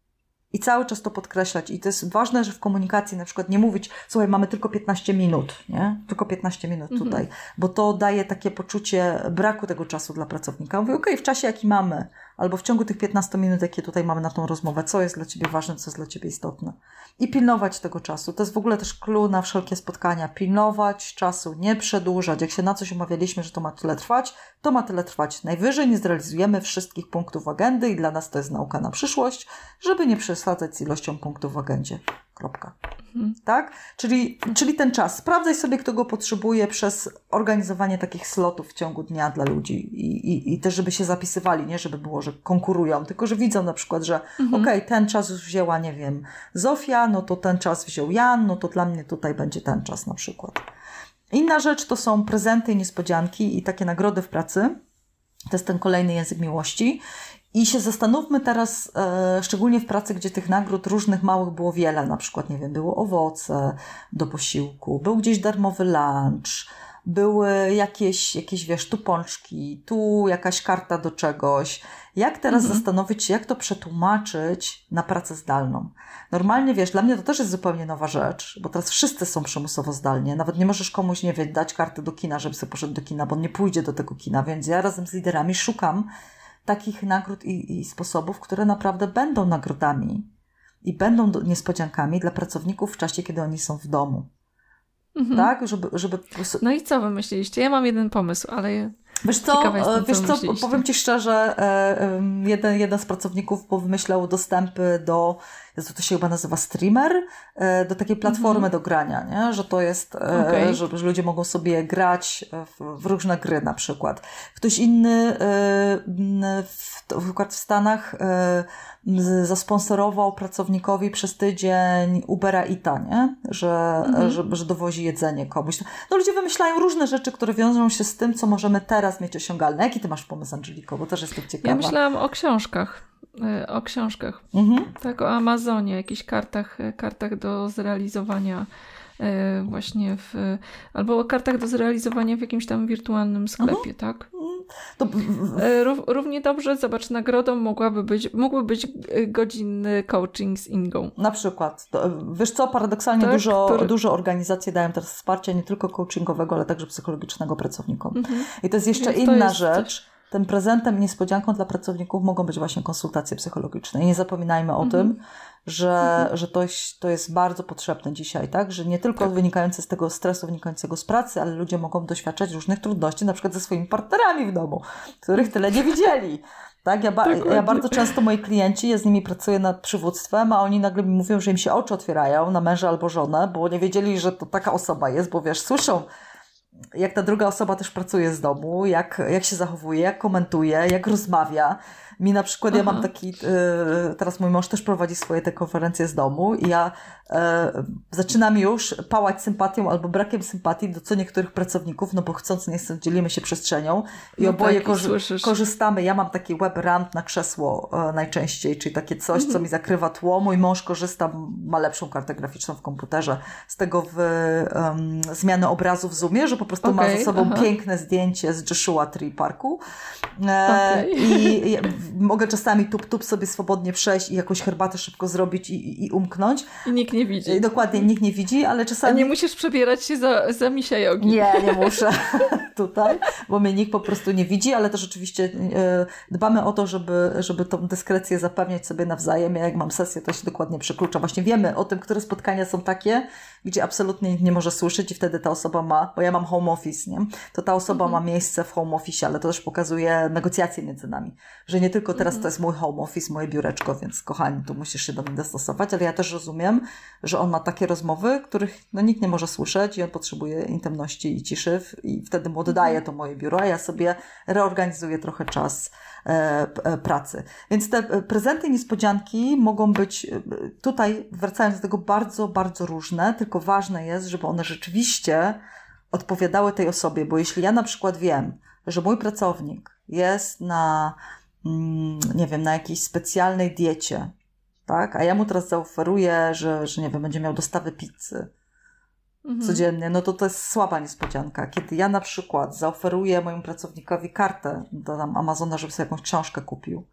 I cały czas to podkreślać. I to jest ważne, że w komunikacji na przykład nie mówić, słuchaj, mamy tylko 15 minut, nie? Tylko 15 minut mhm. tutaj, bo to daje takie poczucie braku tego czasu dla pracownika. Mówię, okej, okay, w czasie jaki mamy, albo w ciągu tych 15 minut, jakie tutaj mamy na tą rozmowę, co jest dla Ciebie ważne, co jest dla Ciebie istotne. I pilnować tego czasu. To jest w ogóle też clue na wszelkie spotkania. Pilnować czasu, nie przedłużać. Jak się na coś umawialiśmy, że to ma tyle trwać, to ma tyle trwać. Najwyżej nie zrealizujemy wszystkich punktów agendy i dla nas to jest nauka na przyszłość, żeby nie przesadzać z ilością punktów w agendzie. Kropka. Mhm. Tak? Czyli, czyli ten czas. Sprawdzaj sobie, kto go potrzebuje przez organizowanie takich slotów w ciągu dnia dla ludzi i, i, i też, żeby się zapisywali, nie żeby było, że konkurują, tylko że widzą na przykład, że mhm. okej, okay, ten czas już wzięła, nie wiem, Zofia, no to ten czas wziął Jan, no to dla mnie tutaj będzie ten czas na przykład. Inna rzecz to są prezenty i niespodzianki i takie nagrody w pracy. To jest ten kolejny język miłości. I się zastanówmy teraz, e, szczególnie w pracy, gdzie tych nagród różnych małych było wiele, na przykład, nie wiem, było owoce do posiłku, był gdzieś darmowy lunch, były jakieś, jakieś wiesz, tu pączki, tu jakaś karta do czegoś. Jak teraz mhm. zastanowić się, jak to przetłumaczyć na pracę zdalną? Normalnie, wiesz, dla mnie to też jest zupełnie nowa rzecz, bo teraz wszyscy są przymusowo zdalnie. Nawet nie możesz komuś, nie wiem, dać karty do kina, żeby sobie poszedł do kina, bo on nie pójdzie do tego kina, więc ja razem z liderami szukam takich nagród i, i sposobów, które naprawdę będą nagrodami i będą niespodziankami dla pracowników w czasie, kiedy oni są w domu. Mhm. Tak? Żeby, żeby... No i co wymyśliliście? Ja mam jeden pomysł, ale Wiesz co, jestem, wiesz co, co powiem Ci szczerze, e, jeden, jeden z pracowników wymyślał dostępy do, to się chyba nazywa streamer, e, do takiej platformy -hmm. do grania, nie? że to jest, e, okay. że, że, ludzie mogą sobie grać w, w, różne gry na przykład. Ktoś inny w, w, w Stanach zasponsorował pracownikowi przez tydzień Ubera Ita, nie? Że, mhm. że, że dowozi jedzenie komuś. No ludzie wymyślają różne rzeczy, które wiążą się z tym, co możemy teraz mieć osiągalne. Jaki ty masz pomysł, Angeliko? Bo też jestem ciekawa. Ja myślałam o książkach. E, o książkach. Mhm. Tak, o Amazonie, jakichś kartach, kartach do zrealizowania E, właśnie w, albo o kartach do zrealizowania w jakimś tam wirtualnym sklepie, mhm. tak? To... E, równie dobrze, zobacz, nagrodą mogłaby być, mógłby być godzinny coaching z Ingą. Na przykład. To, wiesz co, paradoksalnie tak, dużo, który... dużo organizacji dają teraz wsparcia nie tylko coachingowego, ale także psychologicznego pracownikom. Mhm. I to jest jeszcze Więc inna jest... rzecz tym prezentem i niespodzianką dla pracowników mogą być właśnie konsultacje psychologiczne. I nie zapominajmy o mhm. tym, że, mhm. że to, jest, to jest bardzo potrzebne dzisiaj, tak? Że nie tylko tak. wynikające z tego stresu wynikającego z pracy, ale ludzie mogą doświadczać różnych trudności, na przykład ze swoimi partnerami w domu, których tyle nie widzieli. Tak, ja, ba ja, bardzo często moi klienci, ja z nimi pracuję nad przywództwem, a oni nagle mi mówią, że im się oczy otwierają na męża albo żonę, bo nie wiedzieli, że to taka osoba jest, bo wiesz, słyszą, jak ta druga osoba też pracuje z domu, jak, jak się zachowuje, jak komentuje, jak rozmawia. Mi na przykład, Aha. ja mam taki, y, teraz mój mąż też prowadzi swoje te konferencje z domu i ja e, zaczynam już pałać sympatią albo brakiem sympatii do co niektórych pracowników, no bo chcąc, nie chcąc, dzielimy się przestrzenią i no oboje tak, korzy korzystamy. Ja mam taki web ramp na krzesło e, najczęściej, czyli takie coś, mhm. co mi zakrywa tło. Mój mąż korzysta, ma lepszą kartę graficzną w komputerze, z tego w um, zmiany obrazu w Zoomie, że po prostu okay, ma ze sobą aha. piękne zdjęcie z Joshua Tree Parku. E, okay. I, mogę czasami tup-tup sobie swobodnie przejść i jakąś herbatę szybko zrobić i, i umknąć. I nikt nie widzi. Dokładnie, nikt nie widzi, ale czasami... A nie musisz przebierać się za, za misia jogi. Nie, nie muszę tutaj, bo mnie nikt po prostu nie widzi, ale też oczywiście e, dbamy o to, żeby, żeby tą dyskrecję zapewniać sobie nawzajem. Ja jak mam sesję, to się dokładnie przeklucza. Właśnie wiemy o tym, które spotkania są takie, gdzie absolutnie nikt nie może słyszeć i wtedy ta osoba ma, bo ja mam home office, nie? To ta osoba mhm. ma miejsce w home office, ale to też pokazuje negocjacje między nami. Że nie tylko teraz mhm. to jest mój home office, moje biureczko, więc kochani, tu musisz się do mnie dostosować, ale ja też rozumiem, że on ma takie rozmowy, których no, nikt nie może słyszeć i on potrzebuje intymności i ciszy i wtedy mu oddaje mhm. to moje biuro, a ja sobie reorganizuję trochę czas pracy. Więc te e, prezenty niespodzianki mogą być tutaj, wracając do tego, bardzo, bardzo różne, tylko ważne jest, żeby one rzeczywiście odpowiadały tej osobie, bo jeśli ja na przykład wiem, że mój pracownik jest na, mm, nie wiem, na jakiejś specjalnej diecie, tak, a ja mu teraz zaoferuję, że, że nie wiem, będzie miał dostawy pizzy, mhm. codziennie, no to to jest słaba niespodzianka. Kiedy ja na przykład zaoferuję mojemu pracownikowi kartę do tam Amazona, żeby sobie jakąś książkę kupił,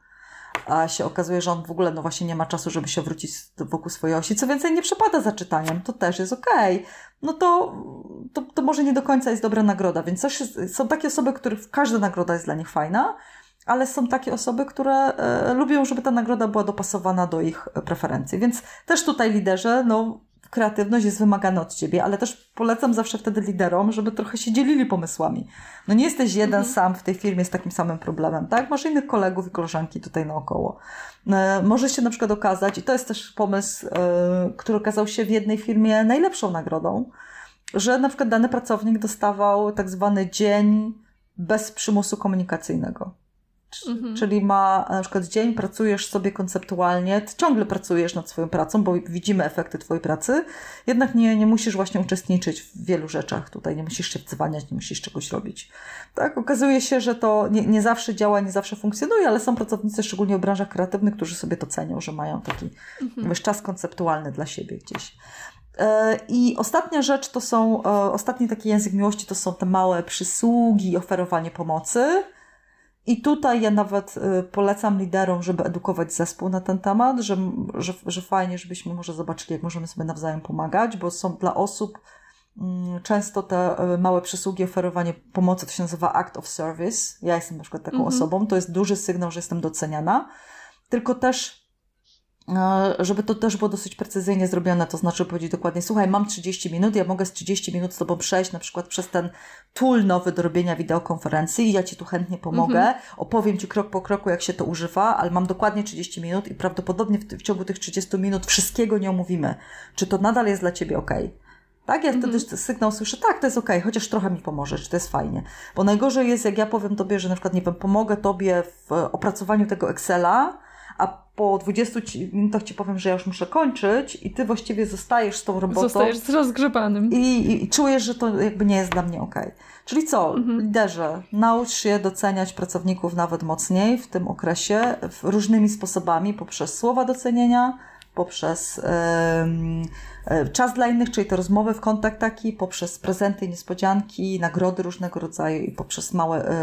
a się okazuje, że on w ogóle no właśnie nie ma czasu, żeby się wrócić wokół swojej osi. Co więcej, nie przepada za czytaniem, to też jest okej. Okay. No to, to, to może nie do końca jest dobra nagroda, więc też jest, są takie osoby, których każda nagroda jest dla nich fajna, ale są takie osoby, które e, lubią, żeby ta nagroda była dopasowana do ich preferencji. Więc też tutaj liderzy, no kreatywność jest wymagana od ciebie, ale też polecam zawsze wtedy liderom, żeby trochę się dzielili pomysłami. No nie jesteś jeden mhm. sam w tej firmie z takim samym problemem, tak? Masz innych kolegów i koleżanki tutaj naokoło. E, może się na przykład okazać, i to jest też pomysł, e, który okazał się w jednej firmie najlepszą nagrodą, że na przykład dany pracownik dostawał tak zwany dzień bez przymusu komunikacyjnego. Mhm. Czyli ma na przykład dzień, pracujesz sobie konceptualnie, ty ciągle pracujesz nad swoją pracą, bo widzimy efekty Twojej pracy, jednak nie, nie musisz właśnie uczestniczyć w wielu rzeczach tutaj, nie musisz się wdzwaniać, nie musisz czegoś robić. Tak, okazuje się, że to nie, nie zawsze działa, nie zawsze funkcjonuje, ale są pracownicy, szczególnie w branżach kreatywnych, którzy sobie to cenią, że mają taki mhm. wiesz, czas konceptualny dla siebie gdzieś. E, I ostatnia rzecz to są, e, ostatni taki język miłości to są te małe przysługi, oferowanie pomocy i tutaj ja nawet y, polecam liderom, żeby edukować zespół na ten temat, że, że, że fajnie, żebyśmy może zobaczyli, jak możemy sobie nawzajem pomagać, bo są dla osób mm, często te y, małe przysługi, oferowanie pomocy, to się nazywa act of service. Ja jestem na przykład taką -hmm. osobą, to jest duży sygnał, że jestem doceniana. Tylko też żeby to też było dosyć precyzyjnie zrobione, to znaczy powiedzieć dokładnie, słuchaj, mam 30 minut, ja mogę z 30 minut z Tobą przejść na przykład przez ten tool nowy do robienia wideokonferencji i ja Ci tu chętnie pomogę, mhm. opowiem Ci krok po kroku, jak się to używa, ale mam dokładnie 30 minut i prawdopodobnie w, w ciągu tych 30 minut wszystkiego nie omówimy. Czy to nadal jest dla Ciebie ok? Tak, ja wtedy mhm. sygnał słyszę, tak, to jest ok, chociaż trochę mi pomożesz, to jest fajnie. Bo najgorzej jest, jak ja powiem Tobie, że na przykład, nie wiem, pomogę Tobie w opracowaniu tego Excela, a po 20 minutach ci powiem, że ja już muszę kończyć i ty właściwie zostajesz z tą robotą. Zostajesz z rozgrzebanym. I, i, i czujesz, że to jakby nie jest dla mnie ok. Czyli co, mhm. liderze, naucz się doceniać pracowników nawet mocniej w tym okresie w różnymi sposobami, poprzez słowa docenienia, poprzez yy, czas dla innych, czyli te rozmowy w kontakt taki, poprzez prezenty, niespodzianki, nagrody różnego rodzaju i poprzez małe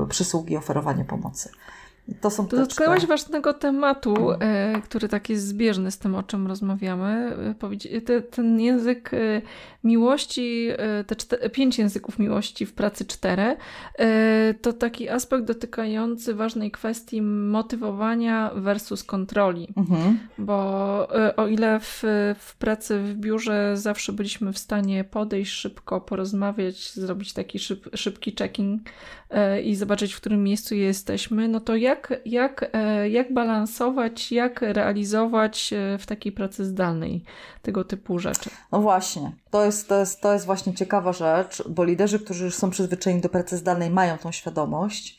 yy, przysługi, oferowanie pomocy. To są Dotknęłaś ważnego tematu, e, który tak jest zbieżny z tym, o czym rozmawiamy. E, te, ten język e, miłości, e, te czte, pięć języków miłości w pracy cztery, e, to taki aspekt dotykający ważnej kwestii motywowania versus kontroli. Mhm. Bo e, o ile w, w pracy w biurze zawsze byliśmy w stanie podejść szybko, porozmawiać, zrobić taki szyb, szybki checking i zobaczyć, w którym miejscu jesteśmy, no to jak, jak, jak balansować, jak realizować w takiej pracy zdalnej tego typu rzeczy? No właśnie. To jest, to, jest, to jest właśnie ciekawa rzecz, bo liderzy, którzy już są przyzwyczajeni do pracy zdalnej, mają tą świadomość,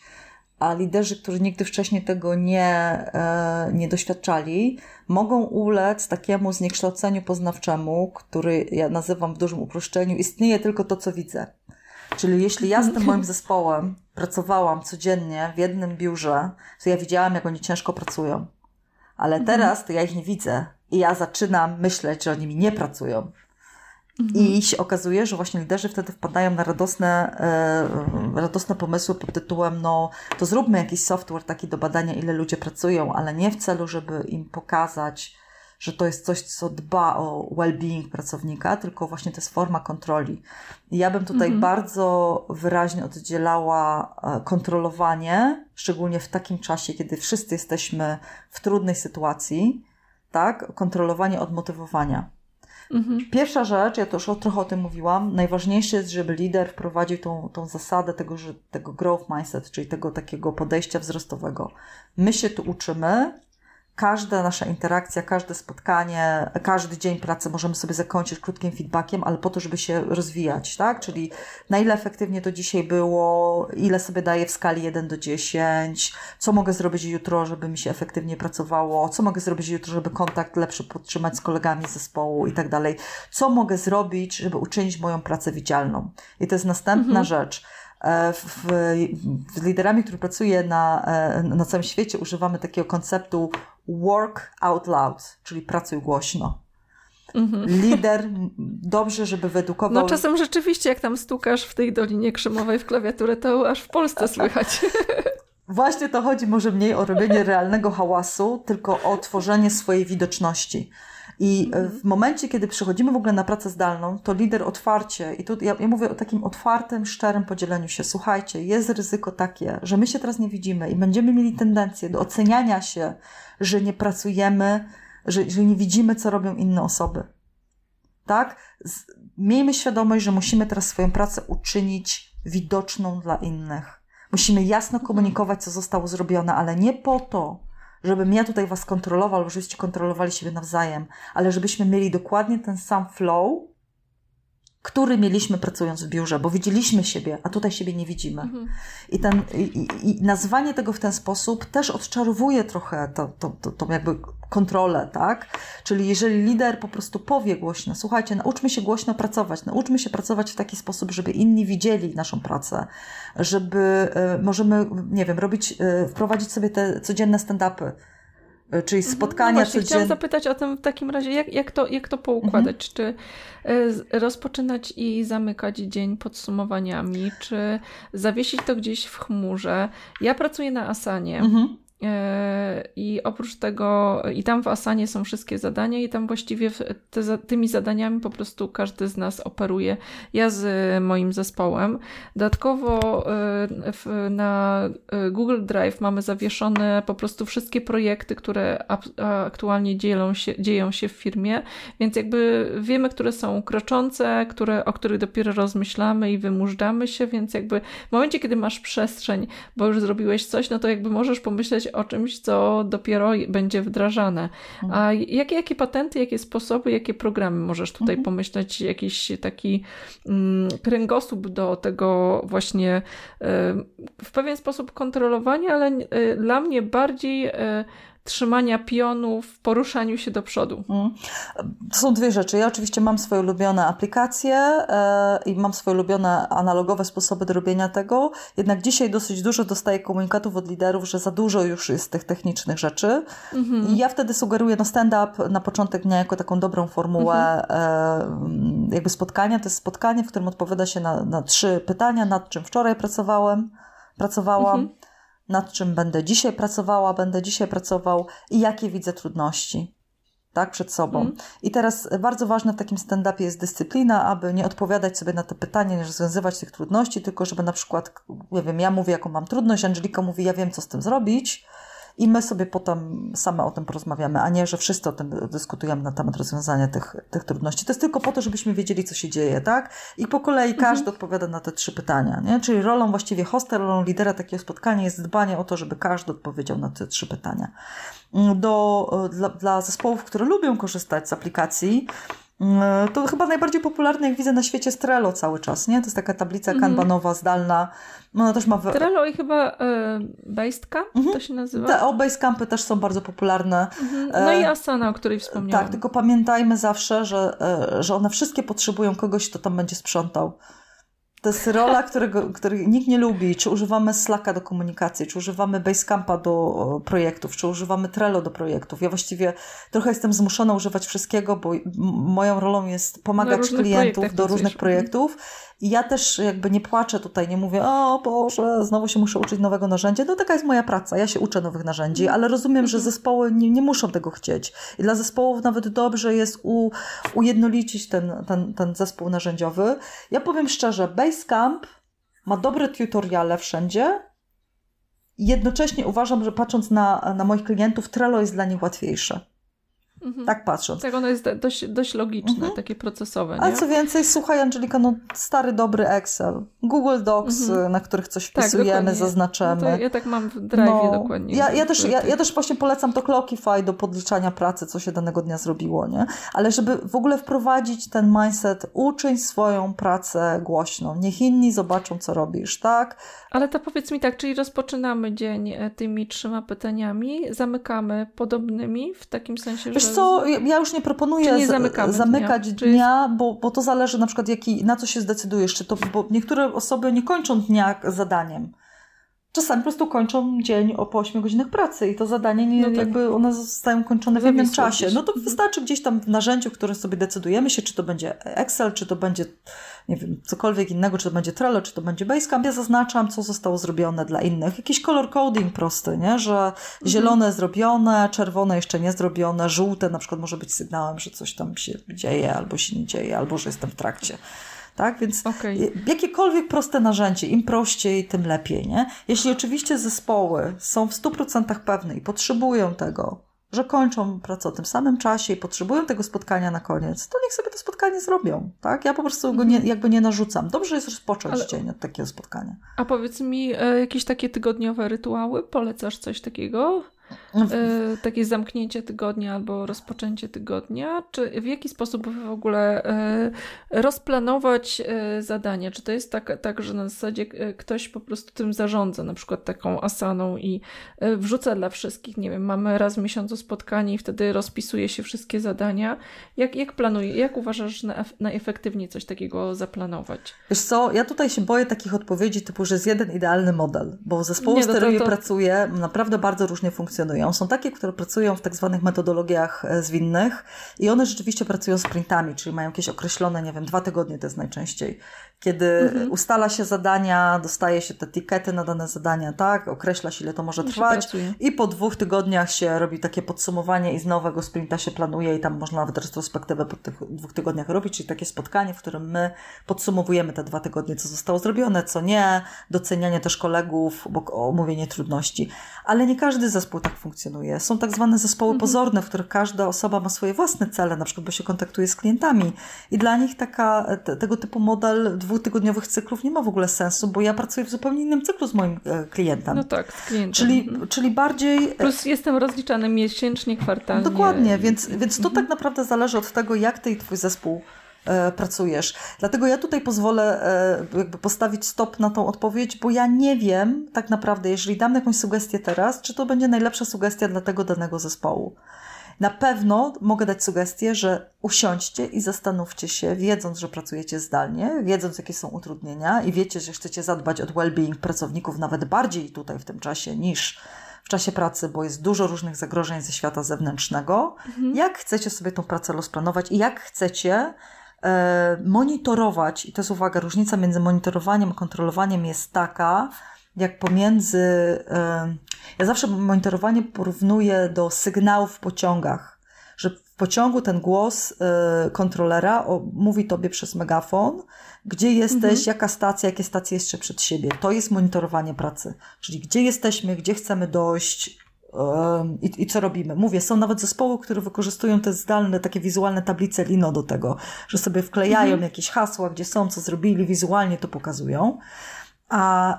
a liderzy, którzy nigdy wcześniej tego nie, e, nie doświadczali, mogą ulec takiemu zniekształceniu poznawczemu, który ja nazywam w dużym uproszczeniu, istnieje tylko to, co widzę. Czyli jeśli ja z tym moim zespołem pracowałam codziennie w jednym biurze, to ja widziałam, jak oni ciężko pracują. Ale mhm. teraz to ja ich nie widzę i ja zaczynam myśleć, że oni mi nie pracują. Mhm. I się okazuje, że właśnie liderzy wtedy wpadają na radosne, e, radosne pomysły pod tytułem, no to zróbmy jakiś software taki do badania, ile ludzie pracują, ale nie w celu, żeby im pokazać, że to jest coś, co dba o well-being pracownika, tylko właśnie to jest forma kontroli. I ja bym tutaj mhm. bardzo wyraźnie oddzielała e, kontrolowanie, szczególnie w takim czasie, kiedy wszyscy jesteśmy w trudnej sytuacji, tak? Kontrolowanie od motywowania. Mhm. Pierwsza rzecz, ja to już trochę o tym mówiłam, najważniejsze jest, żeby lider wprowadził tą, tą zasadę tego, że, tego growth mindset, czyli tego takiego podejścia wzrostowego. My się tu uczymy, każda nasza interakcja, każde spotkanie, każdy dzień pracy możemy sobie zakończyć krótkim feedbackiem, ale po to, żeby się rozwijać, tak? Czyli na ile efektywnie to dzisiaj było, ile sobie daję w skali 1 do 10, co mogę zrobić jutro, żeby mi się efektywnie pracowało, co mogę zrobić jutro, żeby kontakt lepszy podtrzymać z kolegami z zespołu i tak dalej. Co mogę zrobić, żeby uczynić moją pracę widzialną. I to jest następna mhm. rzecz E, w, z liderami, którzy pracuję na, e, na całym świecie, używamy takiego konceptu work out loud, czyli pracuj głośno. Mhm. Lider dobrze, żeby wyedukował. No czasem rzeczywiście, jak tam stukasz w tej Dolinie Krzemowej w klawiaturę, to aż w Polsce słychać. Właśnie to chodzi może mniej o robienie realnego hałasu, tylko o tworzenie swojej widoczności. I e, w momencie, kiedy przechodzimy w ogóle na pracę zdalną, to lider otwarcie, i tu ja, ja, mówię o takim otwartym, szczerym podzieleniu się. Słuchajcie, jest ryzyko takie, że my się teraz nie widzimy i będziemy mieli tendencję do oceniania się, że nie pracujemy, że, że nie widzimy, co robią inne osoby. Tak? Z, miejmy świadomość, że musimy teraz swoją pracę uczynić widoczną dla innych. Musimy jasno komunikować, co zostało zrobione, ale nie po to, żebym ja tutaj was kontrolował, żebyście kontrolowali siebie nawzajem, ale żebyśmy mieli dokładnie ten sam flow, który mieliśmy pracując w biurze, bo widzieliśmy siebie, a tutaj siebie nie widzimy. Mhm. I, ten, i, i, nazwanie tego w ten sposób też odczarowuje trochę to, to, to, to jakby kontrolę, tak? Czyli jeżeli lider po prostu powie głośno, słuchajcie, nauczmy się głośno pracować, nauczmy się pracować w taki sposób, żeby inni widzieli naszą pracę, żeby y, możemy, nie wiem, robić, y, wprowadzić sobie te codzienne stand-upy, czyli mhm. spotkania no codzienne. Chciałam zapytać o tym w takim razie, jak, jak, to, jak to poukładać? Mhm. Czy rozpoczynać i zamykać dzień podsumowaniami, czy zawiesić to gdzieś w chmurze? Ja pracuję na Asanie. Mhm. E, I oprócz tego, i tam w Asanie są wszystkie zadania, i tam właściwie te, tymi zadaniami po prostu każdy z nas operuje. Ja z moim zespołem. Dodatkowo e, na e, Google Drive mamy zawieszone po prostu wszystkie projekty, które aktualnie dzieją się, dzieją się w firmie, więc jakby wiemy, które są kroczące, które, o których dopiero rozmyślamy i wymużdżamy się, więc jakby w momencie, kiedy masz przestrzeń, bo już zrobiłeś coś, no to jakby możesz pomyśleć o czymś, co dopiero będzie wdrażane. A mhm. jakie, jakie patenty, jakie sposoby, jakie programy możesz tutaj mhm. pomyśleć? Jakiś taki mm, kręgosłup do tego właśnie y, w pewien sposób kontrolowania, ale y, dla mnie bardziej y, trzymania pionu w poruszaniu się do przodu. Mm. To są dwie rzeczy. Ja oczywiście mam swoje ulubione aplikacje e, i mam swoje ulubione analogowe sposoby do robienia tego, jednak dzisiaj dosyć dużo dostaję komunikatów od liderów, że za dużo już jest tych technicznych rzeczy. Mm-hmm. I ja wtedy sugeruję no stand-up na początek dnia jako taką dobrą formułę mm-hmm. e, jakby spotkania. To jest spotkanie, w którym odpowiada się na, na trzy pytania, nad czym wczoraj pracowałem, pracowałam. Mm-hmm nad czym będę dzisiaj pracowała, będę dzisiaj pracował i jakie widzę trudności. Tak, przed sobą. Mm. I teraz bardzo ważne w takim stand-upie jest dyscyplina, aby nie odpowiadać sobie na te pytania, nie rozwiązywać tych trudności, tylko żeby na przykład, nie wiem, ja mówię, jaką mam trudność, Angelika mówi, ja wiem, co z tym zrobić, i my sobie potem same o tym porozmawiamy, a nie, że wszyscy o tym dyskutujemy na temat rozwiązania tych, tych trudności. To jest tylko po to, żebyśmy wiedzieli, co się dzieje, tak? I po kolei mhm. każdy odpowiada na te trzy pytania, nie? Czyli rolą właściwie hosta, rolą lidera takiego spotkania jest dbanie o to, żeby każdy odpowiedział na te trzy pytania. Do, dla, dla zespołów, które lubią korzystać z aplikacji, Mm, to chyba najbardziej popularne, jak widzę na świecie, jest Trello cały czas, nie? To jest taka tablica mhm. kanbanowa, zdalna. Ona też ma... W... Trello i chyba e, Basecamp mhm. to się nazywa? Te, o, Basecampy też są bardzo popularne. Mhm. No i Asana, o której wspomniałam. Tak, tylko pamiętajmy zawsze, że, e, że one wszystkie potrzebują kogoś, kto tam będzie sprzątał. To jest rola, którego, której nikt nie lubi. Czy używamy Slacka do komunikacji, czy używamy Basecampa do projektów, czy używamy Trello do projektów. Ja właściwie trochę jestem zmuszona używać wszystkiego, bo moją rolą jest pomagać klientów do różnych projektów i ja też jakby nie płaczę tutaj, nie mówię, o Boże, znowu się muszę uczyć nowego narzędzia. No taka jest moja praca, ja się uczę nowych narzędzi, ale rozumiem, że zespoły nie, nie muszą tego chcieć. I dla zespołów nawet dobrze jest u, ujednolicić ten, ten, ten zespół narzędziowy. Ja powiem szczerze, Basecamp ma dobre tutoriale wszędzie, jednocześnie uważam, że patrząc na, na moich klientów, Trello jest dla nich łatwiejsze. Mhm. Tak patrząc. Tak, ono jest dość, dość logiczne, mhm. takie procesowe. A co więcej, słuchaj Angelika, no stary, dobry Excel, Google Docs, mhm. na których coś tak, wpisujemy, tak, zaznaczamy. No ja tak mam w Drive no, dokładnie. Ja, ja, też, ja, ja też właśnie polecam to Clockify do podliczania pracy, co się danego dnia zrobiło, nie? Ale żeby w ogóle wprowadzić ten mindset, uczyń swoją pracę głośno, niech inni zobaczą, co robisz, tak? Ale to powiedz mi tak, czyli rozpoczynamy dzień e, tymi trzema pytaniami, zamykamy podobnymi w takim sensie, Wiesz że... co, ja już nie proponuję nie zamykać dnia, dnia jest... bo, bo to zależy na przykład jaki, na co się zdecydujesz, czy to, bo niektóre osoby nie kończą dnia zadaniem. Czasami po prostu kończą dzień o po 8 godzinach pracy i to zadanie nie, no tak. jakby one zostają kończone w jednym czasie. No to mhm. wystarczy gdzieś tam w narzędziu, w którym sobie decydujemy się, czy to będzie Excel, czy to będzie nie wiem, cokolwiek innego, czy to będzie Trello, czy to będzie Basecamp. Ja zaznaczam, co zostało zrobione dla innych. Jakiś color coding prosty, nie? Że mhm. zielone zrobione, czerwone jeszcze nie zrobione, żółte na przykład może być sygnałem, że coś tam się dzieje, albo się nie dzieje, albo że jestem w trakcie tak? Więc okay. jakiekolwiek proste narzędzie, im prościej, tym lepiej, nie? Jeśli oczywiście zespoły są w 100% pewne i potrzebują tego, że kończą pracę o tym samym czasie i potrzebują tego spotkania na koniec, to niech sobie to spotkanie zrobią, tak? Ja po prostu go nie, mhm. jakby nie narzucam. Dobrze jest rozpocząć Ale... dzień od takiego spotkania. A powiedz mi, e, jakieś takie tygodniowe rytuały? Polecasz coś takiego? E, takie zamknięcie tygodnia albo rozpoczęcie tygodnia? Czy w jaki sposób w ogóle e, rozplanować e, zadanie? Czy to jest tak, tak, że na zasadzie ktoś po prostu tym zarządza, na przykład taką asaną i wrzuca dla wszystkich, nie wiem, mamy raz w miesiącu spotkanie i wtedy rozpisuje się wszystkie zadania. Jak, jak planuje, jak uważasz, że najefektywniej coś takiego zaplanować? Wiesz co, ja tutaj się boję takich odpowiedzi typu, że jest jeden idealny model, bo zespoły, nie, no to... pracuję, naprawdę bardzo różnie funkcjonują funkcjonują. Są takie, które pracują w tak zwanych metodologiach e, zwinnych i one rzeczywiście pracują sprintami, czyli mają jakieś określone, nie wiem, dwa tygodnie to jest najczęściej. Kiedy mhm. ustala się zadania, dostaje się te etykiety na dane zadania, tak, określa się ile to może trwać i po dwóch tygodniach się robi takie podsumowanie i z nowego sprinta się planuje i tam można nawet retrospektywę po tych dwóch tygodniach robić, czyli takie spotkanie, w którym my podsumowujemy te dwa tygodnie, co zostało zrobione, co nie, docenianie też kolegów, omówienie trudności. Ale nie każdy zespół tak funkcjonuje. Są tak zwane zespoły mhm. pozorne, w których każda osoba ma swoje własne cele, na przykład bo się kontaktuje z klientami i dla nich taka, te, tego typu model dwutygodniowych cyklów nie ma w ogóle sensu, bo ja pracuję w zupełnie innym cyklu z moim e, klientem. No tak, z klientem. Czyli, mhm. czyli bardziej... E, Plus jestem rozliczany miesięcznie, kwartalnie. Dokładnie, więc, więc to mhm. tak naprawdę zależy od tego, jak ty i twój zespół E, pracujesz. Dlatego ja tutaj pozwolę jakby postawić stop na tą odpowiedź, bo ja nie wiem tak naprawdę, jeżeli dam jakąś sugestię teraz, czy to będzie najlepsza sugestia dla tego danego zespołu. Na pewno mogę dać sugestię, że usiądźcie i zastanówcie się, wiedząc, że pracujecie zdalnie, wiedząc, jakie są utrudnienia i wiecie, że chcecie zadbać o well-being pracowników nawet bardziej tutaj w tym czasie niż w czasie pracy, bo jest dużo różnych zagrożeń ze świata zewnętrznego. Mhm. Jak chcecie sobie tą pracę rozplanować i jak chcecie E, monitorować, i to jest uwaga, różnica między monitorowaniem a kontrolowaniem jest taka, jak pomiędzy. Ja zawsze monitorowanie porównuję do sygnałów w pociągach, że w pociągu ten głos e, kontrolera mówi tobie przez megafon, gdzie jesteś, mhm. jaka stacja, jakie stacje jeszcze przed siebie. To jest monitorowanie pracy, czyli gdzie jesteśmy, gdzie chcemy dojść, i, I, co robimy? Mówię, są nawet zespoły, które wykorzystują te zdalne, takie wizualne tablice Lino do tego, że sobie wklejają mhm. jakieś hasła, gdzie są, co zrobili, wizualnie to pokazują. A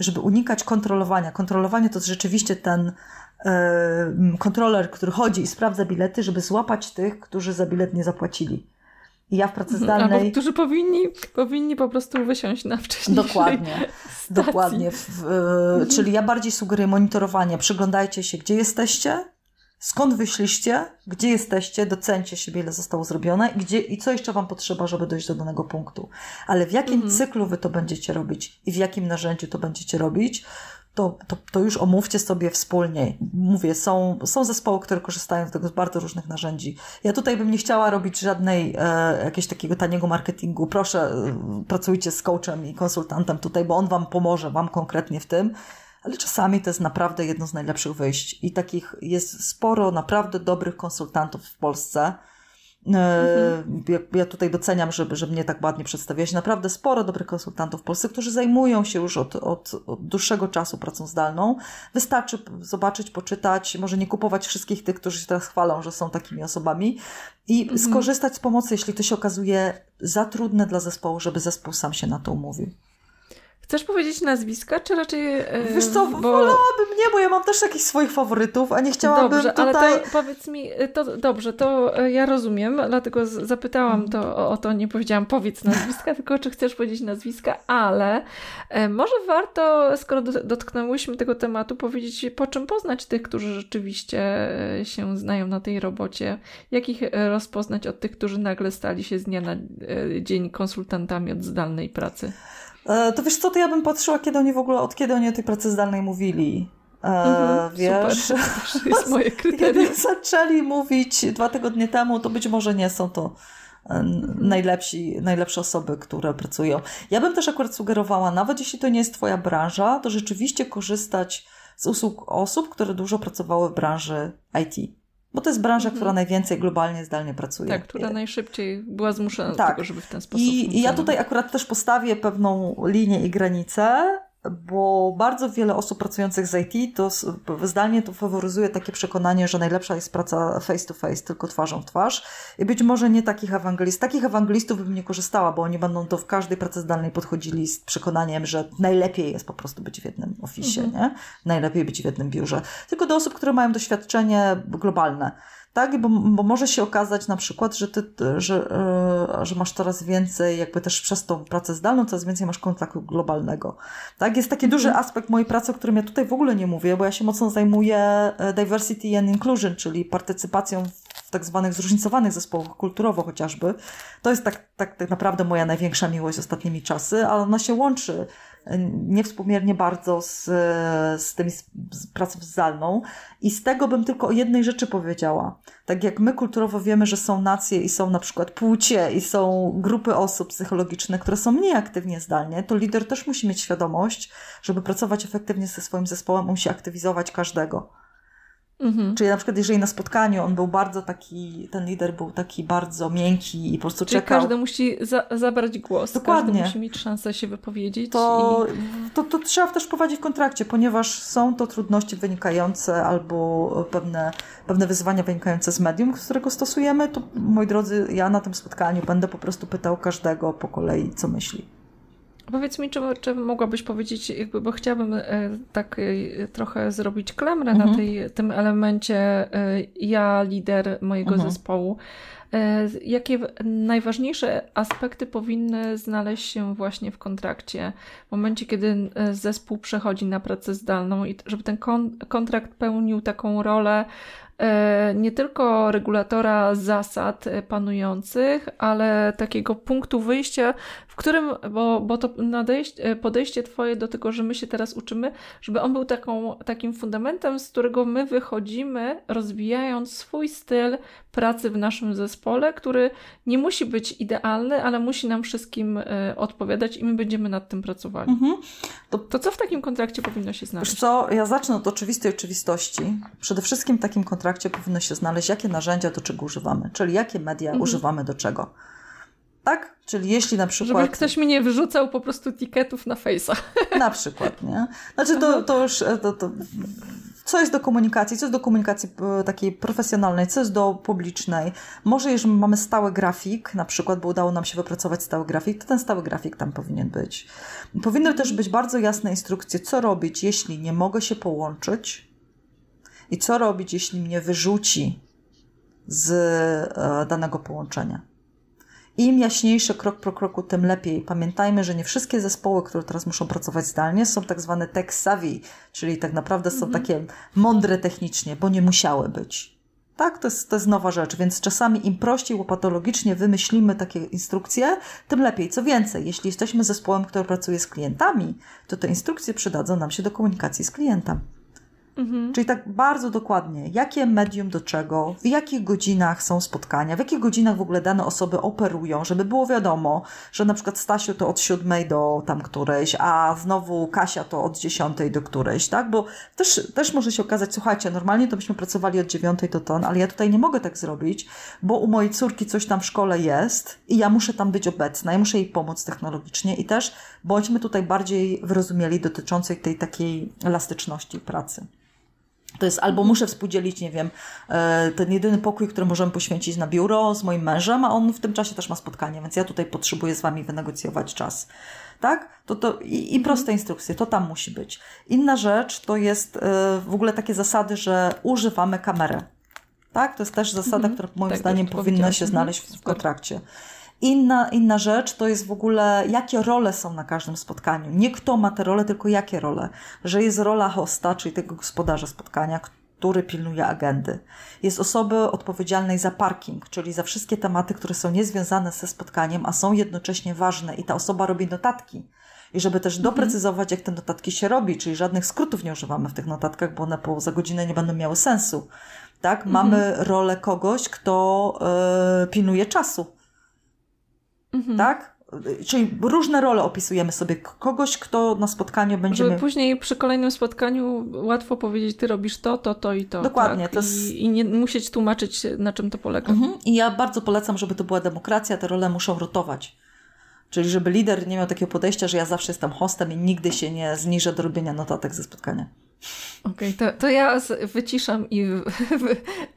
żeby unikać kontrolowania, kontrolowanie to rzeczywiście ten kontroler, który chodzi i sprawdza bilety, żeby złapać tych, którzy za bilet nie zapłacili. I ja w pracy mhm. zdalnej. Albo którzy powinni, powinni po prostu wysiąść na wcześniejszej Dokładnie. Stacji. Dokładnie. W, mhm. Czyli ja bardziej sugeruję monitorowanie. Przyglądajcie się, gdzie jesteście, skąd wyszliście, gdzie jesteście, docencie siebie, ile zostało zrobione i, gdzie, i co jeszcze Wam potrzeba, żeby dojść do danego punktu. Ale w jakim mhm. cyklu Wy to będziecie robić i w jakim narzędziu to będziecie robić, to, to, to już omówcie sobie wspólnie. Mówię, są, są zespoły, które korzystają z tego z bardzo różnych narzędzi. Ja tutaj bym nie chciała robić żadnej e, jakiegoś takiego taniego marketingu. Proszę, e, pracujcie z coachem i konsultantem tutaj, bo on Wam pomoże, Wam konkretnie w tym. Ale czasami to jest naprawdę jedno z najlepszych wyjść. I takich jest sporo naprawdę dobrych konsultantów w Polsce Mhm. Ja, ja, tutaj doceniam, żeby, że mnie tak ładnie przedstawiałaś. Naprawdę sporo dobrych konsultantów w Polsce, którzy zajmują się już od, od, od, dłuższego czasu pracą zdalną. Wystarczy zobaczyć, poczytać, może nie kupować wszystkich tych, którzy się teraz chwalą, że są takimi osobami i mhm. skorzystać z pomocy, jeśli to się okazuje za trudne dla zespołu, żeby zespół sam się na to umówił. Chcesz powiedzieć nazwiska, czy raczej... Yy, Wiesz co, bo... wolałabym nie, bo ja mam też jakichś swoich faworytów, a nie chciałabym dobrze, tutaj... ale to powiedz mi, e, to dobrze, to e, ja rozumiem, dlatego zapytałam to o, o to, nie powiedziałam powiedz nazwiska, tylko czy chcesz powiedzieć nazwiska, ale e, może warto, skoro dotknęłyśmy tego tematu, powiedzieć, po czym poznać tych, którzy rzeczywiście się znają na tej robocie, jak ich rozpoznać od tych, którzy nagle stali się z dnia na dzień konsultantami od zdalnej pracy. E, to wiesz co, to ja bym patrzyła, kiedy oni w ogóle, od kiedy oni o tej pracy zdalnej mówili. E, mhm, wiesz, super, to jest moje kryterium. Kiedy zaczęli mówić dwa tygodnie temu, to być może nie są to e, najlepsi, najlepsze osoby, które pracują. Ja bym też akurat sugerowała, nawet jeśli to nie jest Twoja branża, to rzeczywiście korzystać z usług osób, które dużo pracowały w branży IT. Bo to jest branża, mhm. która najwięcej globalnie zdalnie pracuje. Tak, która najszybciej była zmuszona tak. do tego, żeby w ten sposób I, I ja tutaj akurat też postawię pewną linię i granicę, bo bardzo wiele osób pracujących z IT to zdalnie to faworyzuje takie przekonanie, że najlepsza jest praca face to face, tylko twarzą w twarz. I być może nie takich ewangelistów. Takich ewangelistów bym nie korzystała, bo oni będą do w każdej pracy zdalnej podchodzili z przekonaniem, że najlepiej jest po prostu być w jednym oficie, mhm. nie? Najlepiej być w jednym biurze. Tylko do osób, które mają doświadczenie globalne tak? Bo, bo może się okazać na przykład, że ty, że, e, że masz coraz więcej, jakby też przez tą pracę zdalną, coraz więcej masz kontaktu globalnego, tak? Jest taki duży mhm. aspekt mojej pracy, o którym ja tutaj w ogóle nie mówię, bo ja się mocno zajmuję e, diversity and inclusion, czyli partycypacją w tak zwanych zróżnicowanych zespołach kulturowo chociażby. To jest tak, tak, tak naprawdę moja największa miłość ostatnimi czasy, ale ona się łączy niewspółmiernie bardzo z, z tymi z pracą zdalną. I z tego bym tylko o jednej rzeczy powiedziała. Tak jak my kulturowo wiemy, że są nacje i są na przykład płcie i są grupy osób psychologiczne, które są mniej aktywnie zdalnie, to lider też musi mieć świadomość, żeby pracować efektywnie ze swoim zespołem, musi aktywizować każdego. Mhm. Czyli na przykład, jeżeli na spotkaniu on był bardzo taki, ten lider był taki bardzo miękki i po prostu Czyli czekał. każdy musi za zabrać głos, Dokładnie. każdy musi mieć szansę się wypowiedzieć. To, i... to, to trzeba też prowadzić w kontrakcie, ponieważ są to trudności wynikające albo pewne, pewne wyzwania wynikające z medium, którego stosujemy, to moi drodzy, ja na tym spotkaniu będę po prostu pytał każdego po kolei, co myśli. Powiedz mi, czy, czy mogłabyś powiedzieć, jakby, bo chciałabym e, tak e, trochę zrobić klamrę mhm. na tej, tym elemencie e, ja, lider mojego mhm. zespołu. Jakie najważniejsze aspekty powinny znaleźć się właśnie w kontrakcie? W momencie, kiedy zespół przechodzi na pracę zdalną i żeby ten kontrakt pełnił taką rolę nie tylko regulatora zasad e, panujących, ale takiego punktu wyjścia, w którym, bo, bo to nadejście, podejście Twoje do tego, że my się teraz uczymy, żeby on był taką, takim fundamentem, z którego my wychodzimy, rozwijając swój styl pracy w naszym zespole, który nie musi być idealny, ale musi nam wszystkim e, odpowiadać i my będziemy nad tym pracowali. Mhm. To, to co w takim kontrakcie powinno się znaleźć? Wiesz co, ja zacznę od oczywistej oczywistości. Przede wszystkim takim kontrakcie powinno się znaleźć, jakie narzędzia do czego używamy, czyli jakie media mhm. używamy do czego. Tak? Czyli jeśli na przykład... Żeby ktoś mi nie wyrzucał po prostu tiketów na Face'a. Na przykład, nie? Znaczy to, to już... To, to co jest do komunikacji, co jest do komunikacji e, takiej profesjonalnej, co jest do publicznej. Może jeżeli mamy stały grafik, na przykład, bo udało nam się wypracować stały grafik, to ten stały grafik tam powinien być. Powinny też być bardzo jasne instrukcje, co robić, jeśli nie mogę się połączyć, i co robić, jeśli mnie wyrzuci z e, danego połączenia. Im jaśniejszy krok po kroku, tym lepiej. Pamiętajmy, że nie wszystkie zespoły, które teraz muszą pracować zdalnie, są tak zwane tech savvy, czyli tak naprawdę są mhm. takie mądre technicznie, bo nie musiały być. Tak, to jest, to jest nowa rzecz, więc czasami im prościej łopatologicznie wymyślimy takie instrukcje, tym lepiej. Co więcej, jeśli jesteśmy zespołem, który pracuje z klientami, to te instrukcje przydadzą nam się do komunikacji z klientem. Mhm. Czyli tak bardzo dokładnie, jakie medium do czego, w jakich godzinach są spotkania, w jakich godzinach w ogóle dane osoby operują, żeby było wiadomo, że na przykład Stasiu to od siódmej do tam którejś, a znowu Kasia to od dziesiątej do którejś, tak? Bo też, też może się okazać, słuchajcie, normalnie to byśmy pracowali od dziewiątej do ton, ale ja tutaj nie mogę tak zrobić, bo u mojej córki coś tam w szkole jest i ja muszę tam być obecna, ja muszę jej pomóc technologicznie i też bądźmy tutaj bardziej wyrozumieli dotyczącej tej takiej elastyczności pracy. To jest albo muszę współdzielić, nie wiem, e, ten jedyny pokój, który możemy poświęcić na biuro z moim mężem, a on w tym czasie też ma spotkanie, więc ja tutaj potrzebuję z wami wynegocjować czas. Tak? To, to, i, I mhm. proste instrukcje, to tam musi być. Inna rzecz to jest e, w ogóle takie zasady, że używamy kamerę. Tak? To jest też zasada, mhm. która moim tak, zdaniem powinna się znaleźć w, w kontrakcie. Inna, inna rzecz to jest w ogóle, jakie role są na każdym spotkaniu. Nie kto ma te role, tylko jakie role. Że jest rola hosta, czyli tego gospodarza spotkania, który pilnuje agendy. Jest osoby odpowiedzialnej za parking, czyli za wszystkie tematy, które są niezwiązane ze spotkaniem, a są jednocześnie ważne i ta osoba robi notatki. I żeby też mhm. doprecyzować, jak te notatki się robi, czyli żadnych skrótów nie używamy w tych notatkach, bo one po za godzinę nie będą miały sensu. Tak? Mamy mhm. rolę kogoś, kto yy, pilnuje czasu Mhm. Tak? Czyli różne role opisujemy sobie. Kogoś, kto na spotkaniu będziemy... Żeby później przy kolejnym spotkaniu łatwo powiedzieć, ty robisz to, to, to i to. Dokładnie. Tak? To jest... I, I, nie musieć tłumaczyć, na czym to polega. Mhm. I ja bardzo polecam, żeby to była demokracja, te role muszą rotować. Czyli żeby lider nie miał takiego podejścia, że ja zawsze jestem hostem i nigdy się nie zniżę do robienia notatek ze spotkania. Okej, okay, to, to ja wyciszam i,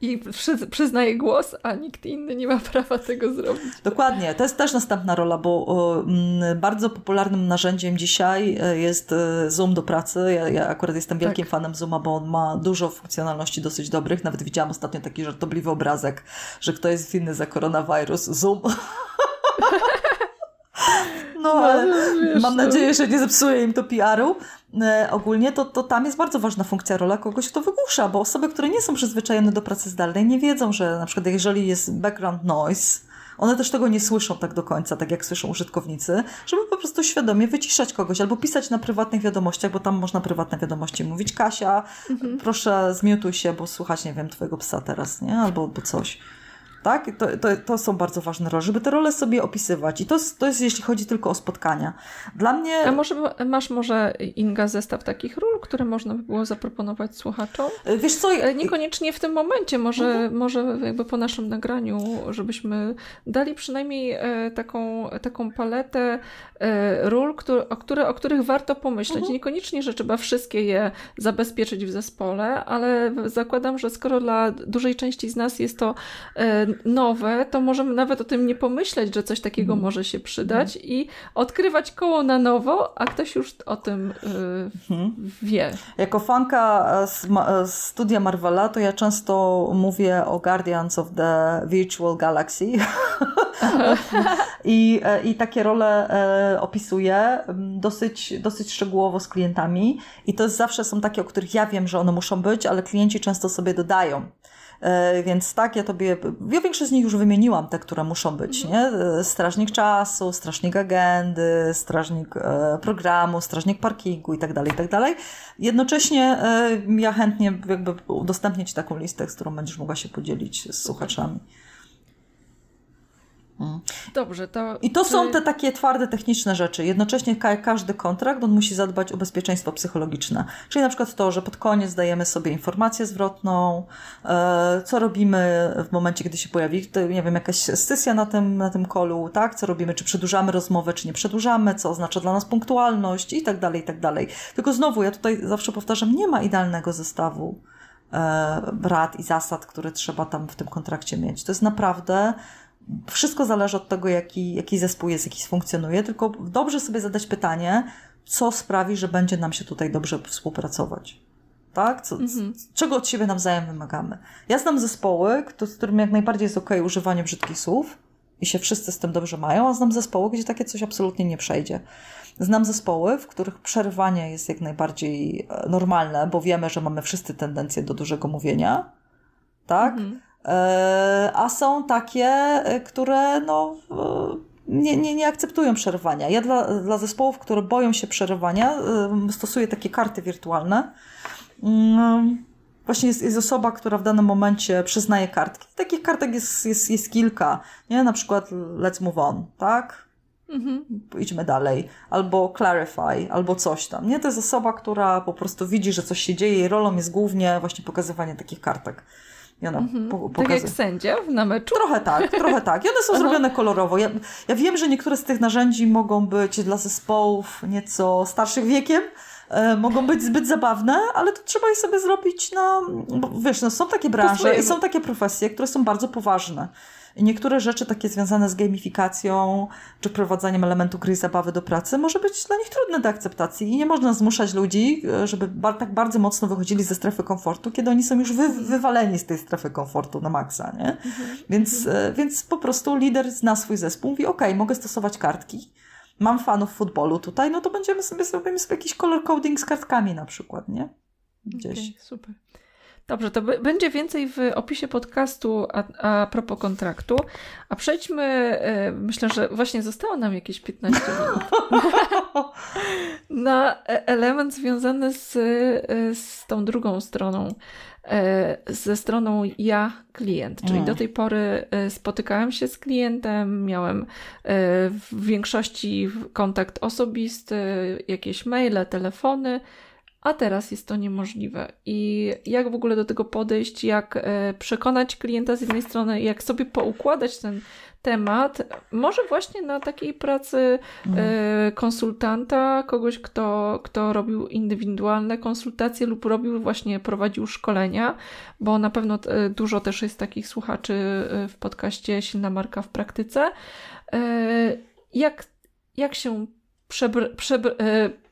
i przy, przyznaję głos, a nikt inny nie ma prawa tego zrobić. Dokładnie, to jest też następna rola, bo bardzo popularnym narzędziem dzisiaj e, jest e, Zoom do pracy. Ja, ja akurat jestem tak. wielkim tak. fanem Zooma, bo on ma dużo funkcjonalności dosyć dobrych. Nawet widziałam ostatnio taki żartobliwy obrazek, że kto jest winny za koronawirus. Zoom. No, no, ale mam no. nadzieję, że nie zepsuje im to PR-u. E, ogólnie to, to tam jest bardzo ważna funkcja, rola kogoś, kto wygłusza, bo osoby, które nie są przyzwyczajone do pracy zdalnej, nie wiedzą, że na przykład jeżeli jest background noise, one też tego nie słyszą tak do końca, tak jak słyszą użytkownicy, żeby po prostu świadomie wyciszać kogoś albo pisać na prywatnych wiadomościach, bo tam można prywatne wiadomości mówić. Kasia, mhm. proszę zmiutuj się, bo słuchać, nie wiem, twojego psa teraz, nie? Albo, albo coś. Tak? To, to, to są bardzo ważne role, żeby te role sobie opisywać. I to, to jest jeśli chodzi tylko o spotkania. Dla mnie... A może masz może, Inga, zestaw takich ról, które można by było zaproponować słuchaczom? E, wiesz co... E, niekoniecznie w tym momencie, może, mhm. może jakby po naszym nagraniu, żebyśmy dali przynajmniej e, taką, taką paletę ról, które, o, które, o których warto pomyśleć. Mhm. Niekoniecznie, że trzeba wszystkie je zabezpieczyć w zespole, ale zakładam, że skoro dla dużej części z nas jest to nowe, to możemy nawet o tym nie pomyśleć, że coś takiego mm. może się przydać mm. i odkrywać koło na nowo, a ktoś już o tym mm. wie. Jako fanka z, z studia Marvela, to ja często mówię o Guardians of the Virtual Galaxy. I, e, I takie role e, opisuję dosyć, dosyć szczegółowo z klientami. I to zawsze są takie, o których ja wiem, że one muszą być, ale klienci często sobie dodają. E, więc tak, ja tobie, ja większość z nich już wymieniłam, te, które muszą być, mhm. nie? E, strażnik czasu, strażnik agendy, strażnik e, programu, strażnik parkingu i tak dalej, i tak dalej. Jednocześnie ja chętnie jakby udostępnię Ci taką listę, z którą będziesz mogła się podzielić z słuchaczami. Mm. Dobrze, to. I to czy... są te takie twarde, techniczne rzeczy. Jednocześnie ka każdy kontrakt on musi zadbać o bezpieczeństwo psychologiczne. Czyli na przykład to, że pod koniec dajemy sobie informację zwrotną, e, co robimy w momencie, kiedy się pojawi, nie wiem, jakaś sesja na tym, na tym kolu, tak? Co robimy, czy przedłużamy rozmowę, czy nie przedłużamy, co oznacza dla nas punktualność i tak dalej, i tak dalej. Tylko znowu, ja tutaj zawsze powtarzam, nie ma idealnego zestawu e, rad i zasad, które trzeba tam w tym kontrakcie mieć. To jest naprawdę wszystko zależy od tego, jaki, jaki zespół jest, jaki funkcjonuje, tylko dobrze sobie zadać pytanie, co sprawi, że będzie nam się tutaj dobrze współpracować. tak? Co, mhm. Czego od siebie nawzajem wymagamy? Ja znam zespoły, z którymi jak najbardziej jest ok używanie brzydkich słów i się wszyscy z tym dobrze mają, a znam zespoły, gdzie takie coś absolutnie nie przejdzie. Znam zespoły, w których przerywanie jest jak najbardziej e, normalne, bo wiemy, że mamy wszyscy tendencję do dużego mówienia, tak? Mhm. E, a są takie, e, które no, nie, nie, nie akceptują przerywania. Ja dla, dla zespołów, które boją się przerywania, stosuję takie karty wirtualne. Mm, właśnie jest, jest osoba, która w danym momencie przyznaje kartki. Takich kartek jest, jest, jest kilka. Nie? Na przykład let's move on, tak? Mhm. Idźmy dalej. Albo clarify, albo coś tam. Nie? To jest osoba, która po prostu widzi, że coś się dzieje. Jej rolą jest głównie właśnie pokazywanie takich kartek. I ona mhm. po, pokazuje. Tak jak sędzia na meczu? Trochę tak, trochę tak. I one są zrobione kolorowo. Ja, ja wiem, że niektóre z tych narzędzi mogą być dla zespołów nieco starszych wiekiem, e, mogą być zbyt zabawne, ale to trzeba je sobie zrobić na... Wiesz, no, są takie branże i są takie profesje, które są bardzo poważne. I niektóre rzeczy takie związane z gamifikacją, czy wprowadzaniem elementu gry i zabawy do pracy może być dla nich trudne do akceptacji i nie można zmuszać ludzi, e, żeby ba tak bardzo mocno wychodzili ze strefy komfortu, kiedy oni są już wy wywaleni z tej strefy komfortu na maksa, nie? Mhm. Więc, mhm. więc po prostu lider zna swój zespół, mówi, ok, mogę stosować kartki, mam fanów futbolu tutaj, no to będziemy sobie, zrobimy sobie jakiś color coding z kartkami na przykład, nie? Gdzieś. Okay, super. Dobrze, to będzie więcej w opisie podcastu a, a propos kontraktu. A przejdźmy, e, myślę, że właśnie zostało nam jakieś 15 minut, na e, element związany z, e, z tą drugą stroną, ze stroną ja klient. Czyli mm. do tej pory spotykałem się z klientem, miałem w większości kontakt osobisty, jakieś maile, telefony a teraz jest to niemożliwe. I jak w ogóle do tego podejść, jak e, przekonać klienta z jednej strony, jak sobie poukładać ten temat, może właśnie na takiej pracy mhm. konsultanta, kogoś, kto, kto robił indywidualne konsultacje lub robił właśnie, prowadził szkolenia, bo na pewno e, dużo też jest takich słuchaczy w podcaście Silna Marka w praktyce. Jak, jak się przebr, przebr,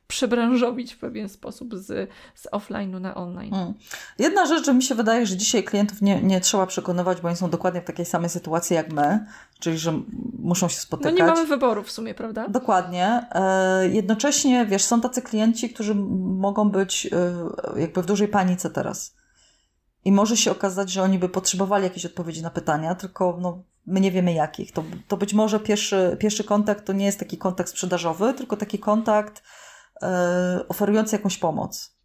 przebranżowić w pewien sposób z, z offline'u na online. Hmm. Jedna rzecz, że mi się wydaje, że dzisiaj klientów nie, nie trzeba przekonywać, bo oni są dokładnie w takiej samej sytuacji jak my, czyli że muszą się spotykać. No nie mamy wyboru w sumie, prawda? Dokładnie. E, jednocześnie, wiesz, są tacy klienci, którzy mogą być e, jakby w dużej panice teraz. I może się okazać, że oni by potrzebowali jakiejś odpowiedzi na pytania, tylko no, my nie wiemy jakich. To, to być może pierwszy, pierwszy kontakt to nie jest taki kontakt sprzedażowy, tylko taki kontakt oferujący jakąś pomoc.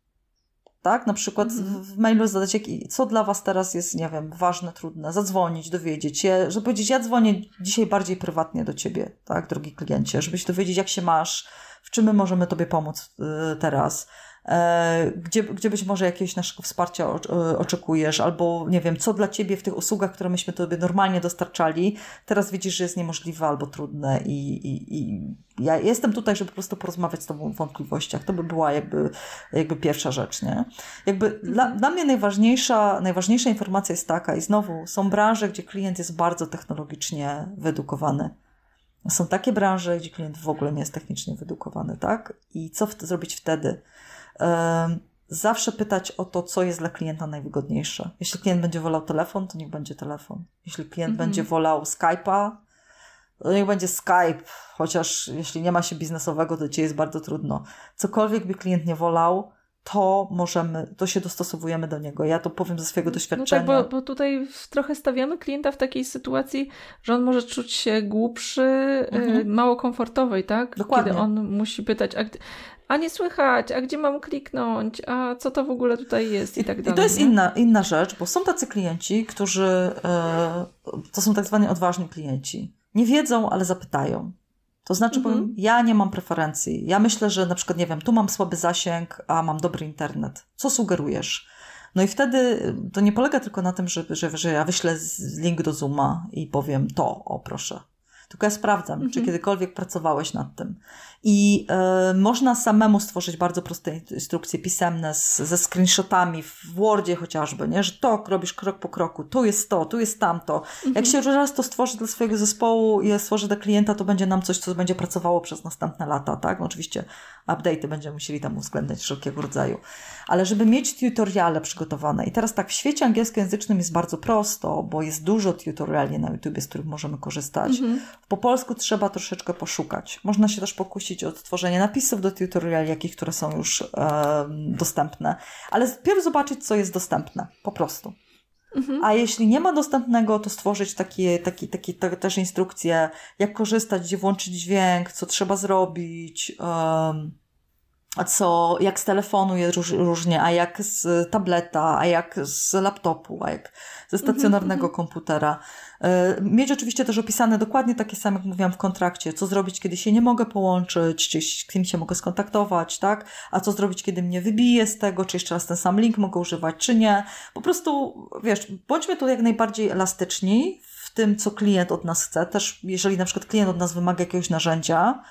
Tak? Na przykład mhm. w mailu zadać, co dla Was teraz jest, nie wiem, ważne, trudne, zadzwonić, dowiedzieć się, żeby powiedzieć, ja dzwonię dzisiaj bardziej prywatnie do Ciebie, tak, drogi kliencie, żebyś dowiedzieć, jak się masz, w czym my możemy Tobie pomóc y, teraz. E, gdzie, gdzie być może jakiegoś naszego wsparcia e, oczekujesz, albo nie wiem, co dla ciebie w tych usługach, które myśmy tobie normalnie dostarczali, teraz widzisz, że jest niemożliwe albo trudne i, i, i ja jestem tutaj, żeby po prostu porozmawiać z tobą o wątpliwościach. To by była jakby, jakby pierwsza rzecz, nie? Jakby mhm. dla, dla mnie najważniejsza, najważniejsza informacja jest taka i znowu są branże, gdzie klient jest bardzo technologicznie wyedukowany. Są takie branże, gdzie klient w ogóle nie jest technicznie wyedukowany, tak? I co w, zrobić wtedy? Zawsze pytać o to, co jest dla klienta najwygodniejsze. Jeśli klient będzie wolał telefon, to niech będzie telefon. Jeśli klient mhm. będzie wolał Skype'a, to niech będzie Skype, chociaż jeśli nie ma się biznesowego, to dzisiaj jest bardzo trudno. Cokolwiek by klient nie wolał, to możemy, to się dostosowujemy do niego. Ja to powiem ze swojego doświadczenia. No tak, bo, bo tutaj trochę stawiamy klienta w takiej sytuacji, że on może czuć się głupszy, y, mhm. mało komfortowej, tak? Dokładnie. Kiedy on musi pytać, a, a nie słychać, a gdzie mam kliknąć, a co to w ogóle tutaj jest i tak dalej. I to jest inna, inna rzecz, bo są tacy klienci, którzy, e, to są tak zwani odważni klienci. Nie wiedzą, ale zapytają. To znaczy, mhm. powiem, ja nie mam preferencji. Ja myślę, że na przykład, nie wiem, tu mam słaby zasięg, a mam dobry internet. Co sugerujesz? No i wtedy to nie polega tylko na tym, że, że, że ja wyślę link do Zooma i powiem to, o proszę. Tylko ja sprawdzam, mhm. czy kiedykolwiek pracowałeś nad tym. I y, można samemu stworzyć bardzo proste instrukcje pisemne z, ze screenshotami w Wordzie chociażby, nie? że to robisz krok po kroku, tu jest to, tu jest tamto. Mhm. Jak się raz to stworzy dla swojego zespołu i stworzy dla klienta, to będzie nam coś, co będzie pracowało przez następne lata, tak? No, oczywiście update'y będziemy musieli tam uwzględniać wszelkiego rodzaju. Ale żeby mieć tutoriale przygotowane i teraz tak, w świecie angielskojęzycznym jest bardzo prosto, bo jest dużo tutoriali na YouTube, z których możemy korzystać. Mhm. Po polsku trzeba troszeczkę poszukać. Można się też pokusić o tworzenie napisów do tutoriali, jakich, które są już e, dostępne. Ale pierw zobaczyć, co jest dostępne. Po prostu. Mhm. A jeśli nie ma dostępnego, to stworzyć takie, takie, takie te, też instrukcje, jak korzystać, gdzie włączyć dźwięk, co trzeba zrobić. Um, a co, jak z telefonu jest róż, różnie, a jak z tableta, a jak z laptopu, a jak ze stacjonarnego mm-hmm. komputera. E, mieć oczywiście też opisane dokładnie takie same, jak mówiłam w kontrakcie, co zrobić, kiedy się nie mogę połączyć, czy z kim się mogę skontaktować, tak? A co zrobić, kiedy mnie wybije z tego, czy jeszcze raz ten sam link mogę używać, czy nie. Po prostu, wiesz, bądźmy tu jak najbardziej elastyczni w tym, co klient od nas chce. Też jeżeli na przykład klient od nas wymaga jakiegoś narzędzia,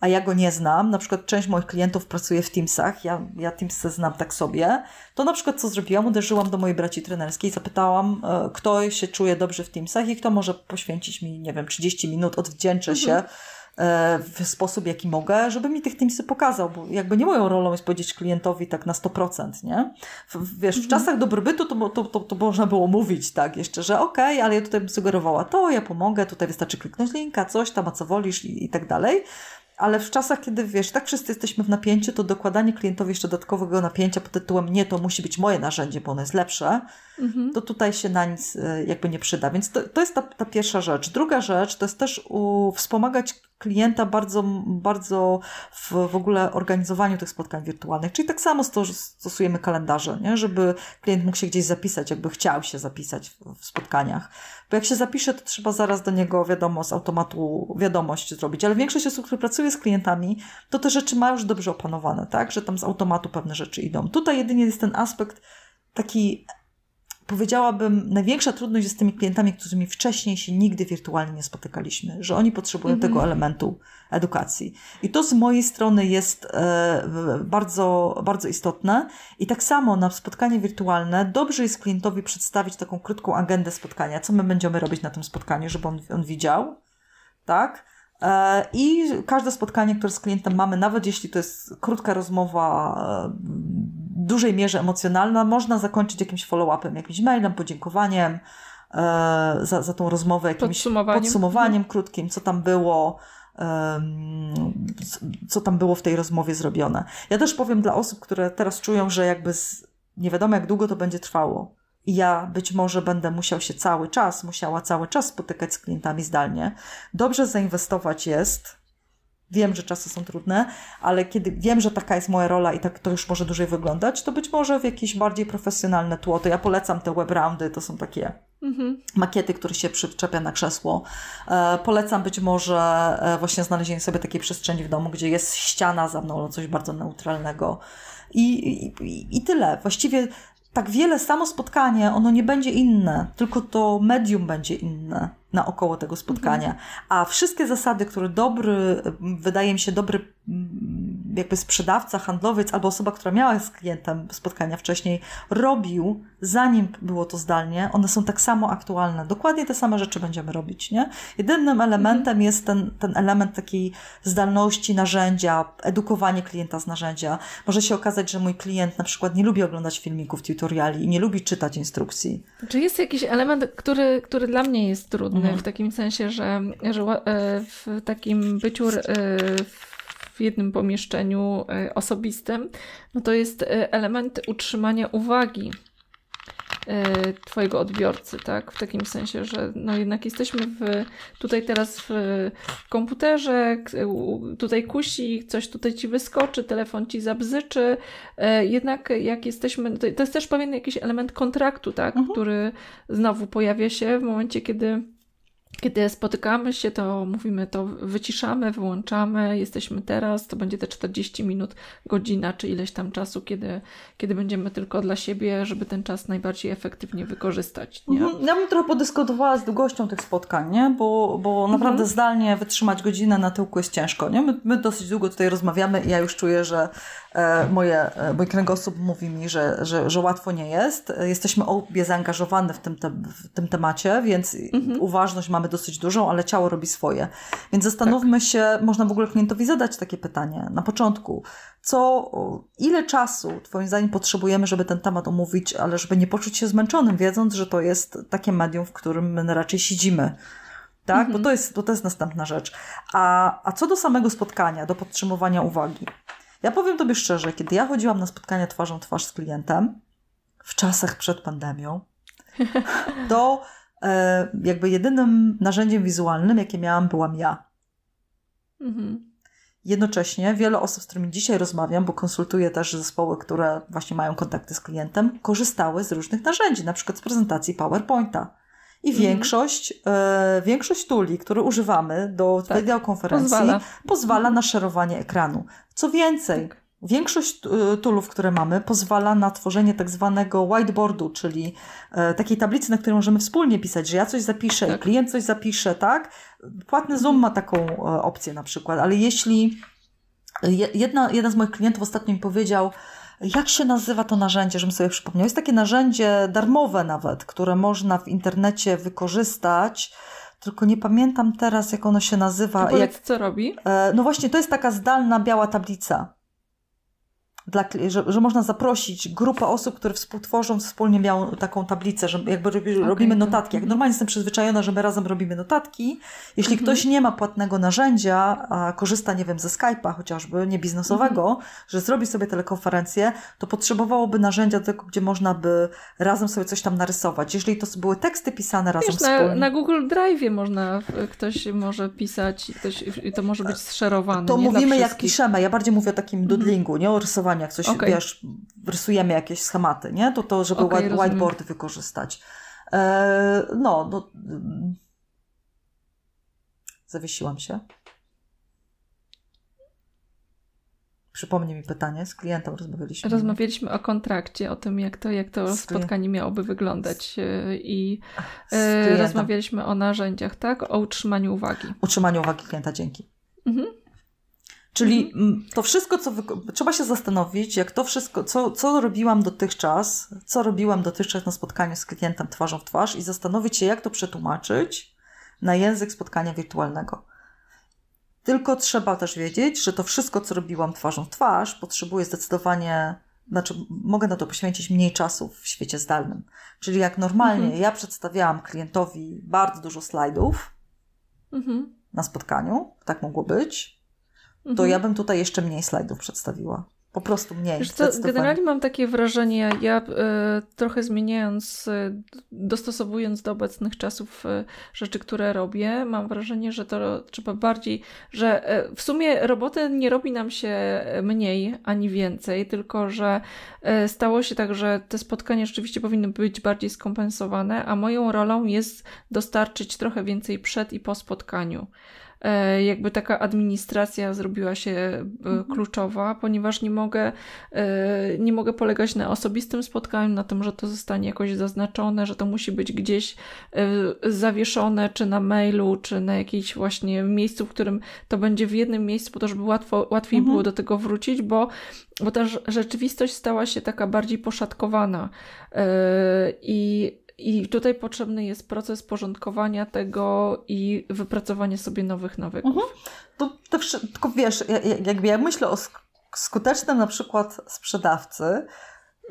a ja go nie znam, na przykład część moich klientów pracuje w Teamsach, ja, ja Teamsy znam tak sobie, to na przykład co zrobiłam? Uderzyłam do mojej braci trenerskiej, zapytałam, e, kto się czuje dobrze w Teamsach i kto może poświęcić mi, nie wiem, 30 minut, odwdzięczę się mhm. e, w sposób, jaki mogę, żeby mi tych Teamsy pokazał, bo jakby nie moją rolą jest powiedzieć klientowi tak na 100%, nie? W, wiesz, w mhm. czasach dobrobytu to, to, to, to można było mówić tak jeszcze, że okej, okay, ale ja tutaj bym sugerowała to, ja pomogę, tutaj wystarczy kliknąć linka, coś tam, a co wolisz i, i tak dalej ale w czasach, kiedy wiesz, tak wszyscy jesteśmy w napięciu, to dokładanie klientowi jeszcze dodatkowego napięcia pod tytułem nie, to musi być moje narzędzie, bo ono jest lepsze, mhm. to tutaj się na nic e, jakby nie przyda. Więc to, to jest ta, ta pierwsza rzecz. Druga rzecz to jest też u, wspomagać klienta bardzo, bardzo w, w ogóle organizowaniu tych spotkań wirtualnych. Czyli tak samo stosujemy kalendarze, nie? żeby klient mógł się gdzieś zapisać, jakby chciał się zapisać w, w spotkaniach. Bo jak się zapisze, to trzeba zaraz do niego, wiadomo, z automatu wiadomość zrobić. Ale większość osób, które pracuje z klientami, to te rzeczy ma już dobrze opanowane, tak? Że tam z automatu pewne rzeczy idą. Tutaj jedynie jest ten aspekt taki powiedziałabym, największa trudność jest z tymi klientami, którymi wcześniej się nigdy wirtualnie nie spotykaliśmy, że oni potrzebują mm -hmm. tego elementu edukacji. I to z mojej strony jest e, bardzo, bardzo istotne. I tak samo na spotkanie wirtualne dobrze jest klientowi przedstawić taką krótką agendę spotkania, co my będziemy robić na tym spotkaniu, żeby on, on widział, tak? E, I każde spotkanie, które z klientem mamy, nawet jeśli to jest krótka rozmowa, e, dużej mierze emocjonalna, można zakończyć jakimś follow-upem, jakimś mailem, podziękowaniem e, za, za tą rozmowę, jakimś podsumowaniem, podsumowaniem mhm. krótkim, co tam było, co tam było w tej rozmowie zrobione. Ja też powiem dla osób, które teraz czują, że jakby z, nie wiadomo jak długo to będzie trwało. Ja być może będę musiał się cały czas, musiała cały czas spotykać z klientami zdalnie. Dobrze zainwestować jest Wiem, że czasy są trudne, ale kiedy wiem, że taka jest moja rola i tak to już może dłużej wyglądać, to być może w jakieś bardziej profesjonalne tło. To ja polecam te web roundy, to są takie mhm. makiety, które się przyczepia na krzesło. E, polecam być może e, właśnie znalezienie sobie takiej przestrzeni w domu, gdzie jest ściana za mną, coś bardzo neutralnego. I, i, I tyle. Właściwie tak wiele samo spotkanie, ono nie będzie inne, tylko to medium będzie inne naokoło tego spotkania. Mhm. A wszystkie zasady, które dobry, wydaje mi się, dobry jakby sprzedawca, handlowiec albo osoba, która miała z klientem spotkania wcześniej, robił, zanim było to zdalnie, one są tak samo aktualne. Dokładnie te same rzeczy będziemy robić, nie? Jedynym elementem mhm. jest ten, ten element takiej zdalności narzędzia, edukowanie klienta z narzędzia. Może się okazać, że mój klient na przykład nie lubi oglądać filmików, tutoriali i nie lubi czytać instrukcji. Czy jest jakiś element, który, który dla mnie jest trudny, mhm. w takim sensie, że, że e, w takim byciu e, w jednym pomieszczeniu e, osobistym, no to jest e, element utrzymania uwagi e, Twojego odbiorcy, tak? W takim sensie, że no jednak jesteśmy w, tutaj teraz w komputerze, tutaj kusi, coś tutaj ci wyskoczy, telefon ci zabzyczy. Jednak jak jesteśmy, to jest też pewien jakiś element kontraktu, tak? Mhm. Który znowu pojawia się w momencie, kiedy kiedy spotykamy się, to mówimy to wyciszamy, wyłączamy, jesteśmy teraz, to będzie te 40 minut, godzina czy ileś tam czasu, kiedy, kiedy będziemy tylko dla siebie, żeby ten czas najbardziej efektywnie wykorzystać. Nie? Mhm. Ja bym trochę podyskutowała z długością tych spotkań, nie? bo, bo mhm. naprawdę zdalnie wytrzymać godzinę na tyłku jest ciężko. Nie? My, my dosyć długo tutaj rozmawiamy i ja już czuję, że e, moje, e, mój kręgosłup mówi mi, że, że, że łatwo nie jest. Jesteśmy obie zaangażowane w tym, te, w tym temacie, więc mhm. uważność mamy dosyć dużą, ale ciało robi swoje. Więc zastanówmy tak. się, można w ogóle klientowi zadać takie pytanie na początku. Co, ile czasu Twoim zdaniem potrzebujemy, żeby ten temat omówić, ale żeby nie poczuć się zmęczonym, wiedząc, że to jest takie medium, w którym my raczej siedzimy. Tak? Mhm. Bo to jest, to jest następna rzecz. A, a co do samego spotkania, do podtrzymywania uwagi. Ja powiem Tobie szczerze, kiedy ja chodziłam na spotkania twarzą twarz z klientem, w czasach przed pandemią, to jakby jedynym narzędziem wizualnym, jakie miałam, byłam ja. Mhm. Jednocześnie wiele osób, z którymi dzisiaj rozmawiam, bo konsultuję też zespoły, które właśnie mają kontakty z klientem, korzystały z różnych narzędzi, na przykład z prezentacji PowerPointa. I mhm. większość, e, większość tuli, które używamy do tak. wideokonferencji, pozwala, pozwala mhm. na szerowanie ekranu. Co więcej, tak. Większość e, toolów, które mamy, pozwala na tworzenie tak zwanego whiteboardu, czyli e, takiej tablicy, na której możemy wspólnie pisać, że ja coś zapiszę, tak. klient coś zapisze, tak? Płatny Zoom ma taką e, opcję na przykład, ale jeśli jedna, jeden z moich klientów ostatnio mi powiedział, jak się nazywa to narzędzie, żebym sobie przypomniał. Jest takie narzędzie darmowe nawet, które można w internecie wykorzystać, tylko nie pamiętam teraz, jak ono się nazywa. jak, co robi? No właśnie, to jest taka zdalna biała tablica dla, że, że można zaprosić grupę osób, które współtworzą wspólnie miałą taką tablicę, że jakby robi, okay, robimy notatki. Jak normalnie jestem przyzwyczajona, że my razem robimy notatki. Jeśli mm -hmm. ktoś nie ma płatnego narzędzia, a korzysta, nie wiem, ze Skype'a chociażby, nie biznesowego, mm -hmm. że zrobi sobie telekonferencję, to potrzebowałoby narzędzia do tego, gdzie można by razem sobie coś tam narysować. Jeżeli to były teksty pisane razem Wiesz, wspólnie. Na, na Google Drive można, ktoś może pisać i to może być zszerowane. To mówimy jak piszemy. Ja bardziej mówię o takim mm -hmm. doodlingu, nie o rysowaniu jak coś, okay. wiesz, rysujemy jakieś schematy, nie? To to, żeby okay, white, whiteboard wykorzystać. E, no, no, zawiesiłam się. Przypomnij mi pytanie, z klientem rozmawialiśmy. Rozmawialiśmy o kontrakcie, o tym, jak to, jak to spotkanie miałoby wyglądać e, i e, rozmawialiśmy o narzędziach, tak? O utrzymaniu uwagi. Utrzymaniu uwagi klienta, dzięki. Mhm. Czyli mhm. to wszystko, co trzeba się zastanowić, jak to wszystko, co, co robiłam dotychczas, co robiłam dotychczas na spotkaniu z klientem twarzą w twarz i zastanowić się, jak to przetłumaczyć na język spotkania wirtualnego. Tylko trzeba też wiedzieć, że to wszystko, co robiłam twarzą w twarz, potrzebuje zdecydowanie, znaczy mogę na to poświęcić mniej czasu w świecie zdalnym. Czyli jak normalnie mhm. ja przedstawiałam klientowi bardzo dużo slajdów mhm. na spotkaniu, tak mogło być, to mhm. ja bym tutaj jeszcze mniej slajdów przedstawiła. Po prostu mniej. Wiesz generalnie mam takie wrażenie, ja e, trochę zmieniając, e, dostosowując do obecnych czasów e, rzeczy, które robię, mam wrażenie, że to trzeba bardziej, że w sumie roboty nie robi nam się mniej ani więcej, tylko że stało się tak, że te spotkania rzeczywiście powinny być bardziej skompensowane, a moją rolą jest dostarczyć trochę więcej przed i po spotkaniu. E, jakby taka administracja zrobiła się e, mhm. kluczowa, ponieważ nie mogę, e, nie mogę polegać na osobistym spotkaniu, na tym, że to zostanie jakoś zaznaczone, że to musi być gdzieś zawieszone, czy na mailu, czy na jakimś właśnie miejscu, w którym to będzie w jednym miejscu, po to, żeby łatwo, łatwiej mhm. było do tego wrócić, bo, bo ta rzeczywistość stała się taka bardziej poszatkowana. I i tutaj potrzebny jest proces porządkowania tego i wypracowania sobie nowych nawyków. Mhm. To, to, tylko wiesz, jakby ja myślę o skutecznym na przykład sprzedawcy,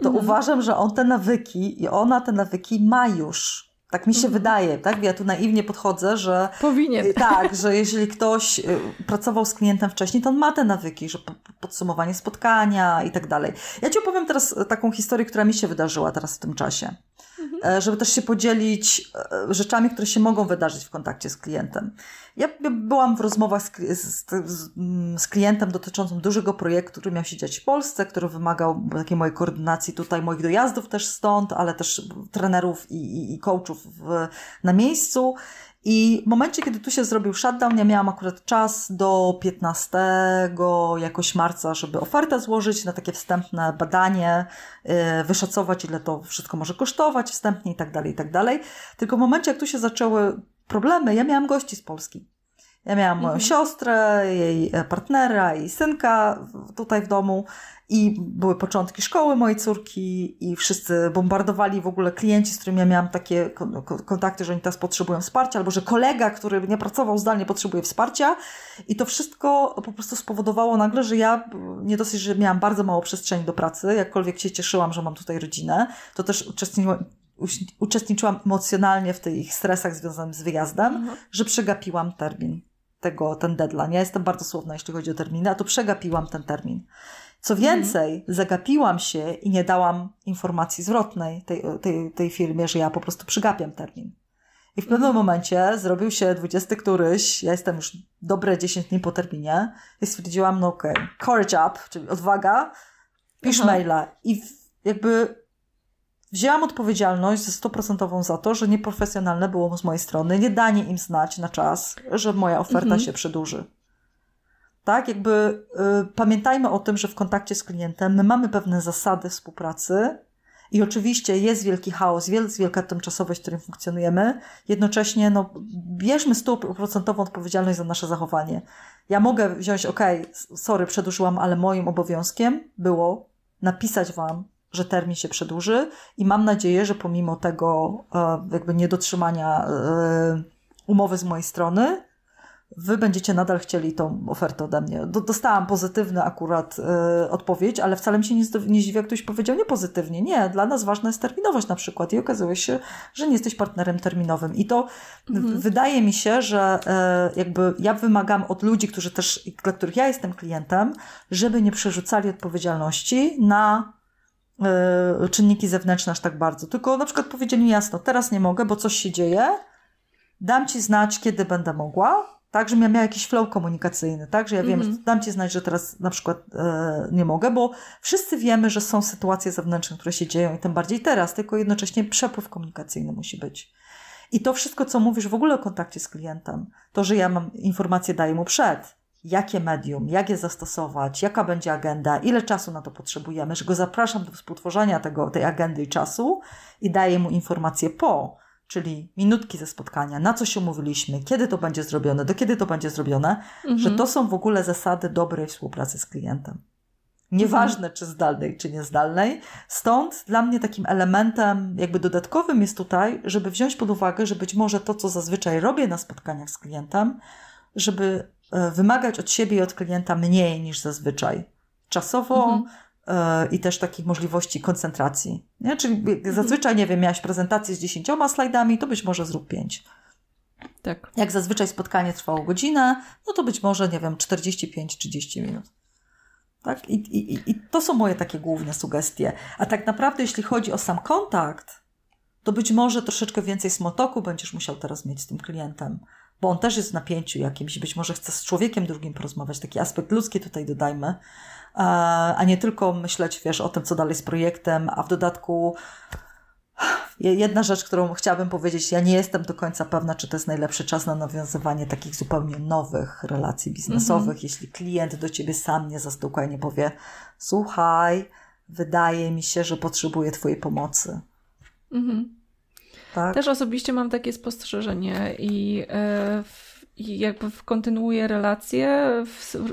to mhm. uważam, że on te nawyki i ona te nawyki ma już. Tak mi się mhm. wydaje, tak? Ja tu naiwnie podchodzę, że. Powinien. Y, tak, że jeżeli ktoś y, pracował z klientem wcześniej, to on ma te nawyki, że podsumowanie spotkania i tak dalej. Ja Ci opowiem teraz taką historię, która mi się wydarzyła teraz w tym czasie. Mhm. żeby też się podzielić e, rzeczami, które się mogą wydarzyć w kontakcie z klientem. Ja byłam w rozmowach z, z, z, klientem dotyczącym dużego projektu, który miał się dziać w Polsce, który wymagał takiej mojej koordynacji tutaj, moich dojazdów też stąd, ale też trenerów i, i, i coachów w, na miejscu. I w momencie, kiedy tu się zrobił shutdown, ja miałam akurat czas do 15 jakoś marca, żeby ofertę złożyć na takie wstępne badanie, yy, wyszacować, ile to wszystko może kosztować wstępnie i tak dalej, i tak dalej. Tylko w momencie, jak tu się zaczęły problemy, ja miałam gości z Polski. Ja miałam moją mhm. siostrę, jej partnera i synka tutaj w domu i były początki szkoły mojej córki i wszyscy bombardowali w ogóle klienci, z którymi ja miałam takie kontakty, że oni teraz potrzebują wsparcia, albo że kolega, który nie pracował zdalnie, potrzebuje wsparcia. I to wszystko po prostu spowodowało nagle, że ja nie dosyć, że miałam bardzo mało przestrzeni do pracy, jakkolwiek się cieszyłam, że mam tutaj rodzinę, to też uczestniczyłam uczestniczyłam emocjonalnie w tych stresach związanych z wyjazdem, mhm. że przegapiłam termin tego, ten deadline. Ja jestem bardzo słowna, jeśli chodzi o terminy, a tu przegapiłam ten termin. Co mhm. więcej, mhm. zagapiłam się i nie dałam informacji zwrotnej tej, tej, tej firmie, że ja po prostu przygapiam termin. I w pewnym mhm. momencie zrobił się 20 któryś, ja jestem już dobre 10 dni po terminie i stwierdziłam, no okej, okay, courage up, czyli odwaga, pisz Aha. maila. I jakby wzięłam odpowiedzialność ze stuprocentową za to, że nieprofesjonalne było z mojej strony nie danie im znać na czas, że moja oferta mhm. się przedłuży. Tak, jakby y, pamiętajmy o tym, że w kontakcie z klientem my mamy pewne zasady współpracy i oczywiście jest wielki chaos, jest wielka tymczasowość, w którym funkcjonujemy. Jednocześnie no, bierzmy stuprocentową odpowiedzialność za nasze zachowanie. Ja mogę wziąć, ok, sorry, przedłużyłam, ale moim obowiązkiem było napisać Wam, że termin się przedłuży i mam nadzieję, że pomimo tego e, jakby niedotrzymania e, umowy z mojej strony, wy będziecie nadal chcieli tą ofertę ode mnie. Dostałam pozytywny akurat y, odpowiedź, ale wcale mi się nie, nie zdziwia, ktoś powiedział nie pozytywnie. Nie, dla nas ważna jest terminowość na przykład i okazuje się, że nie jesteś partnerem terminowym. I to mhm. wydaje mi się, że y, jakby ja wymagam od ludzi, którzy też, dla których ja jestem klientem, żeby nie przerzucali odpowiedzialności na y, czynniki zewnętrzne aż tak bardzo. Tylko na przykład powiedzieli mi jasno, teraz nie mogę, bo coś się dzieje, dam ci znać, kiedy będę mogła, tak, żebym ja miała jakiś flow komunikacyjny, tak, że ja wiem, mm -hmm. dam Ci znać, że teraz na przykład e, nie mogę, bo wszyscy wiemy, że są sytuacje zewnętrzne, które się dzieją i tym bardziej teraz, tylko jednocześnie przepływ komunikacyjny musi być. I to wszystko, co mówisz w ogóle o kontakcie z klientem, to, że ja mam informacje, daję mu przed, jakie medium, jak je zastosować, jaka będzie agenda, ile czasu na to potrzebujemy, że go zapraszam do współtworzenia tego, tej agendy i czasu i daję mu informacje po, czyli minutki ze spotkania, na co się umówiliśmy, kiedy to będzie zrobione, do kiedy to będzie zrobione, mhm. że to są w ogóle zasady dobrej współpracy z klientem. Nieważne, mhm. czy zdalnej, czy niezdalnej. Stąd dla mnie takim elementem, jakby dodatkowym jest tutaj, żeby wziąć pod uwagę, że być może to, co zazwyczaj robię na spotkaniach z klientem, żeby e, wymagać od siebie i od klienta mniej niż zazwyczaj. Czasowo, mhm i też takich możliwości koncentracji. Nie? Czyli mhm. zazwyczaj, nie wiem, miałaś prezentację z dziesięcioma slajdami, to być może zrób pięć. Tak. Jak zazwyczaj spotkanie trwało godzinę, no to być może, nie wiem, 45-30 minut. Tak? I, i, I to są moje takie główne sugestie. A tak naprawdę, jeśli chodzi o sam kontakt, to być może troszeczkę więcej smotoku będziesz musiał teraz mieć z tym klientem, bo on też jest w napięciu jakimś, być może chce z człowiekiem drugim porozmawiać. Taki aspekt ludzki tutaj dodajmy, a nie tylko myśleć, wiesz, o tym, co dalej z projektem, a w dodatku jedna rzecz, którą chciałabym powiedzieć, ja nie jestem do końca pewna, czy to jest najlepszy czas na nawiązywanie takich zupełnie nowych relacji biznesowych, -hmm. jeśli klient do ciebie sam nie zastuka i nie powie, słuchaj, wydaje mi się, że potrzebuję twojej pomocy. -hmm. tak? Też osobiście mam takie spostrzeżenie i yy, i jakby kontynuuję relacje,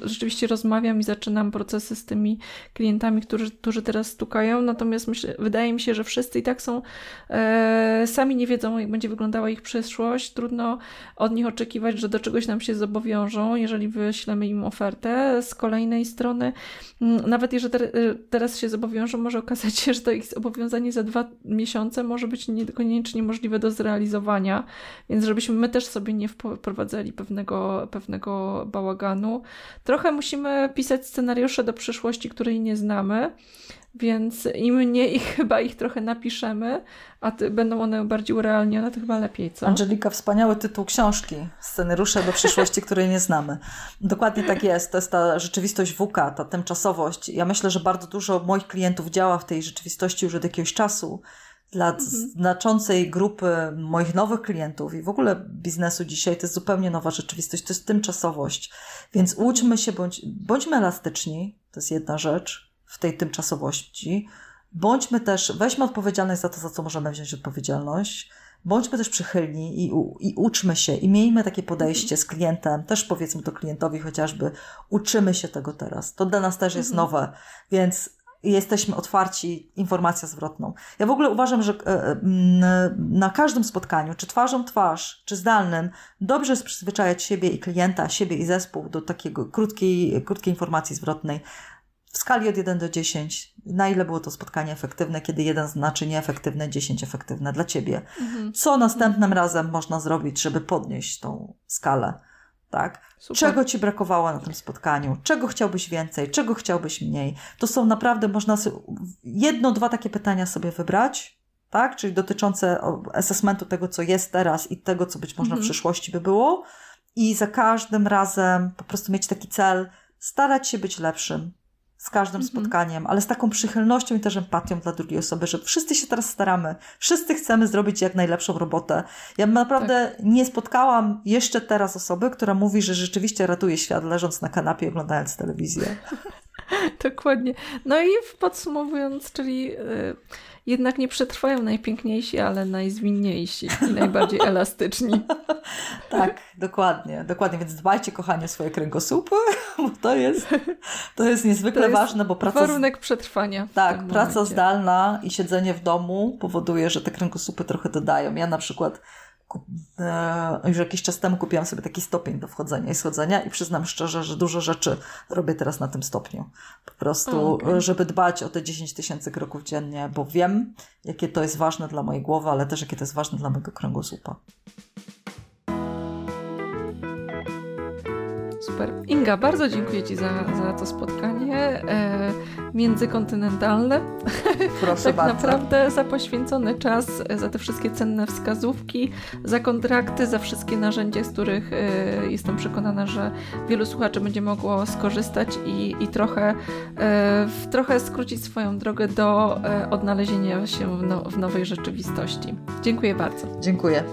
rzeczywiście rozmawiam i zaczynam procesy z tymi klientami, którzy, którzy teraz stukają, natomiast myślę, wydaje mi się, że wszyscy i tak są, e, sami nie wiedzą, jak będzie wyglądała ich przyszłość, trudno od nich oczekiwać, że do czegoś nam się zobowiążą, jeżeli wyślemy im ofertę. Z kolejnej strony, nawet jeżeli te, teraz się zobowiążą, może okazać się, że to ich zobowiązanie za dwa miesiące może być niekoniecznie możliwe do zrealizowania, więc żebyśmy my też sobie nie wprowadzali pewnego, pewnego bałaganu. Trochę musimy pisać scenariusze do przyszłości, której nie znamy, więc im mniej chyba ich trochę napiszemy, a ty, będą one bardziej urealnione, to chyba lepiej, co? Angelika, wspaniały tytuł książki. Scenariusze do przyszłości, której nie znamy. Dokładnie tak jest. To jest ta rzeczywistość WK, ta tymczasowość. Ja myślę, że bardzo dużo moich klientów działa w tej rzeczywistości już od jakiegoś czasu dla mhm. znaczącej grupy moich nowych klientów i w ogóle biznesu dzisiaj to jest zupełnie nowa rzeczywistość, to jest tymczasowość. Więc uczmy się, bądź, bądźmy elastyczni, to jest jedna rzecz w tej tymczasowości. Bądźmy też, weźmy odpowiedzialność za to, za co możemy wziąć odpowiedzialność. Bądźmy też przychylni i, i uczmy się i miejmy takie podejście z klientem, też powiedzmy to klientowi chociażby, uczymy się tego teraz. To dla nas też jest mhm. nowe, więc jesteśmy otwarci informacją zwrotną. Ja w ogóle uważam, że e, e, na każdym spotkaniu, czy twarzą twarz, czy zdalnym, dobrze jest przyzwyczajać siebie i klienta, siebie i zespół do takiego krótkiej, krótkiej informacji zwrotnej. W skali od 1 do 10, na ile było to spotkanie efektywne, kiedy 1 znaczy nieefektywne, 10 efektywne dla Ciebie. Mhm. Co następnym razem można zrobić, żeby podnieść tą skalę? Tak? Super. Czego ci brakowało na tym spotkaniu? Czego chciałbyś więcej? Czego chciałbyś mniej? To są naprawdę, można jedno, dwa takie pytania sobie wybrać, tak? Czyli dotyczące assessmentu tego, co jest teraz i tego, co być może mhm. w przyszłości by było. I za każdym razem po prostu mieć taki cel, starać się być lepszym, z każdym mhm. spotkaniem, ale z taką przychylnością i też empatią dla drugiej osoby, że wszyscy się teraz staramy, wszyscy chcemy zrobić jak najlepszą robotę. Ja naprawdę tak. nie spotkałam jeszcze teraz osoby, która mówi, że rzeczywiście ratuje świat leżąc na kanapie oglądając telewizję. Dokładnie. No i podsumowując, czyli yy, jednak nie przetrwają najpiękniejsi, ale najzwinniejsi i najbardziej elastyczni. tak, dokładnie, dokładnie. Więc dbajcie, kochanie, swoje kręgosłupy, bo to jest, to jest niezwykle to jest ważne, bo praca... Warunek przetrwania. Tak, praca zdalna i siedzenie w domu powoduje, że te kręgosłupy trochę dodają. Ja na przykład już jakiś czas temu kupiłam sobie taki stopień do wchodzenia i schodzenia i przyznam szczerze, że dużo rzeczy robię teraz na tym stopniu. Po prostu, okay. żeby dbać o te 10 tysięcy kroków dziennie, bo wiem, jakie to jest ważne dla mojej głowy, ale też jakie to jest ważne dla mojego kręgosłupa. Super. Inga, bardzo dziękuję Ci za, za to spotkanie e, międzykontynentalne. Proszę tak bardzo. naprawdę za poświęcony czas, e, za te wszystkie cenne wskazówki, za kontrakty, za wszystkie narzędzia, z których e, jestem przekonana, że wielu słuchaczy będzie mogło skorzystać i, i trochę, e, trochę skrócić swoją drogę do e, odnalezienia się w, no, w nowej rzeczywistości. Dziękuję bardzo. Dziękuję.